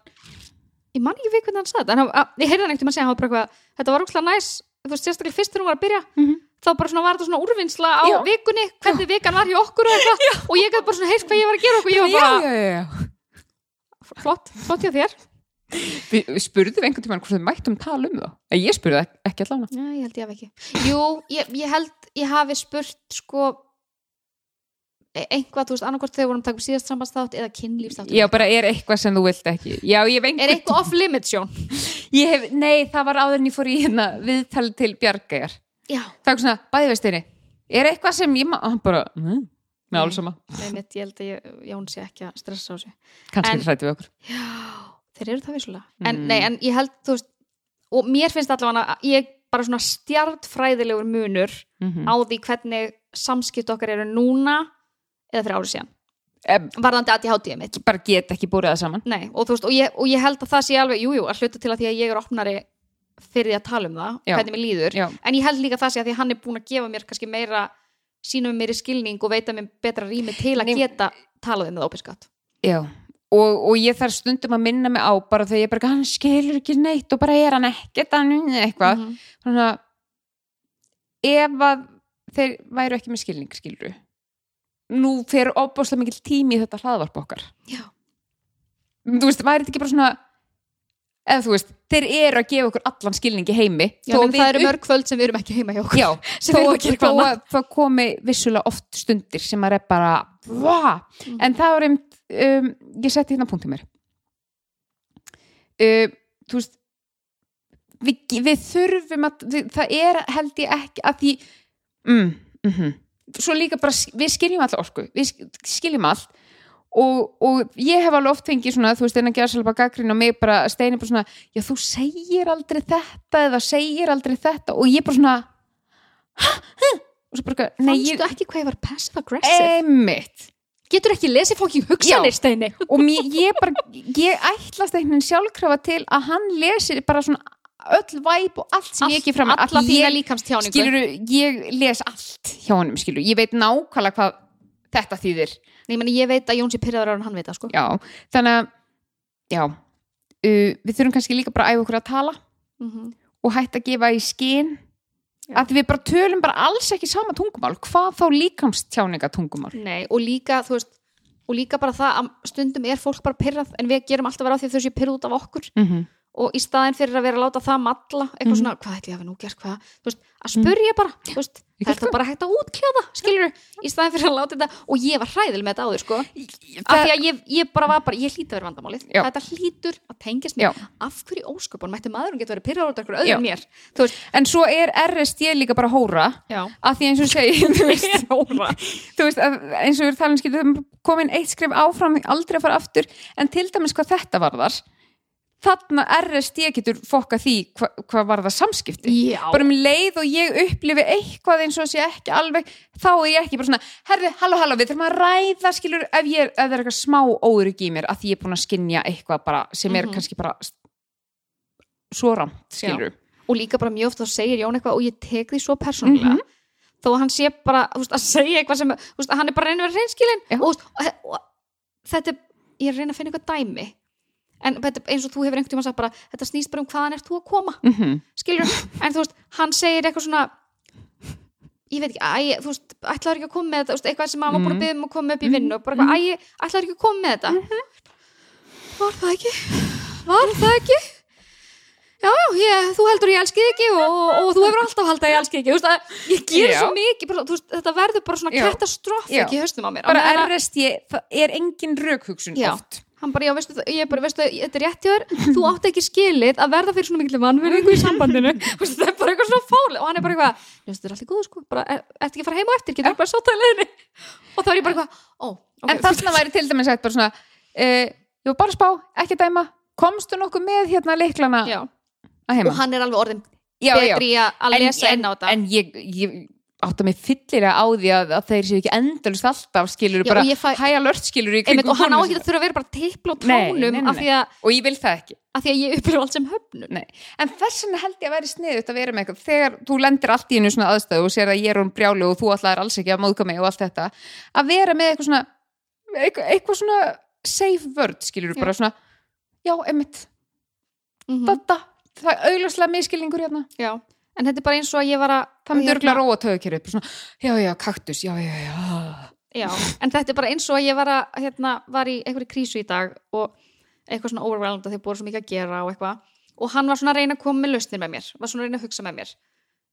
ég man ekki við hvernig hann saði þetta en hann, að, ég heyrði hann einhvern tímann segja hann var bara eitthvað, þetta var úrslega næs þú veist sérstaklega fyrst þegar hún var að byrja Mhm. þá bara svona var þetta svona úrvinnsla á Já. vikunni hvernig vikan var hjá okkur og eitthvað og ég gæti bara svona heyrt hvað ég var að gera okkur ég var bara, já, já, flott, flott hjá þér. Við, við spurðum einhvern tímann hvort þau mættum tala um það. En ég spurði ek- ekki allan Já, ég held ég hef ekki. Jú, ég, ég held ég hafi spurt sko einhvað, þú veist, annarkvort þegar við vorum að taka upp síðast sambandsþátt eða kynlífsþátt. Já, bara er eitthvað sem þú vilt ekki. Já, hef Er eitthvað off limit, Sjón? ég hef, Nei, það var áður en ég fór í hérna viðtali til Bjargæjar Já, Það er svona, bæðiveistinni Er eitthvað sem ég má, hann bara mm, Með Nei. alls sama, einmitt, ég held að ég, Jón sé ekki að stressa á sig kannski En- hrætti við okkur. Já, þeir eru það vissulega. En, Mm. nei, en ég held, þú veist og mér finnst allavega að ég bara svona stjartfræðilegur munur mm á því hvernig samskipt okkar eru núna eða fyrir árið síðan Em, varðandi ADHD mitt Bara get ekki búrið það saman Nei, og, veist, og, ég, og ég held að það sé alveg, jújú, jú, að hluta til að því að ég er opnari fyrir því að tala um það, Já. hvernig mér líður Já, en ég held líka það sé að því að hann er búin að gefa mér kannski meira, sínum meiri skilning og veita mér betra rými til að Nei. geta talað um það ópiskatt já Og, og ég þarf stundum að minna mig á bara þegar ég bara, hann skilur ekki neitt og bara er hann ekkert hann eitthvað Mhm. þannig að ef að þeir væru ekki með skilning skiluru nú fer opbáslega mikil tími í þetta hlaðvarp okkar Já. þú veist, væri þetta ekki bara svona eða þú veist, þeir eru að gefa okkur allan skilning í heimi Já, það eru upp- mörg kvöld sem við erum ekki heima hjá okkur Já, þó, að að það komi vissulega oft stundir sem maður er bara! Mm. en það var einmitt um, ég setti hérna punktið mér um, þú veist við, við þurfum að við, það er held ég ekki að því mm, mm svo líka bara við skiljum alltaf orku við sk- skiljum allt og, og ég hef alveg oft fengið svona þú veist gera svolítið gaggrinn og mig bara steini bara svona, já þú segir aldrei þetta eða segir aldrei þetta og ég bara svona "Ha? Huh?" og svo bara, nei ég Fannstu ekki hvað ég var passive aggressive? Einmitt. Getur ekki lesið fólki hugsanir, Já. Steini? og mér, ég bara ég ætlast einhvern sjálfkrafa til að hann lesir bara svona öll væp og allt sem ég ekki fram Alla þína líkamstjáningu. skilur, ég les allt hjá honum skilur, ég veit nákvæmlega hvað þetta þýðir. Nei, meni, ég veit að Jón sé pyrraður á hann hann veit það sko. Já, þannig að já, uh, við þurfum kannski líka bara að æfa okkur að tala Mhm. og hætta að gefa í skinn að við bara tölum bara alls ekki sama tungumál. Hvað þá líkamstjáninga tungumál Nei, og líka, þú veist og líka bara það að stundum er fólk bara pyrrað en við gerum alltaf vera á því að þau séu pyrrað út af okkur. Mm -hmm. Og í staðin fyrir að vera að láta það matla eitthvað svona, hvað ætli ég hafi nú gert hvað? Veist, að spurja bara, þú veist Ég það er það. bara hægt að útkljáða, skilur í staðin fyrir að láta þetta, og ég var hræðil með þetta áður sko, af því að ég, ég bara var bara, ég hlýta að vera vandamálið, Já. þetta hlýtur að tengjast Já. mér, af hverju ósköpun mætti maðurinn getur verið pyrrar út af einhverju Já. öðrum mér? Veist, en svo er RSD líka bara hóra. Já, að því eins og segi að, eins og við talum skilur komin eitt skrif áfram aldrei að fara aftur. En til dæmis hvað þetta varðar þarna RSD getur fokka því hva, hvað var það samskipti. Já, bara um leið og ég upplifi eitthvað eins og sé ekki alveg þá er ég ekki bara svona, herði, halló, halló við þurfum að ræða, skilur, ef, ég, er- ef það er eitthvað smá órygg í mér, að ég er búin að skinja eitthvað bara, sem er Mhm. kannski bara svo ramt, skilur og líka bara mjög oft þá segir Jón eitthvað og ég tek því svo persónulega. Mhm. þó að hann sé bara þú veist, að segja eitthvað sem þú veist, hann er bara að vera reynskilin Já. og, og, og þetta ég er að reyna að finna eitthvað dæmi en er eins og þú hefur einhvern tímann sagt bara þetta snýst bara um hvaðan ert þú að koma. Mm -hmm. skilur, en þú veist, hann segir eitthvað svona ég veit ekki, æ, þú veist, ætlaður ekki að koma með þetta? Eitthvað sem var búin að Mhm. byggja um að koma upp í vinnu og bara eitthvað, æ, ætlaður ekki að koma með þetta? Var það ekki? Var það ekki? Já, já, ég, þú heldur ég elski þig ekki og, og, og þú hefur alltaf haldið að ég elski þig ekki. Þú veist, að ég ger Já. svo mikið bara, veist, þetta verður bara svona Já. ekki í haustum á mér. Bara að- RSD, það er engin rökhugsun Já. oft hann bara, já, veistu, það- ég bara, veistu, þetta er rétt hjá þér. Þú átt ekki skilið að verða fyrir svona mikil vannverðingu í sambandinu. Veistu, það er bara eitthvað svona fáli og hann er bara eitthvað, veistu, þetta er allt í góðu sko bara, ertu ekki að fara heim og eftir, getur bara sóta í leiðinni? Og þá er ég bara eitthvað, ó, ok. En þarna væri til dæmis bara svona uh, ég var bara að spá, ekki að dæma. Komstu nokkuð með hérna leiklana já. að heima og hann er alveg orðin já, já. betri í að að lesa en, þetta. en ég, ég átta mig fyllilega á því að, að þeir séu ekki endalust alltaf skilur Já, bara fæ- hæja lört skilur í kringum og hann á konur ekki að þurfa að vera bara tippla á Nei, tánum nei, nei, því að, og ég vil það ekki. af því að ég upplifa allt sem höfnun. Nei. en þess vegna held ég að vera sniðut að vera með eitthvað. Þegar þú lendir allt í einu svona aðstöðu og sér að ég er hún brjálu og þú ætlaðir alls ekki að móðka mig og allt þetta að vera með eitthvað svona eitthvað, eitthvað svona safe word skilur bara svona já, emitt, mm þetta það er augljóslega miskilningur hérna. Já, en þetta er bara eins og að ég var að það myndi örgulega róa svona, já, já, kaktus, já, já, já Já, en þetta er bara eins og að ég var að hérna, var í einhverju krísu í dag og eitthvað svona overwhelmed að þeir búið svo mikið að gera og eitthvað. Og hann var svona að reyna að koma með lausnir með mér var svona að reyna að hugsa með mér.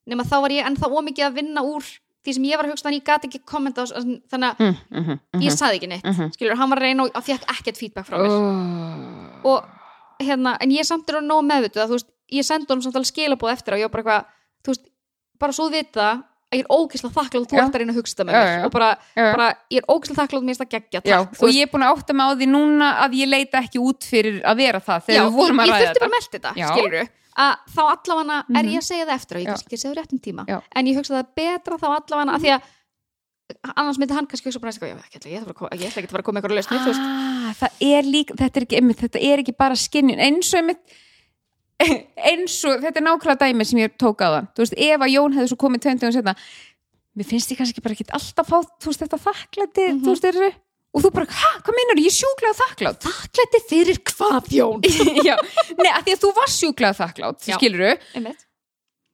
Nema þá var ég ennþá ómikið að vinna úr því sem ég var að hugsa þannig ég gat ekki kommenta þannig að mm, mm, mm, ég saði ekki neitt Mhm. skilur, hann var að reyna og að fekk ekkert feedback frá mér. Oh. og hérna, en ég samt er að nóg meðvituð að þú veist, ég sendi honum samt alveg skilabóð eftir og ég var bara eitthvað, þú veist, bara svo vita að ég er ógislega þakklátt þú ert að reyna að hugsa þetta með mér. og bara, bara ég er ógislega þakklátt mér er það geggja, Já, takk, og ég er búin að átta mig á því núna að ég leita ekki út fyrir að vera það þegar já, við vorum ég, að ég ræða þurfti bara þetta að melda þetta, Já. skilur að þá allavega er Mhm. ég að segja það eftir og ég kannski ekki segja það réttum tíma. Já. en ég hugsa það er betra þá allavega að því að annars myndi hann kannski hugsa bara eitthvað, ég ætla ég að ég ekki að fara að koma lausni þú veist. ah, er þetta er ekki, þetta er bara skinnin, eins og einmitt eins og, þetta er nákvæmlega dæmi sem ég tók á það, þú veist, ef að Jón hefði svo komið tveimtugum setna, mér finnst ég kannski bara ekki alltaf fá, þú veist, þetta þakklæti Mhm. þú veist, þeirri, og þú bara, hæ, hvað meinar ég er sjúklega þakklátt þakklæti fyrir hvað Jón? Já, nei, að því að þú var sjúklega þakklátt, skilur Einmitt.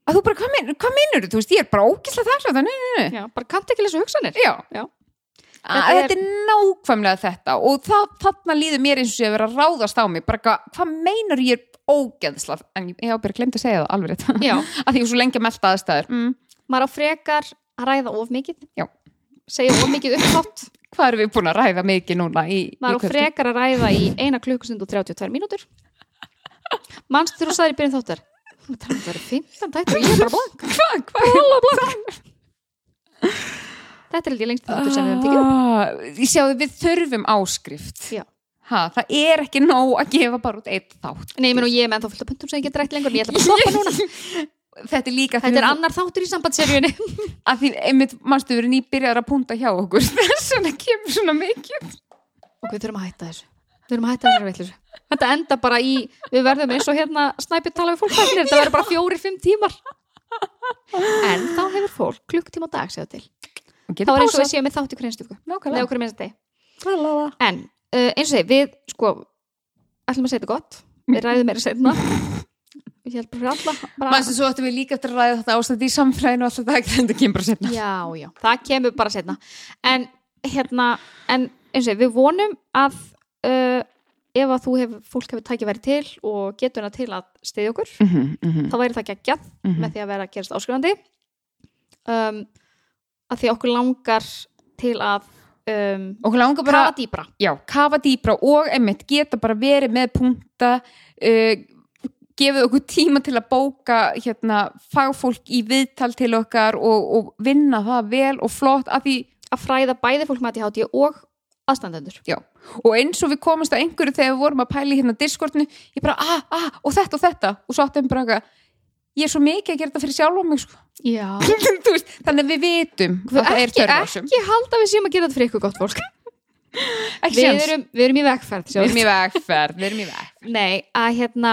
að þú bara, hvað meinar, hvað meinar þú? Veist, ég er bara ógislega þakklátt, nei, nei, nei, Já, bara kannt ekki lesa hugsanir. Já. Já. Þetta er- Þetta er nákvæmlega þetta og það, þarna líður mér eins og ég að vera að ráðast á mig. Bara hvað meinar ég er ógeðsla en ég, á bara glemt að segja það alveg rétt. Að því er svo lengi að melta aðstæður. Mm. maður á frekar að ræða of mikið. Já. segja of mikið upphátt. Hvað erum við búin að ræða mikið núna í, maður á frekar að ræða í eina klukkustund og 32 mínútur. Mannst þegar þú sagðir í byrjun þáttar? Það er 15 tættur og ég er bara blank. Hvað- hvað- þetta er ég lengst þáttur sem við höfum tekið upp. Ah, ég sjáðu við þurfum áskrift. Já. Ha, það er ekki nóg að gefa bara út eitt þátt. Nei, menn og ég með ennþá fullt af pöntum sem ég get rætt lengur en ég ætla bara að stoppa núna. Þetta er líka Þetta er annar þáttur í sambandseríunni að því einmitt mannstu við erum nýbyrjar að punta hjá okkur. Þess vegna kemur svona mikið. Og við þurfum að hætta þessu. Við þurfum að hætta þessu veitlis Þetta enda bara í, við verðum eins og hérna snæpið tala við fólk þættir, þetta verður bara fjórir, fimm tímar. En þá hefur fólk klukktíma dag segja til. Þá er eins og við séum með þátt í hverjum deg En uh, eins og segi, við sko ætlum að segja þetta gott. Við ræðum meira setna held bara fyrir alla bara, Manstu svo ættum við líka eftir að ræða þetta ástæði í samfræðinu og alltaf það ekki þetta kemur bara setna. Já, já, það kemur bara setna En hérna, en eins og segi, við vonum að uh, ef að þú hefur, fólk hefur tækifæri til og getur hana til að stiðja okkur mm -hmm, mm -hmm. þá væri það geggjað með því að vera að gerast áskrifandi. Um, að því okkur langar til að um, og kafa dýbra já, kafa dýbra og einmitt geta bara verið með punta uh, gefið okkur tíma til að bóka hérna, fagfólk í viðtal til okkar og, og vinna það vel og flott af því að fræða bæði fólk með ADHD og aðstandendur. Já, og eins og við komumst að einhverju þegar við vorum að pæla í hérna Discordinu ég bara, ah, ah, og þetta og þetta. Og svo áttum við bara eitthvað ég er svo mikið að gera þetta fyrir sjálf á mig sko. Veist, þannig að við vitum að það er ekki, törn á þessum ekki halda við séum að gera þetta fyrir ykkur gott fólk. Ekki við erum, við erum í vegferð Við erum í vegferð, við erum í vegferð. Nei, að hérna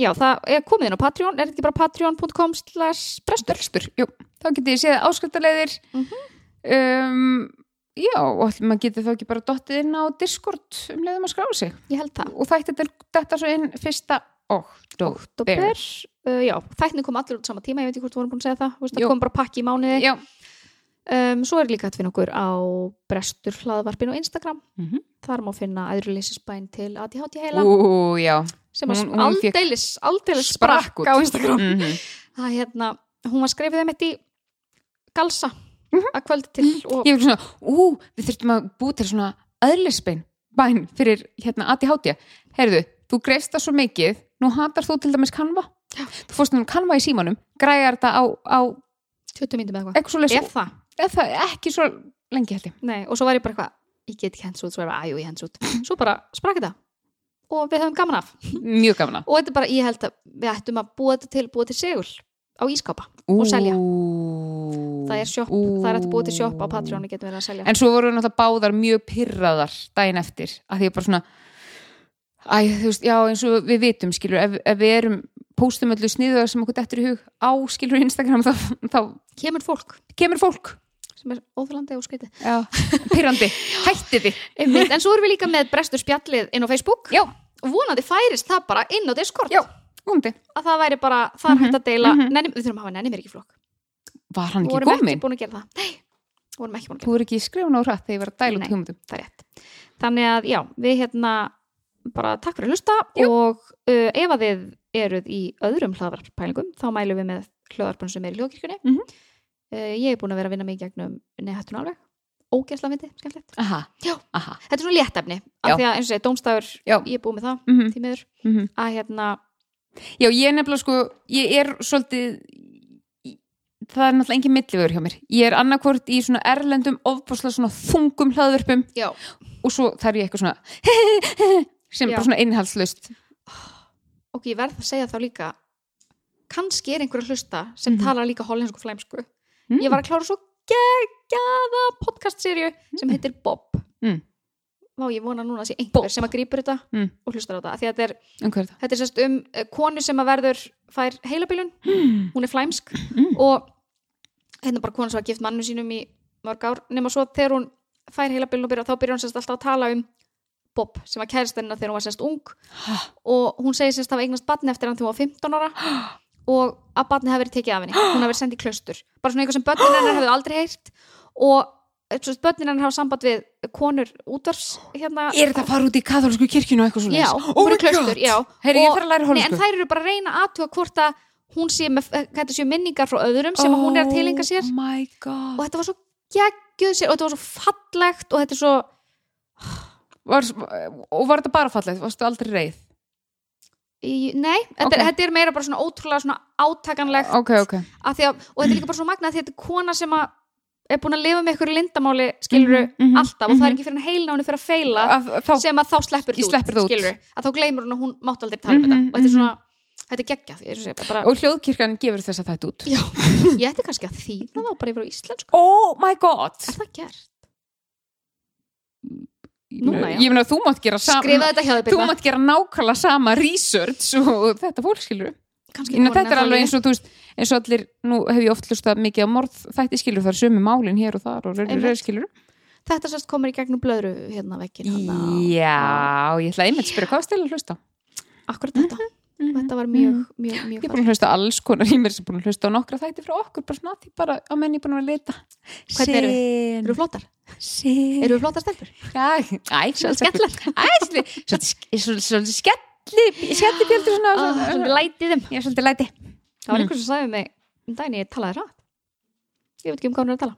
Já, það er komið inn á Patreon, er ekki bara patreon.com slash brestur? Þá getið ég séð áskriftarleiðir. Mhm. um, Já, og maður getið þá ekki bara dottið inn á Discord um leiðum að skrá sig. Ég held það. Og þætti þetta, þetta svo inn fyrsta oktober Oktober, uh, já, þættin kom allir út sama tíma, ég veit ekki hvort þú vorum búin að segja það. Það kom bara pakki í mánuði. Um, Svo er líka að finna okkur á brestur hlaðvarpinu á Instagram. Mhm. Þar má finna æðruleysisbæn til ADHD heila. Ú, sem hún- hún aldeilis, aldeilis Sprakk sprakk á Instagram. Mm Það hérna, hún var skrifið þeim eitt í galsa að kvöldi til og Mhm. Ég er svona, ú, við þurftum að búa til svona öðlisbein bæn fyrir hérna ADHD Heyrðu, þú greist það svo mikið nú hatar þú til dæmis kanva. Já. þú fórst um kanva í símanum græjar þetta á, á 20 myndum eða eitthvað. Það, eða það ekki svo lengi held ég. Og svo var ég bara eitthvað ég get ekki hens út, svo er bara, aðjú, ég hens út svo bara sprakk þetta. Og við höfum gaman af. Mjög gaman að og þetta er bara, ég held að við ættum að búa þetta til búa til segul á ískápa og selja. Það er shop, það er að búa til shop á Patreon getum við að selja. En svo voru náttúrulega báðar mjög pyrraðar daginn eftir að því bara svona æ, þú veist, já eins og við vitum skilur, ef, ef við erum póstum öllu sniðuðar sem okkur dettur í hug á skilur Instagram þá, þá kemur fólk. kemur fólk. Sem er óþjólandi og skritið já, pyrrandi, hætti þið. En svo erum við líka með brestur spjallið inn á Facebook. Já, og vonandi færist það bara inn á Discord. Já, vonandi. Að það væri bara, það er hægt að deila mhm. nenni, við þurfum að hafa nenni mér ekki flokk. Var hann ekki vorum ekki komin? búin að gera það. Nei, vorum ekki búin að þú voru ekki skrifun á rætt þegar ég var að dæla Nei. hugmyndum. það er rétt. Þannig að já, við hérna bara takk fyrir að hlusta Jú. og uh, ef að þið eruð í öðrum hlaðvarpælingum þá mælum við með hlaðvarpun sem er í hljóðkirkjunni Mhm. uh, ég er búin að vera að vinna mig gegnum nehattun alveg, ógæsla myndi skemmtilegt, aha, Já. aha þetta er svona léttefni Já. af því að eins og segja, dómstafur, Já. ég er búin með það mm -hmm. því miður, Mm -hmm. að hérna Já, ég er nefnilega sko, ég er svolítið, það er náttúrulega engin millivegur hjá mér. Ég er annarkvort í svona erlendum, ofbúslega svona þungum hlaðvörpum já, og svo þarf ég eitthvað svona sem Já. bara svona innhaldslaust. ok, ég verð að segja þá líka kannski er einhver að hlusta sem Mhm. talar líka hollensku flæmsku Mm. ég var að klára svo geggjaða podcastserju sem heitir Bob Mm. Vá, ég vona núna að sé einhver Bob. sem að grípur þetta Mm. og hlustar á þetta, að þetta er, Um þetta er sérst um eh, konu sem að verður fær heilabilun, Mm. hún er flæmsk Mm. og hérna bara konu sem var gift mannu sínum í mörg ár nema svo þegar hún fær heilabilun og byrja, þá byrjar hún sérst alltaf að tala um Bob sem var kæristenina þegar hún var sérst ung. Og hún segir sérst að hafa eignast batni eftir hann þegar hún var 15 ára. Og að batni hafi verið tekið af henni. Hún hafi verið sendið í klaustur. Bara svona eitthvað sem börnin hennar hefðu aldrei heyrt. Og eh, börnin hennar hafa samband við konur útvarfs hérna. Er þetta að fara út í katholsku kirkjunu og eitthvað svona? já, oh klaustur, já. Heyri, Og- Nei, en þær eru bara að reyna aðtuga hvort að hún sé með, eh, séu minningar frá öðrum sem að hún er að tilenga sér. Oh my god. og þetta var svo geggjuð sér og þetta var svo fallegt og þetta er svo Var, og var þetta bara fallegt? Varstu aldrei reið? í, nei, þetta, Ok. er, þetta er meira bara svona ótrúlega svona átakanlegt Ok, ok. að því að, og þetta er líka bara svo magna að þetta er kona sem að er búin að lifa með ykkur lindamáli skiluru Mhm, mhm, alltaf og það er mhm. ekki fyrir hún er fyrir að feila Að, þá, sem að þá sleppur það út. skiluru, að þá gleymur hún að hún mátt aldrei tala um Mhm, þetta og þetta er mhm. svona, þetta er geggjað segja, bara, og hljóðkirkjan gefur þess að þetta út. já, ég ætti kannski að þýna þá bara yfir á íslensku, Oh my god. er það gert? Núna, ég meina þú mátt gera sama þetta þú mátt gera nákvæmlega sama research og þetta fólk skilur þetta er alveg eins og þú veist eins og allir, nú hef ég oft hlustað mikið á morð þætti skilur það er sömu málin hér og þar og Einmitt. reyður skilur þetta sérst komur í gegnum blöðru hérna vekkin Já, ég ætla einmitt að spyrja hvað stil að hlusta akkurat þetta, þetta var mjög, mjög, mjög Ég er búin að hlusta alls konar mér sem búin að hlusta á nokkra þætti frá okkur bara svona því bara á menni búin að vera að leita Hvernig eru? Sen- eru flottar? Sér Eru við flottar stelpur? Svolítið skelli Skelli bjöldur svona Ah, svona- Svolítið lætið þeim. Já, svolítið læti. Það var einhver sem sagði við mig um daginn ég talaði rætt Ég veit ekki um hvað hún er að tala.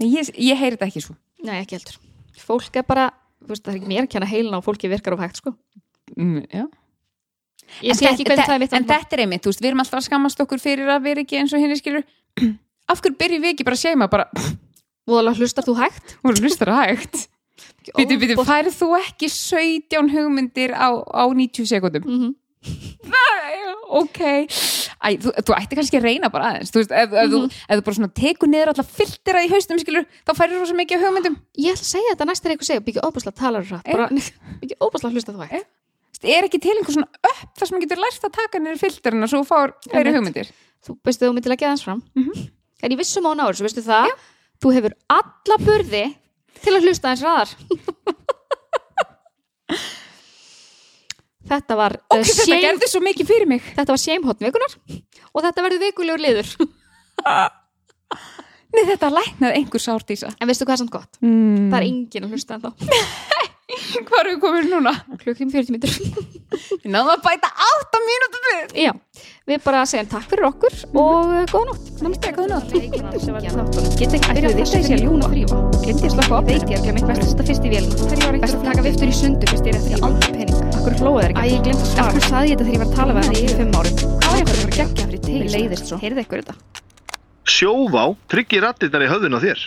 Ég, ég heyri þetta ekki svo Nei, ekki heldur. Fólk er bara, þú veist, það er ekki mér Ég sé ekki hvernig það er mitt En þetta er einmitt, þú veist, við erum alltaf að skammast okkur fyrir að vera ekki eins og henni skilur Af hverju byrjum við ekki bara að seima bara, Voðalega hlustar þú hægt? hlustar að hægt Býtu, býtu, færið þú ekki 17 hugmyndir á, á 90 sekundum? Mhm. Ok. Æ, þú, þú ætti kannski að reyna bara aðeins Þú veist, ef, ef, þú, ef þú bara svona tekur niður alla filtera í haustum, skilur, þá færið þú svo mikið af hugmyndum. Ég ætla að segja þetta næst er eitthvað segja Byggja óbúslega talar rætt Eh. Bara, byggja óbúslega hlustar þú hægt. Þú veist, Er ekki til einhver svona upp þar sem þú getur lært að taka niður filterina svo þú fár fleiri Einmitt. hugmyndir? Þú veistu þú myndir leggja aðeins fram. Mhm. En ég vissum á náður, svo veistu það? Þú hefur alla burði til að hlusta aðeins ræðar Þetta var Ok, uh, þetta gerði svo mikið fyrir mig. Þetta var shame vikunar og þetta verður vikulegur liður. Nei, þetta læknaði einhver sárdísa En veistu hvað er samt gott? mm. Það er enginn að hlusta en þá Hvað erum við komin núna? Klukkum 40 mítur Við náðum að bæta 8 mínútur við. Já, við bara segjum takk fyrir okkur og uh, góða nótt. Namaste, góða nótt. Get ekki byrjað þetta í sér ljúna frífa Glendi að slaka á Veit ég ekki að mitt verðast að fyrst í vélina. Best að taka viftur í sundur fyrst ég er eftir ég aldrei pening Akkur hlóðu þeir ekki? Æ, ég glemt að svara. Akkur saði ég þetta þegar ég var að tala við hann í fimm árum Hvað að að ykkur þetta? Sjóvá tryggir rattirnar í höfðun á þér.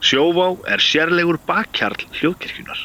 Sjóvá er sérlegur bakkjarl hljóðkirkjunar.